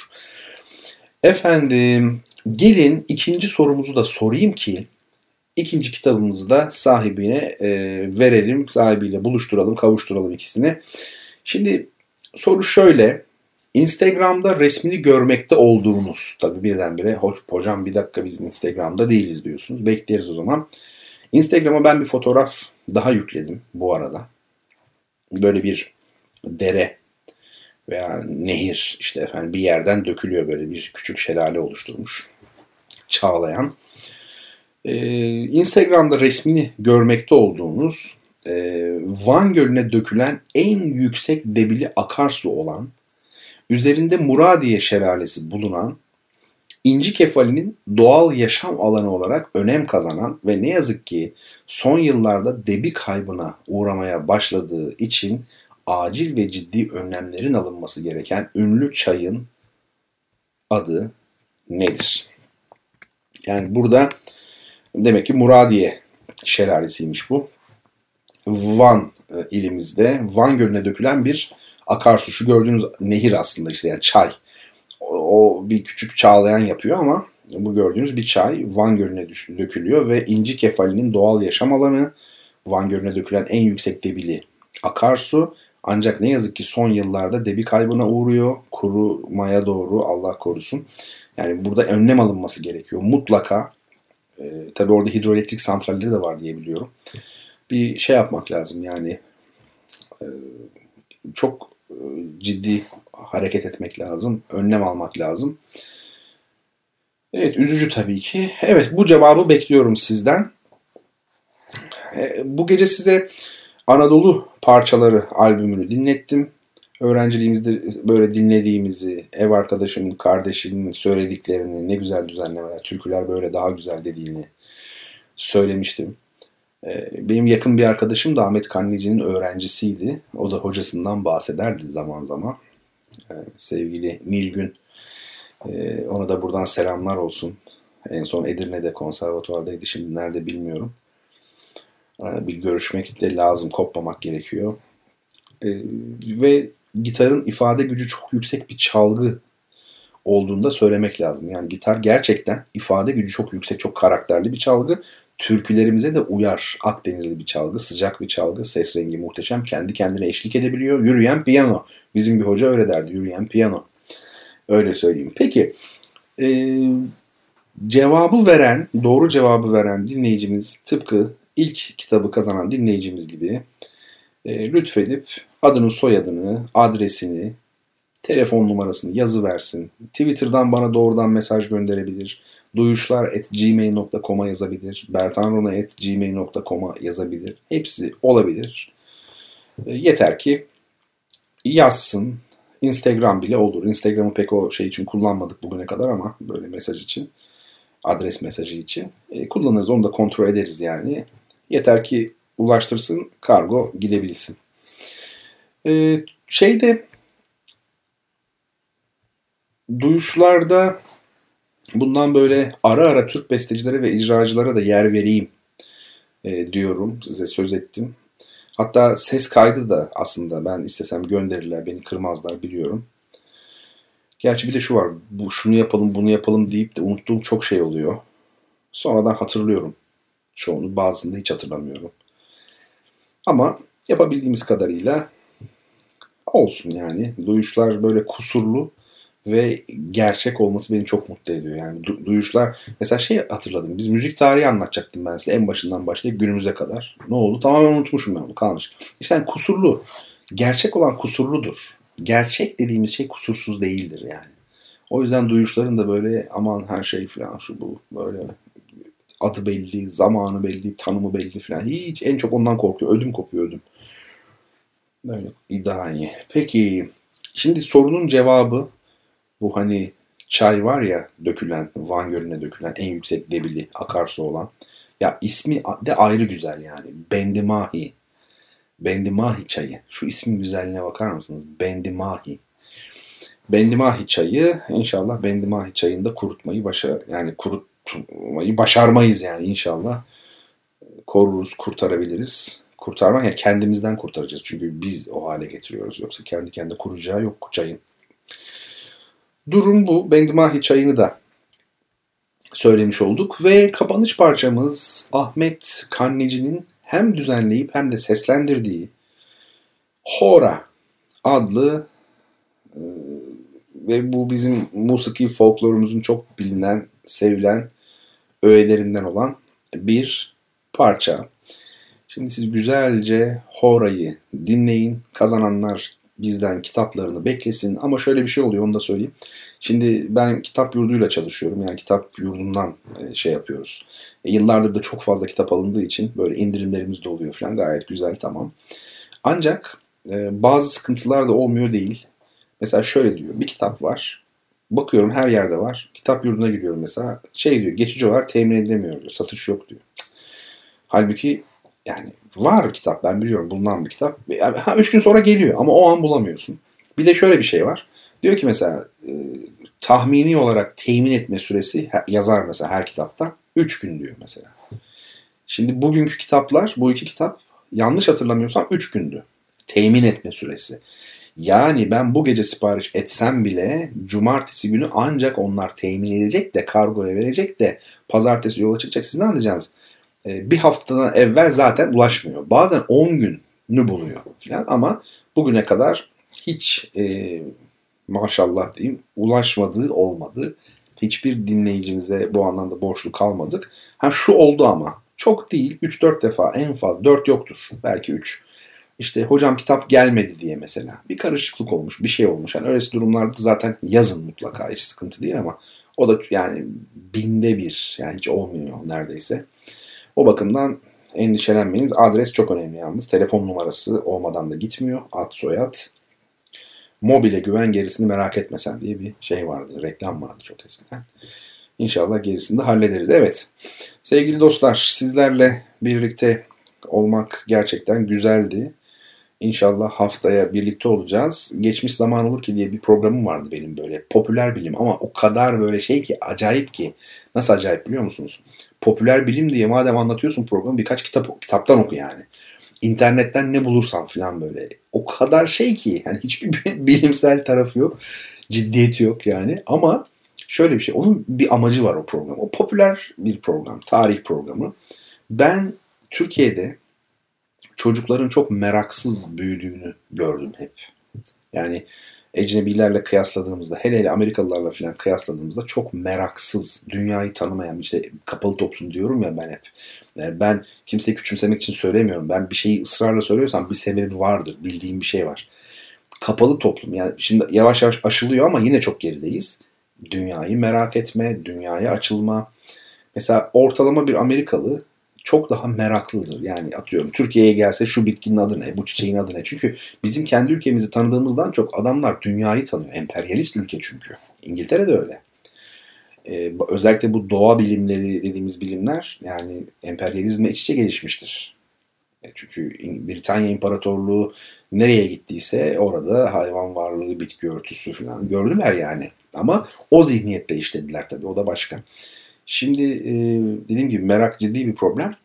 Efendim gelin ikinci sorumuzu da sorayım ki ikinci kitabımızı da sahibine e, verelim sahibiyle buluşturalım kavuşturalım ikisini. Şimdi soru şöyle. Instagram'da resmini görmekte olduğunuz tabii birdenbire hocam bir dakika biz Instagram'da değiliz diyorsunuz. Bekleriz o zaman. Instagram'a ben bir fotoğraf daha yükledim bu arada. Böyle bir dere veya nehir işte efendim bir yerden dökülüyor böyle bir küçük şelale oluşturmuş. Çağlayan. Ee, Instagram'da resmini görmekte olduğunuz e, Van Gölü'ne dökülen en yüksek debili akarsu olan, üzerinde Muradiye Şelalesi bulunan, İnci Kefali'nin doğal yaşam alanı olarak önem kazanan ve ne yazık ki son yıllarda debi kaybına uğramaya başladığı için acil ve ciddi önlemlerin alınması gereken ünlü çayın adı nedir? Yani burada demek ki Muradiye şelalesiymiş bu. Van e, ilimizde Van Gölü'ne dökülen bir akarsu. Şu gördüğünüz nehir aslında işte yani çay. O, o bir küçük çağlayan yapıyor ama bu gördüğünüz bir çay Van Gölü'ne dökülüyor ve İnci Kefali'nin doğal yaşam alanı Van Gölü'ne dökülen en yüksek debili akarsu. Ancak ne yazık ki son yıllarda debi kaybına uğruyor. Kurumaya doğru Allah korusun. Yani burada önlem alınması gerekiyor. Mutlaka e, tabii orada hidroelektrik santralleri de var diye biliyorum bir şey yapmak lazım yani e, çok e, ciddi hareket etmek lazım, önlem almak lazım. Evet üzücü tabii ki. Evet bu cevabı bekliyorum sizden. E, bu gece size Anadolu parçaları albümünü dinlettim. Öğrenciliğimizde böyle dinlediğimizi, ev arkadaşımın, kardeşimin söylediklerini, ne güzel düzenlemeler, türküler böyle daha güzel dediğini söylemiştim. Ee, benim yakın bir arkadaşım da Ahmet Kanneci'nin öğrencisiydi. O da hocasından bahsederdi zaman zaman. Ee, sevgili Nilgün. Ee, ona da buradan selamlar olsun. En son Edirne'de konservatuvardaydı. Şimdi nerede bilmiyorum. Bir görüşmek de lazım. Kopmamak gerekiyor. Ve gitarın ifade gücü çok yüksek bir çalgı olduğunda söylemek lazım. Yani gitar gerçekten ifade gücü çok yüksek, çok karakterli bir çalgı türkülerimize de uyar. Akdenizli bir çalgı, sıcak bir çalgı, ses rengi muhteşem. Kendi kendine eşlik edebiliyor. Yürüyen piyano. Bizim bir hoca öyle derdi. Yürüyen piyano. Öyle söyleyeyim. Peki e, cevabı veren, doğru cevabı veren dinleyicimiz tıpkı ilk kitabı kazanan dinleyicimiz gibi e, lütfedip adını, soyadını, adresini, telefon numarasını yazı versin. Twitter'dan bana doğrudan mesaj gönderebilir duyuşlar.gmail.com'a yazabilir. bertanrona.gmail.com'a yazabilir. Hepsi olabilir. E, yeter ki yazsın. Instagram bile olur. Instagram'ı pek o şey için kullanmadık bugüne kadar ama böyle mesaj için. Adres mesajı için. E, kullanırız onu da kontrol ederiz yani. Yeter ki ulaştırsın kargo gidebilsin. E, şeyde duyuşlarda Bundan böyle ara ara Türk bestecilere ve icracılara da yer vereyim e, diyorum. Size söz ettim. Hatta ses kaydı da aslında ben istesem gönderirler, beni kırmazlar biliyorum. Gerçi bir de şu var, bu şunu yapalım, bunu yapalım deyip de unuttuğum çok şey oluyor. Sonradan hatırlıyorum çoğunu, bazısını da hiç hatırlamıyorum. Ama yapabildiğimiz kadarıyla olsun yani. Duyuşlar böyle kusurlu ve gerçek olması beni çok mutlu ediyor. Yani du- duyuşlar mesela şey hatırladım. Biz müzik tarihi anlatacaktım ben size en başından başlayıp günümüze kadar. Ne oldu? Tamamen unutmuşum ben onu kalmış. İşte yani kusurlu. Gerçek olan kusurludur. Gerçek dediğimiz şey kusursuz değildir yani. O yüzden duyuşların da böyle aman her şey falan şu bu böyle adı belli, zamanı belli, tanımı belli falan. Hiç en çok ondan korkuyor. Ödüm kopuyor ödüm. Böyle iddiayı. Peki şimdi sorunun cevabı bu hani çay var ya dökülen, Van Gölü'ne dökülen en yüksek debili akarsu olan. Ya ismi de ayrı güzel yani. Bendimahi. Bendimahi çayı. Şu ismin güzelliğine bakar mısınız? Bendimahi. Bendimahi çayı inşallah Bendimahi çayında kurutmayı başar yani kurutmayı başarmayız yani inşallah. Koruruz, kurtarabiliriz. Kurtarmak yani kendimizden kurtaracağız. Çünkü biz o hale getiriyoruz. Yoksa kendi kendine kuracağı yok çayın. Durum bu. Bendimahi çayını da söylemiş olduk. Ve kapanış parçamız Ahmet Kanneci'nin hem düzenleyip hem de seslendirdiği Hora adlı e, ve bu bizim musiki folklorumuzun çok bilinen, sevilen öğelerinden olan bir parça. Şimdi siz güzelce Hora'yı dinleyin. Kazananlar bizden kitaplarını beklesin. Ama şöyle bir şey oluyor onu da söyleyeyim. Şimdi ben kitap yurduyla çalışıyorum. Yani kitap yurdundan e, şey yapıyoruz. E, yıllardır da çok fazla kitap alındığı için böyle indirimlerimiz de oluyor falan. Gayet güzel tamam. Ancak e, bazı sıkıntılar da olmuyor değil. Mesela şöyle diyor. Bir kitap var. Bakıyorum her yerde var. Kitap yurduna gidiyorum mesela. Şey diyor geçici olarak temin edilemiyor diyor. Satış yok diyor. Halbuki yani var kitap ben biliyorum bulunan bir kitap. Ha, üç gün sonra geliyor ama o an bulamıyorsun. Bir de şöyle bir şey var. Diyor ki mesela e, tahmini olarak temin etme süresi yazar mesela her kitapta 3 gün diyor mesela. Şimdi bugünkü kitaplar bu iki kitap yanlış hatırlamıyorsam 3 gündü. Temin etme süresi. Yani ben bu gece sipariş etsem bile cumartesi günü ancak onlar temin edecek de kargoya verecek de pazartesi yola çıkacak. Siz ne anlayacaksınız? Ee, bir haftadan evvel zaten ulaşmıyor. Bazen 10 günü buluyor falan ama bugüne kadar hiç e, maşallah diyeyim ulaşmadığı olmadı. Hiçbir dinleyicimize bu anlamda borçlu kalmadık. Ha şu oldu ama çok değil 3-4 defa en fazla 4 yoktur belki 3. İşte hocam kitap gelmedi diye mesela bir karışıklık olmuş bir şey olmuş. Yani öylesi durumlarda zaten yazın mutlaka hiç sıkıntı değil ama o da yani binde bir yani hiç olmuyor neredeyse. O bakımdan endişelenmeyiniz. Adres çok önemli yalnız. Telefon numarası olmadan da gitmiyor. Ad soyad Mobile güven gerisini merak etmesen diye bir şey vardı. Reklam vardı çok eskiden. İnşallah gerisini de hallederiz. Evet sevgili dostlar sizlerle birlikte olmak gerçekten güzeldi. İnşallah haftaya birlikte olacağız. Geçmiş zaman olur ki diye bir programım vardı benim böyle. Popüler bilim ama o kadar böyle şey ki acayip ki. Nasıl acayip biliyor musunuz? Popüler bilim diye madem anlatıyorsun programı birkaç kitap kitaptan oku yani internetten ne bulursam falan böyle. O kadar şey ki yani hiçbir bilimsel tarafı yok. Ciddiyeti yok yani. Ama şöyle bir şey. Onun bir amacı var o program. O popüler bir program. Tarih programı. Ben Türkiye'de çocukların çok meraksız büyüdüğünü gördüm hep. Yani ecnebilerle kıyasladığımızda hele hele Amerikalılarla falan kıyasladığımızda çok meraksız, dünyayı tanımayan işte kapalı toplum diyorum ya ben hep. Yani ben kimseyi küçümsemek için söylemiyorum. Ben bir şeyi ısrarla söylüyorsam bir sebebi vardır. Bildiğim bir şey var. Kapalı toplum yani şimdi yavaş yavaş aşılıyor ama yine çok gerideyiz. Dünyayı merak etme, dünyaya açılma. Mesela ortalama bir Amerikalı çok daha meraklıdır. Yani atıyorum Türkiye'ye gelse şu bitkinin adı ne, bu çiçeğin adı ne? Çünkü bizim kendi ülkemizi tanıdığımızdan çok adamlar dünyayı tanıyor. Emperyalist ülke çünkü. İngiltere de öyle. Ee, özellikle bu doğa bilimleri dediğimiz bilimler yani emperyalizmle iç içe gelişmiştir. E, çünkü Britanya İmparatorluğu nereye gittiyse orada hayvan varlığı, bitki örtüsü falan gördüler yani. Ama o zihniyetle işlediler tabii o da başka. Şimdi e, dediğim gibi merak ciddi bir problem.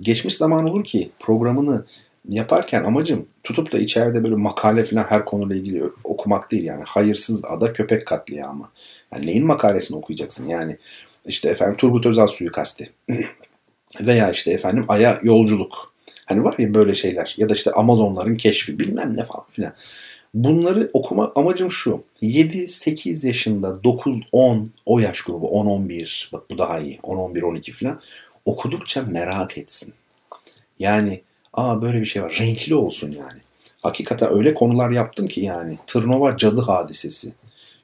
Geçmiş zaman olur ki programını yaparken amacım tutup da içeride böyle makale falan her konuyla ilgili okumak değil yani. Hayırsız ada köpek katliamı. Yani neyin makalesini okuyacaksın yani. işte efendim Turgut Özal suikasti. Veya işte efendim Ay'a yolculuk. Hani var ya böyle şeyler. Ya da işte Amazonların keşfi bilmem ne falan filan. Bunları okumak amacım şu. 7-8 yaşında 9-10 o yaş grubu 10-11 bak bu daha iyi 10-11-12 falan okudukça merak etsin. Yani aa böyle bir şey var renkli olsun yani. Hakikaten öyle konular yaptım ki yani Tırnova cadı hadisesi.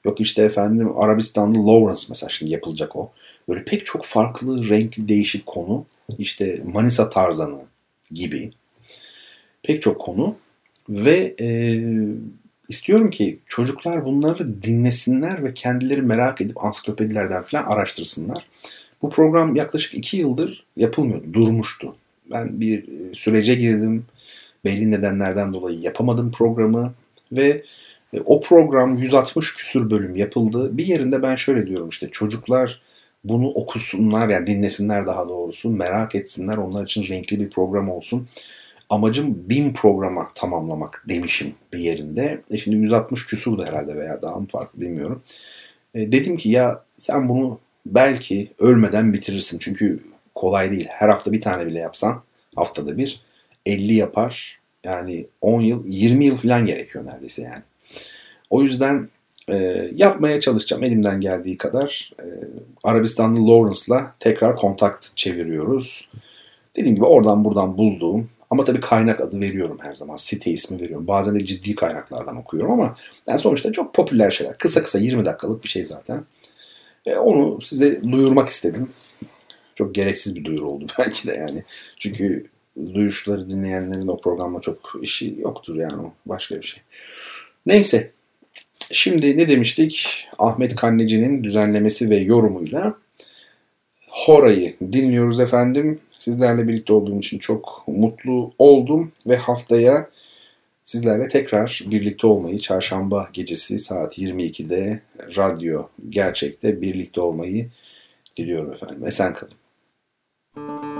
Yok işte efendim Arabistanlı Lawrence mesela şimdi yapılacak o. Böyle pek çok farklı, renkli, değişik konu. İşte Manisa Tarzanı gibi. Pek çok konu. Ve e, istiyorum ki çocuklar bunları dinlesinler ve kendileri merak edip ansiklopedilerden falan araştırsınlar. Bu program yaklaşık iki yıldır yapılmıyordu, durmuştu. Ben bir e, sürece girdim. Belli nedenlerden dolayı yapamadım programı ve e, o program 160 küsür bölüm yapıldı. Bir yerinde ben şöyle diyorum işte çocuklar bunu okusunlar yani dinlesinler daha doğrusu merak etsinler onlar için renkli bir program olsun. Amacım bin programa tamamlamak demişim bir yerinde. E şimdi 160 küsur da herhalde veya daha mı farklı bilmiyorum. E dedim ki ya sen bunu belki ölmeden bitirirsin. Çünkü kolay değil. Her hafta bir tane bile yapsan haftada bir 50 yapar. Yani 10 yıl 20 yıl falan gerekiyor neredeyse yani. O yüzden e, yapmaya çalışacağım elimden geldiği kadar. E, Arabistanlı Lawrence'la tekrar kontak çeviriyoruz. Dediğim gibi oradan buradan bulduğum ama tabii kaynak adı veriyorum her zaman. Site ismi veriyorum. Bazen de ciddi kaynaklardan okuyorum ama yani sonuçta çok popüler şeyler. Kısa kısa 20 dakikalık bir şey zaten. E, onu size duyurmak istedim. Çok gereksiz bir duyuru oldu belki de yani. Çünkü duyuşları dinleyenlerin o programla çok işi yoktur yani başka bir şey. Neyse. Şimdi ne demiştik? Ahmet Kanneci'nin düzenlemesi ve yorumuyla Hora'yı dinliyoruz efendim. Sizlerle birlikte olduğum için çok mutlu oldum ve haftaya sizlerle tekrar birlikte olmayı çarşamba gecesi saat 22'de radyo gerçekte birlikte olmayı diliyorum efendim. Esen kalın.